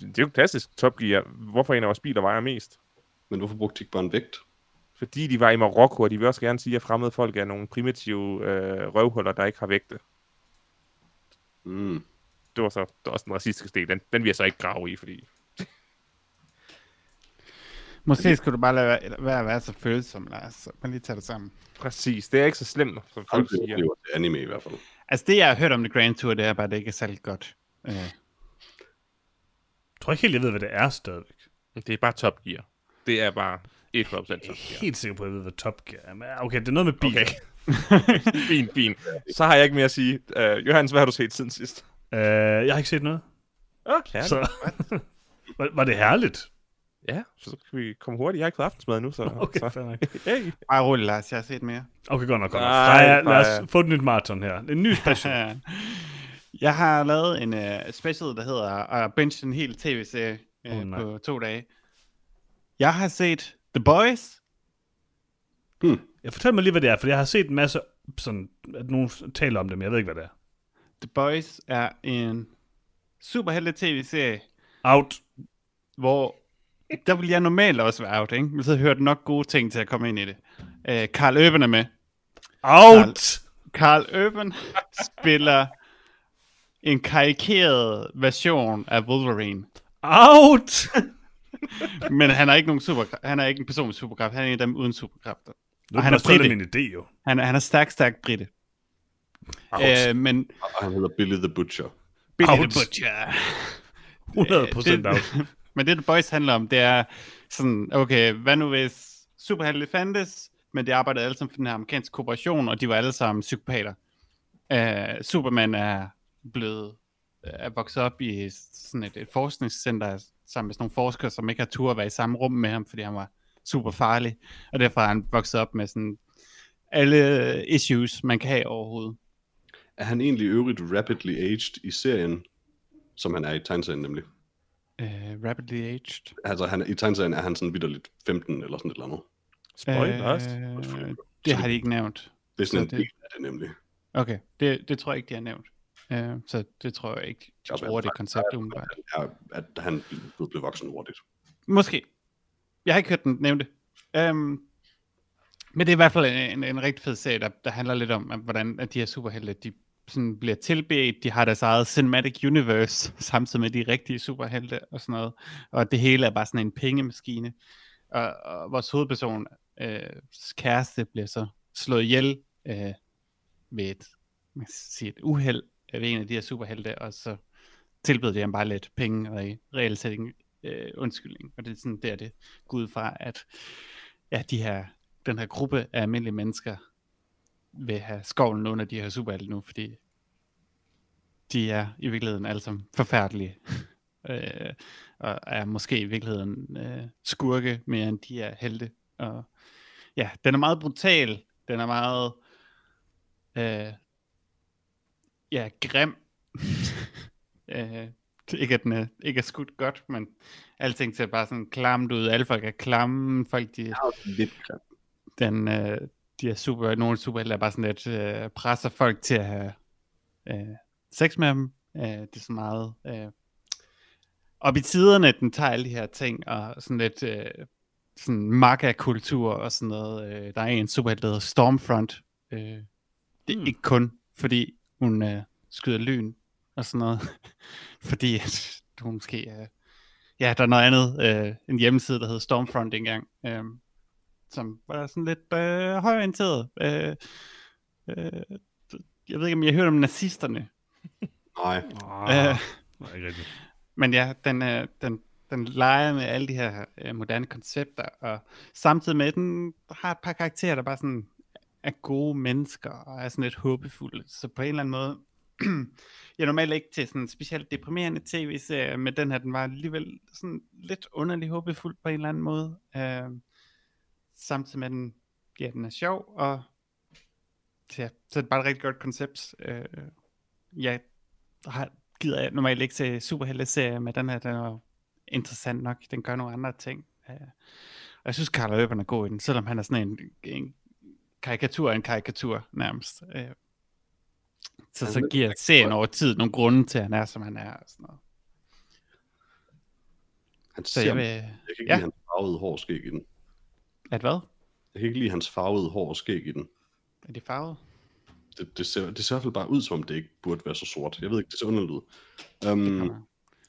det er jo klassisk Top Gear. Hvorfor en af vores biler vejer mest?
Men hvorfor brugte de ikke bare en vægt?
Fordi de var i Marokko, og de vil også gerne sige, at fremmede folk er nogle primitive øh, røvhuller, der ikke har vægte.
Mm.
Det var så også den racistiske del. Den, den vil jeg så ikke grave i, fordi...
Måske skulle du bare lade være, være, være så følsom, Lars. Man lige tage det sammen.
Præcis, det er ikke så slemt, som folk
Aldrig
siger.
det anime i hvert fald.
Altså det, jeg har hørt om The Grand Tour, det er bare, at det ikke er særlig godt. Øh,
jeg tror ikke helt, jeg ved, hvad det er stadigvæk.
Det er bare Top Gear. Det er bare 100%
Jeg
Top
er
Gear.
helt sikker på, at jeg ved, hvad Top Gear er. Men okay, det er noget med biler.
Okay. fint, fint. Så har jeg ikke mere at sige. Uh, Johannes, hvad har du set siden sidst?
Uh, jeg har ikke set noget.
Okay. Så...
Så var, var det herligt?
Ja, så kan vi komme hurtigt. Jeg har ikke fået aftensmad nu, så...
Okay,
så.
fair nok.
Hey.
bare rolig, Lars. Jeg har set mere.
Okay, godt nok. Godt nok. Freja, lad os få et nyt maraton her. En ny special.
jeg har lavet en uh, special, der hedder uh, Bench en hel tv-serie uh, oh,
nej.
på to dage. Jeg har set The Boys.
Jeg fortæl mig lige, hvad det er, for jeg har set en masse, sådan, at nogen taler om det, men jeg ved ikke, hvad det er.
The Boys er en superhelte tv-serie,
Out.
hvor der vil jeg normalt også være out, ikke? Men så hørt nok gode ting til at komme ind i det. Uh, Carl Urban er med.
Out!
Carl Urban spiller en karikeret version af Wolverine.
Out!
Men han er ikke nogen super, han er ikke en person med superkraft, han er en af dem uden superkræfter.
Nu
Og
er
han
det
er brite.
min idé, jo.
Han, er- han er stærk, stærk britte.
Out.
Øh, men
Og han hedder Billy the Butcher.
Billy
Out.
the Butcher.
100 procent
Øh,
out
men det, The Boys handler om, det er sådan, okay, hvad nu hvis superhelte fandtes, men de arbejdede alle sammen for den her amerikanske korporation, og de var alle sammen psykopater. Uh, Superman er blevet er vokset op i sådan et, et forskningscenter sammen med sådan nogle forskere, som ikke har tur at være i samme rum med ham, fordi han var super farlig. Og derfor er han vokset op med sådan alle issues, man kan have overhovedet.
Er han egentlig øvrigt rapidly aged i serien, som han er i tegneserien nemlig?
Uh, rapidly aged.
Altså han, i tegneserien er han sådan vidderligt 15 eller sådan et eller andet.
Spoilers.
Øh, det har de ikke nævnt.
Det er sådan
Så
en
det-
del af det nemlig.
Okay, det, det tror jeg ikke, de har nævnt. Uh, så det tror jeg ikke, de bruger det koncept umiddelbart.
Er, at han blev, blev voksen hurtigt.
Måske. Jeg har ikke hørt den nævnte. Um, men det er i hvert fald en, en rigtig fed serie, der, der handler lidt om, at, hvordan at de her superhelte, de sådan bliver tilbedt, de har deres eget cinematic universe, samtidig med de rigtige superhelte og sådan noget. Og det hele er bare sådan en pengemaskine. Og, og vores hovedperson, øh, kæreste, bliver så slået ihjel øh, ved et, man kan sige, et uheld ved en af de her superhelte, og så tilbød de ham bare lidt penge og i reelt set øh, undskyldning. Og det er sådan der, det går ud fra, at ja, de her, den her gruppe af almindelige mennesker vil have skovlen under de her superhelte nu, fordi de er i virkeligheden alle sammen forfærdelige. øh, og er måske i virkeligheden øh, skurke mere end de er helte. Og ja, den er meget brutal. Den er meget øh, ja, grim. øh, ikke at den er, ikke er skudt godt, men alting ser bare sådan klamt ud. Alle folk er klamme. Folk, de,
Lidt grim.
den, øh, de er super, nogle superhelte er bare sådan lidt, øh, presser folk til at have øh, sex med dem. Øh, det er så meget øh, op i tiderne, den tager alle de her ting, og sådan lidt øh, sådan maga-kultur og sådan noget. Øh, der er en superhelt, der hedder Stormfront. Øh, det er
Hmm.
ikke kun, fordi hun øh, skyder lyn og sådan noget, fordi at hun måske øh, ja, der er noget andet, øh, en hjemmeside, der hedder Stormfront engang, øh, som var sådan lidt øh, højorienteret. Øh, øh, jeg ved ikke, om jeg har hørt om nazisterne.
Nej.
Ah,
Øh,
nej, ikke rigtigt.
men ja, den, øh, den, den leger med alle de her øh, moderne koncepter, og samtidig med, at den har et par karakterer, der bare sådan er gode mennesker, og er sådan lidt håbefulde. Så på en eller anden måde, jeg er normalt ikke til sådan en specielt deprimerende tv-serie, men den her, den var alligevel sådan lidt underlig håbefuld på en eller anden måde. Øh, samtidig med, at den, ja, den er sjov, og ja, så er det bare et rigtig godt koncept. Øh, jeg har, gider jeg normalt ikke se superhelte-serier, men den her, den er interessant nok. Den gør nogle andre ting. Øh, og jeg synes, Carl Urban er god i den, selvom han er sådan en, en karikatur af en karikatur nærmest. Øh, så, så
er-
giver serien over tid nogle grunde til, at han er, som han er. Og sådan noget.
Han
Så
ser,
jeg
jeg,
vil...
jeg kan ikke
ja.
lide hans farvede hår og skæg i den.
At hvad?
Jeg kan ikke lide hans farvede hår og skæg i den.
Er det farvet?
Det, det, ser, det ser i hvert fald bare ud, som om det ikke burde være så sort. Jeg ved ikke, det ser underligt ud.
Det
Um,
kommer.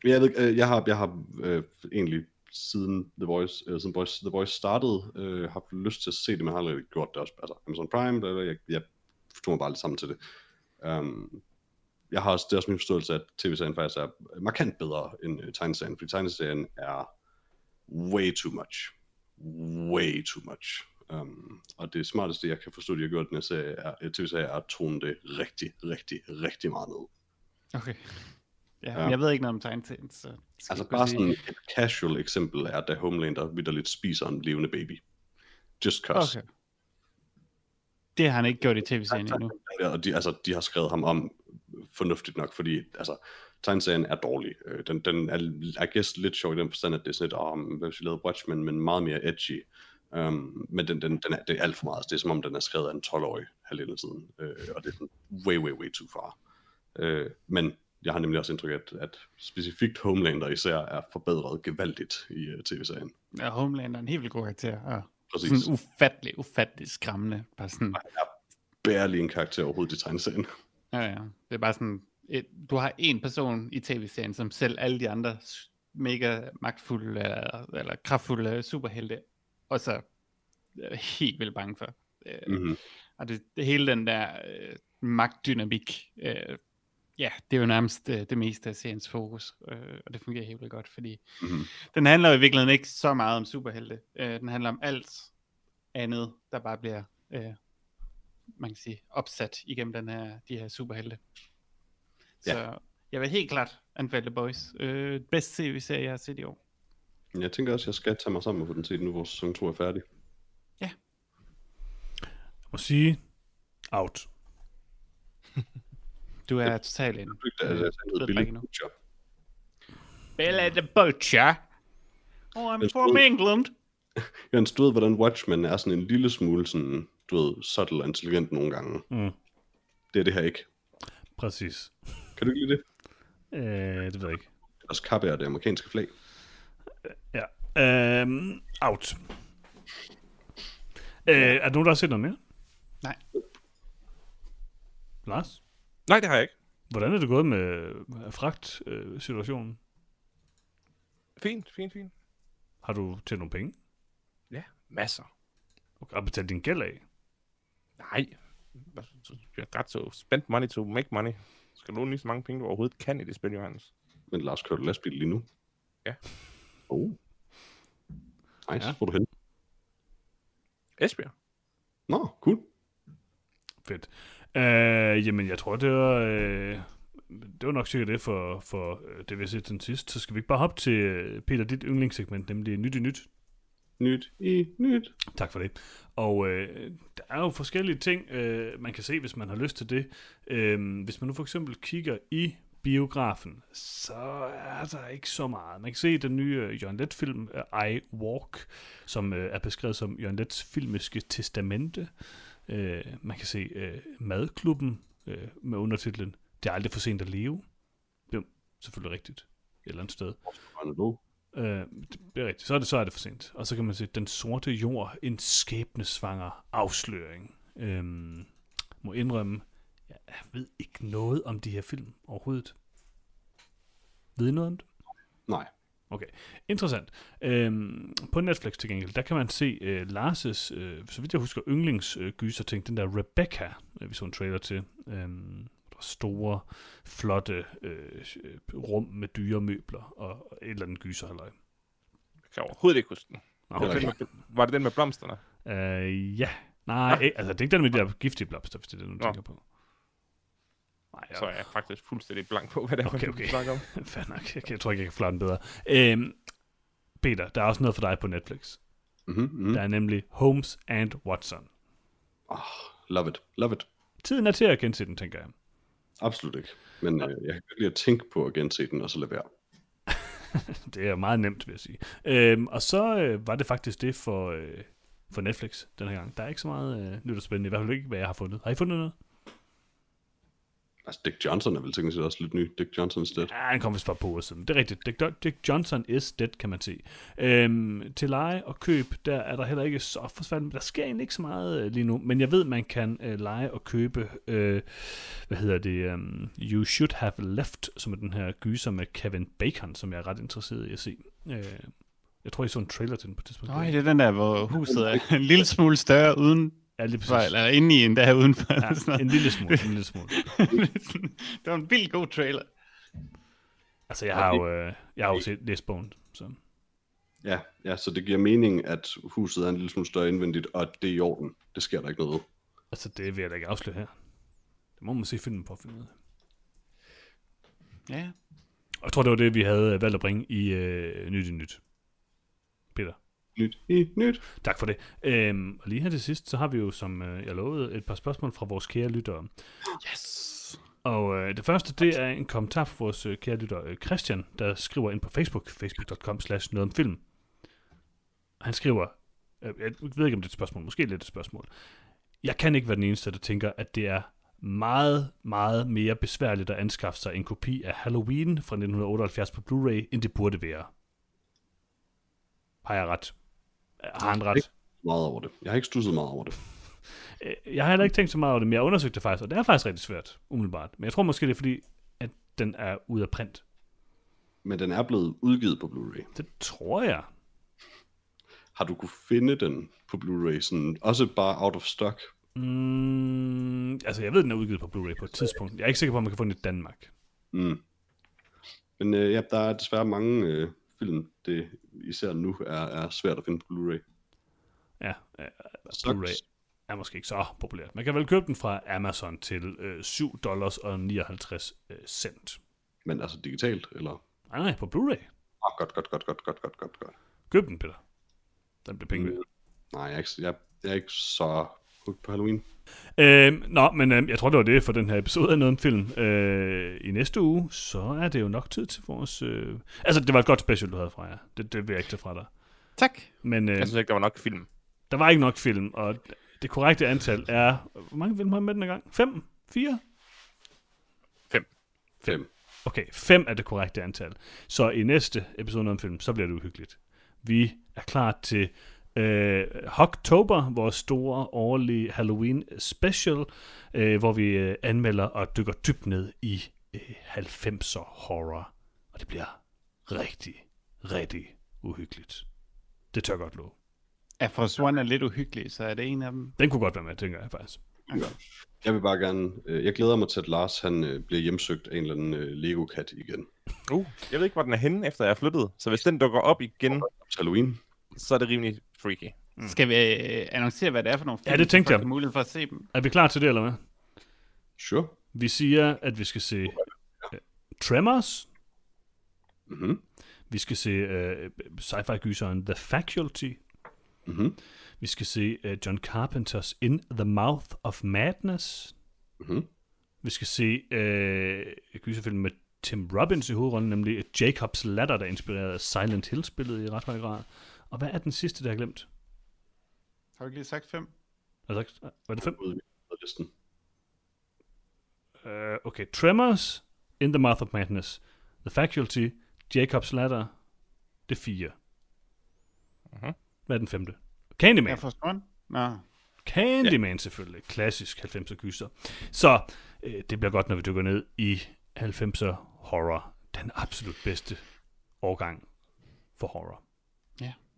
jeg, ved, øh, jeg har, jeg har øh, egentlig siden The Voice, øh, siden Voice, The Voice startede, øh, haft lyst til at se det, men har aldrig gjort det også. Altså Amazon Prime, der, jeg, jeg tog mig bare lidt sammen til det. Um, jeg har også, det er også min forståelse, at tv-serien faktisk er markant bedre end øh, tegneserien, fordi tegneserien er way too much. Way too much. Um, og det smarteste, jeg kan forstå, de har gjort i den her serie, er, tv-serie, er at tone det rigtig, rigtig, rigtig meget ned.
Okay. Ja,
Ja.
Jeg ved ikke noget om tegneserien, så...
Altså bare
sige.
sådan et casual eksempel er, da Homelander vidderligt spiser en levende baby. Just cause.
Okay. Det har han ikke gjort i tv-serien endnu.
Ja, og de, altså, de har skrevet ham om fornuftigt nok, fordi altså, tegneserien er dårlig. Øh, Den, den er, I guess, lidt sjov i den forstand, at det er sådan lidt, om, hvad hvis vi lavede Watchmen, men meget mere edgy. Um, men den, den, den er, det er alt for meget. Det er som om, den er skrevet af en 12-årig halvdelen tiden. Uh, og det er sådan way, way, way too far. Uh, men jeg har nemlig også indtryk af, at, at specifikt Homelander især er forbedret gevaldigt i uh, tv-serien.
Ja, Homelander er en helt vildt god karakter, og
Præcis.
sådan ufattelig, ufattelig skræmmende. Bare sådan,
Barely en karakter overhovedet i tegneserien.
ja, ja. Det er bare sådan, et, du har en person i tv-serien, som selv alle de andre mega magtfulde eller, eller kraftfulde superhelte, og så er jeg helt vildt bange for. Øh,
Mm-hmm.
Og det, det hele den der øh, magtdynamik, øh, ja, det er jo nærmest øh, det meste af seriens fokus, øh, og det fungerer helt vildt godt, fordi
Mm-hmm.
den handler jo i virkeligheden ikke så meget om superhelte. Øh, den handler om alt andet, der bare bliver, øh, man kan sige, opsat igennem den her, de her superhelte.
Ja.
Så Jeg vil helt klart anbefale The Boys. Øh, bedst tv-serie, jeg har set i år.
Jeg tænker også, at jeg skal tage mig sammen og få den set, nu vores sæson 2 er færdig.
Jeg må sige, out.
Du er totalt en.
Det er, at jeg
ikke nu.
Butcher.
Bella the Butcher. Oh, I'm from England.
Jeg stod, hvordan Watchmen er sådan en lille smule sådan, du ved, subtle og intelligent nogle gange.
Mm.
Det er det her ikke.
Præcis.
Kan du ikke lide det?
Øh, det ved jeg ikke.
Også kappe er det amerikanske flag.
Ja. Øhm, out. Øh, er der nogen, der har set noget mere?
Nej.
Lars?
Nej, det har jeg ikke.
Hvordan er det gået med fragt-situationen?
Fint, fint, fint.
Har du tjent nogle penge?
Ja, masser.
Og har betalt din gæld af?
Nej. You got to spend money to make money. Skal du lige så mange penge, du overhovedet kan i det spil, Johannes?
Men Lars kører du lastbil lige nu.
Ja.
Oh. Nice.
Ja.
Hvor er du hen?
Esbjerg.
Nå, cool.
Fedt. Øh, jamen, jeg tror, det var... Øh, det var nok sikkert det for, for øh, det, vi har set den sidst. Så skal vi ikke bare hoppe til, øh, Peter, dit yndlingssegment, nemlig Nyt i Nyt.
Nyt i nyt.
Tak for det. Og øh, der er jo forskellige ting, øh, man kan se, hvis man har lyst til det. Øh, hvis man nu for eksempel kigger i biografen, så er der ikke så meget. Man kan se den nye øh, Jørgen Let-film, øh, I Walk, som øh, er beskrevet som Jørgen Lets filmiske testamente. Øh, man kan se øh, Madklubben øh, med undertitlen Det er aldrig for sent at leve. Det er selvfølgelig rigtigt. Et eller andet sted. Øh, det er rigtigt. Så er det, så er det for sent. Og så kan man se Den Sorte Jord, en skæbnesvanger afsløring. Øhm, må indrømme, jeg ved ikke noget om de her film overhovedet. Ved I noget om det?
Nej.
Okay, interessant. Øhm, på Netflix til gengæld, der kan man se øh, Lars' øh, så vidt jeg husker, yndlingsgyser ting, den der Rebecca, øh, vi så en trailer til. Øhm, store, flotte øh, rum med dyre møbler og et eller andet gyserhalløj.
Jeg kan overhovedet ikke huske den.
Nå,
Var det, den med, var det den med blomsterne?
Øh, ja. Nej, ja. altså det er ikke den med de der giftige blomster, hvis det er det, du
Nå.
tænker på. Nej,
Så er jeg faktisk fuldstændig blank på, hvad det er,
Okay,
okay,
okay.
okay. snakker om.
Fair nok. Jeg, jeg tror ikke, jeg kan flare den bedre. Øhm, Peter, der er også noget for dig på Netflix.
Mm-hmm, mm-hmm.
Der er nemlig Holmes and Watson.
Oh, love it. Love it.
Tiden er til at gense den, tænker jeg.
Absolut ikke. Men øh, jeg kan godt lide at tænke på at gense den, og så lade være.
Det er meget nemt, vil jeg sige. Øhm, og så øh, var det faktisk det for, øh, for Netflix den her gang. Der er ikke så meget øh, nyt og spændende, i hvert fald ikke, hvad jeg har fundet. Har I fundet noget?
Altså, Dick Johnson er vel teknisk set også lidt ny. Dick Johnson is dead.
Ja, han kom vist for uger siden. Det er rigtigt. Dick, Dick Johnson is dead, kan man se. Øhm, til leje og køb, der er der heller ikke så forsvandt. Der sker egentlig ikke så meget øh, lige nu. Men jeg ved, man kan øh, lege og købe, øh, hvad hedder det, um, You Should Have Left, som er den her gyser med Kevin Bacon, som jeg er ret interesseret i at se. Øh, jeg tror, I så en trailer til den på et tidspunkt.
Nej, det er den der, hvor huset er en lille smule større uden
Ja, lige præcis.
eller inde i en der udenfor.
Ja,
Sådan noget.
en lille smule, en lille smule.
det var en vildt god trailer.
Altså, jeg har jo, øh, jeg har jo set læst bogen, så...
Ja, ja, så det giver mening, at huset er en lille smule større indvendigt, og det er i orden. Det sker der ikke noget ved.
Altså, det vil jeg da ikke afsløre her. Det må man se filmen på at finde ud af.
Ja.
Og jeg tror, det var det, vi havde valgt at bringe i øh, Nyt i Nyt. Peter,
Nyt i nyt.
tak for det. Øhm, og lige her til sidst, så har vi jo, som øh, jeg lovede, et par spørgsmål fra vores kære lyttere.
Yes.
Og øh, det første, det er en kommentar fra vores øh, kære lytter øh, Christian, der skriver ind på Facebook, facebook.com slash noget om film. Han skriver, øh, jeg ved ikke, om det er et spørgsmål, måske lidt et spørgsmål. Jeg kan ikke være den eneste, der tænker, at det er meget, meget mere besværligt at anskaffe sig en kopi af Halloween fra 1978 på Blu-ray, end det burde være. Har jeg ret? Har han ret?
Meget over det. Jeg har ikke stusset meget over det.
Øh, Jeg har heller ikke tænkt så meget over det, men jeg har undersøgt det faktisk, og det er faktisk rigtig svært, umiddelbart. Men jeg tror måske, det er fordi, at den er ude af print.
Men den er blevet udgivet på Blu-ray.
Det tror jeg.
Har du kunne finde den på Blu-ray, sådan, også bare out of stock?
Mm, altså, jeg ved, den er udgivet på Blu-ray på et tidspunkt. Jeg er ikke sikker på, om man kan få den i Danmark.
Mm. Men øh, ja, der er desværre mange øh, film, det især nu er, er svært at finde på Blu-ray.
Ja, øh. Blu-ray er måske ikke så populært. Man kan vel købe den fra Amazon til øh, 7 dollars og 59 øh, cent.
Men altså digitalt, eller?
Nej, nej, på Blu-ray.
Ah, godt, godt, godt, godt, godt, godt, godt, godt.
Køb den, Peter. Den bliver penge
Mm. Nej, jeg er ikke, jeg, jeg er ikke så hooked på Halloween.
Øh, nå, men øh, jeg tror, det var det for den her episode af noget om film. Øh, I næste uge, så er det jo nok tid til vores... Øh... Altså, det var et godt special, du havde fra jer. Det, det vil jeg ikke tage fra dig.
Tak.
Men øh,
Jeg synes ikke, der var nok film.
der var ikke nok film, og det korrekte antal er... Hvor mange film har vi med den her gang? Fem? Fire?
Fem.
Okay, fem er det korrekte antal. Så i næste episode om film, så bliver det uhyggeligt. Vi er klar til øh, Hoktober, vores store årlige Halloween special, øh, hvor vi øh, anmelder og dykker dybt ned i øh, 90'er horror. Og det bliver rigtig, rigtig uhyggeligt. Det tør jeg godt love.
Afros One er lidt uhyggelig, så er det en af dem.
Den kunne godt være med, tænker jeg faktisk.
Jeg vil bare gerne... Øh, jeg glæder mig til, at Lars han, øh, bliver hjemsøgt af en eller anden øh, Lego-kat igen.
Uh, jeg ved ikke, hvor den er henne, efter jeg er flyttet. Så hvis den dukker op igen,
Til Halloween.
så er det rimelig freaky.
Mm. Skal vi øh, annoncere, hvad det er for nogle film?
Ja, det tænkte jeg.
mulighed for at se dem.
Er vi klar til det, eller hvad?
Sure.
Vi siger, at vi skal se øh, Tremors,
Mhm.
Vi skal se uh, sci-fi-gyseren The Faculty.
Mhm.
Vi skal se uh, John Carpenters In the Mouth of Madness.
Mhm.
Vi skal se uh, gyserfilm med Tim Robbins i hovedrollen, nemlig Jacobs Ladder, der er inspireret af Silent Hill-spillet i ret høj grad. Og hvad er den sidste, der er glemt?
Har du ikke lige sagt fem?
Altså, var det fem?
Listen.
Uh, okay, Tremors, In the Mouth of Madness, The Faculty, Jacobs Ladder, det fire.
Mhm.
Hvad er den femte? Candyman.
Jeg forstår den. Nå.
Candyman ja. selvfølgelig. Klassisk 90'er gyser. Så øh, det bliver godt, når vi dykker ned i 90'er horror. Den absolut bedste årgang for horror.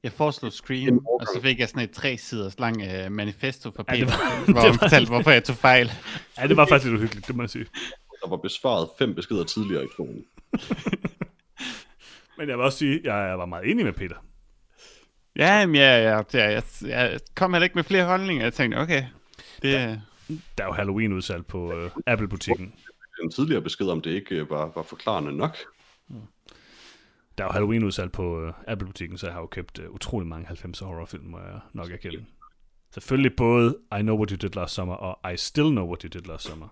Ja. Jeg foreslog Scream, og så fik jeg sådan et tre siders lang uh, manifesto fra
Ja,
Peter, ja,
var-
hvor
det
han fortalte, hvorfor jeg tog fejl.
Ja, det var faktisk lidt uhyggeligt, det må jeg sige.
Der var besvaret fem beskeder tidligere i kronen.
Men jeg vil også sige, at jeg var meget enig med Peter.
Ja, men jeg, jeg, jeg, jeg, jeg kom heller ikke med flere holdninger. Jeg tænkte, okay, det,
Der er jo Halloween-udsalg på øh, Apple-butikken.
En tidligere besked om det ikke øh, var, var forklarende nok.
Der er jo Halloween-udsalg på øh, Apple-butikken, så jeg har jo købt øh, utrolig mange 90'er horrorfilm, må jeg nok erkende. Selvfølgelig både I Know What You Did Last Summer og I Still Know What You Did Last Summer.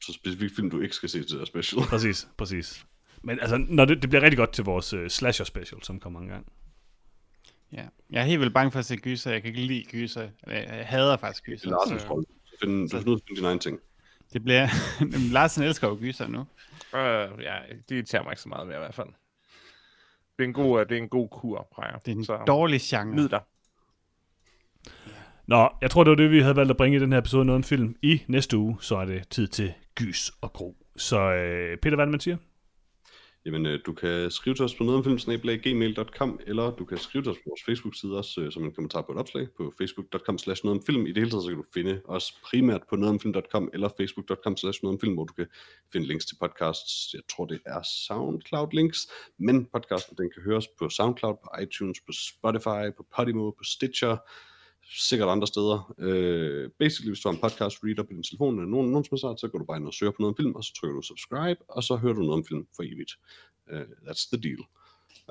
Så specifikt film, du ikke skal se til det special.
Præcis, præcis. Men altså, når det, det bliver rigtig godt til vores øh, slasher special, som kommer en gang.
ja. Jeg er helt vildt bange for at se gyser. Jeg kan ikke lide gyser. Jeg, jeg hader faktisk gyser.
Larsens
så
rolle. Du skal nødt til at finde dine egne ting.
det bliver... Larsen elsker jo gyser nu.
Uh, ja, det irriterer mig ikke så meget mere i hvert fald. Det er en god, øh, det er en god kur, Freja.
Det er en
så
dårlig genre.
nyd dig.
Nå, jeg tror, det var det, vi havde valgt at bringe i den her episode Noget om Film. I næste uge, så er det tid til gys og gro. Så øh, Peter, hvad er det, man siger?
Jamen, øh, du kan skrive til os på nogetomfilm.gmail.com, eller du kan skrive til os på vores Facebook-side også, øh, som en kommentar på et opslag på facebook.com slash nogetomfilm. I det hele taget, så kan du finde os primært på nogetomfilm.com eller facebook.com slash nogetomfilm, hvor du kan finde links til podcasts. Jeg tror, det er SoundCloud-links, men podcasten den kan høres på SoundCloud, på iTunes, på Spotify, på Podimo, på Stitcher, sikkert andre steder. Øh, basically, hvis du har en podcast reader på din telefon, eller nogen, nogen som sagt, så går du bare ind og søger på noget om film, og så trykker du subscribe, og så hører du noget om film for evigt. Uh, that's the deal.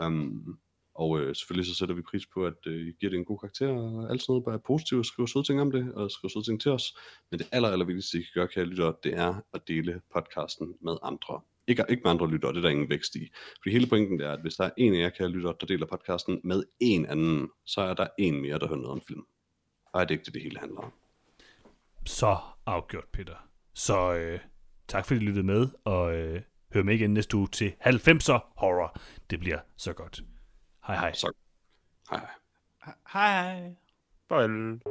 Um, og øh, selvfølgelig så sætter vi pris på, at øh, I giver det en god karakter, og alt sådan noget, bare er positivt, og skriver søde ting om det, og skriver søde ting til os. Men det aller, aller vigtigste, I kan gøre, kære lyttere, det er at dele podcasten med andre. Ikke, ikke med andre lyttere, det er der ingen vækst i. Fordi hele pointen er, at hvis der er en af jer, kære lyttere, der deler podcasten med en anden, så er der en mere, der hører noget om film. Og er det ikke det, det hele handler om.
Så afgjort, Peter. Så øh, tak fordi I lyttede med, og øh, hør med igen næste uge til 90'er horror. Det bliver så godt. Hej hej.
Så, hej hej.
Hej.
Farvel.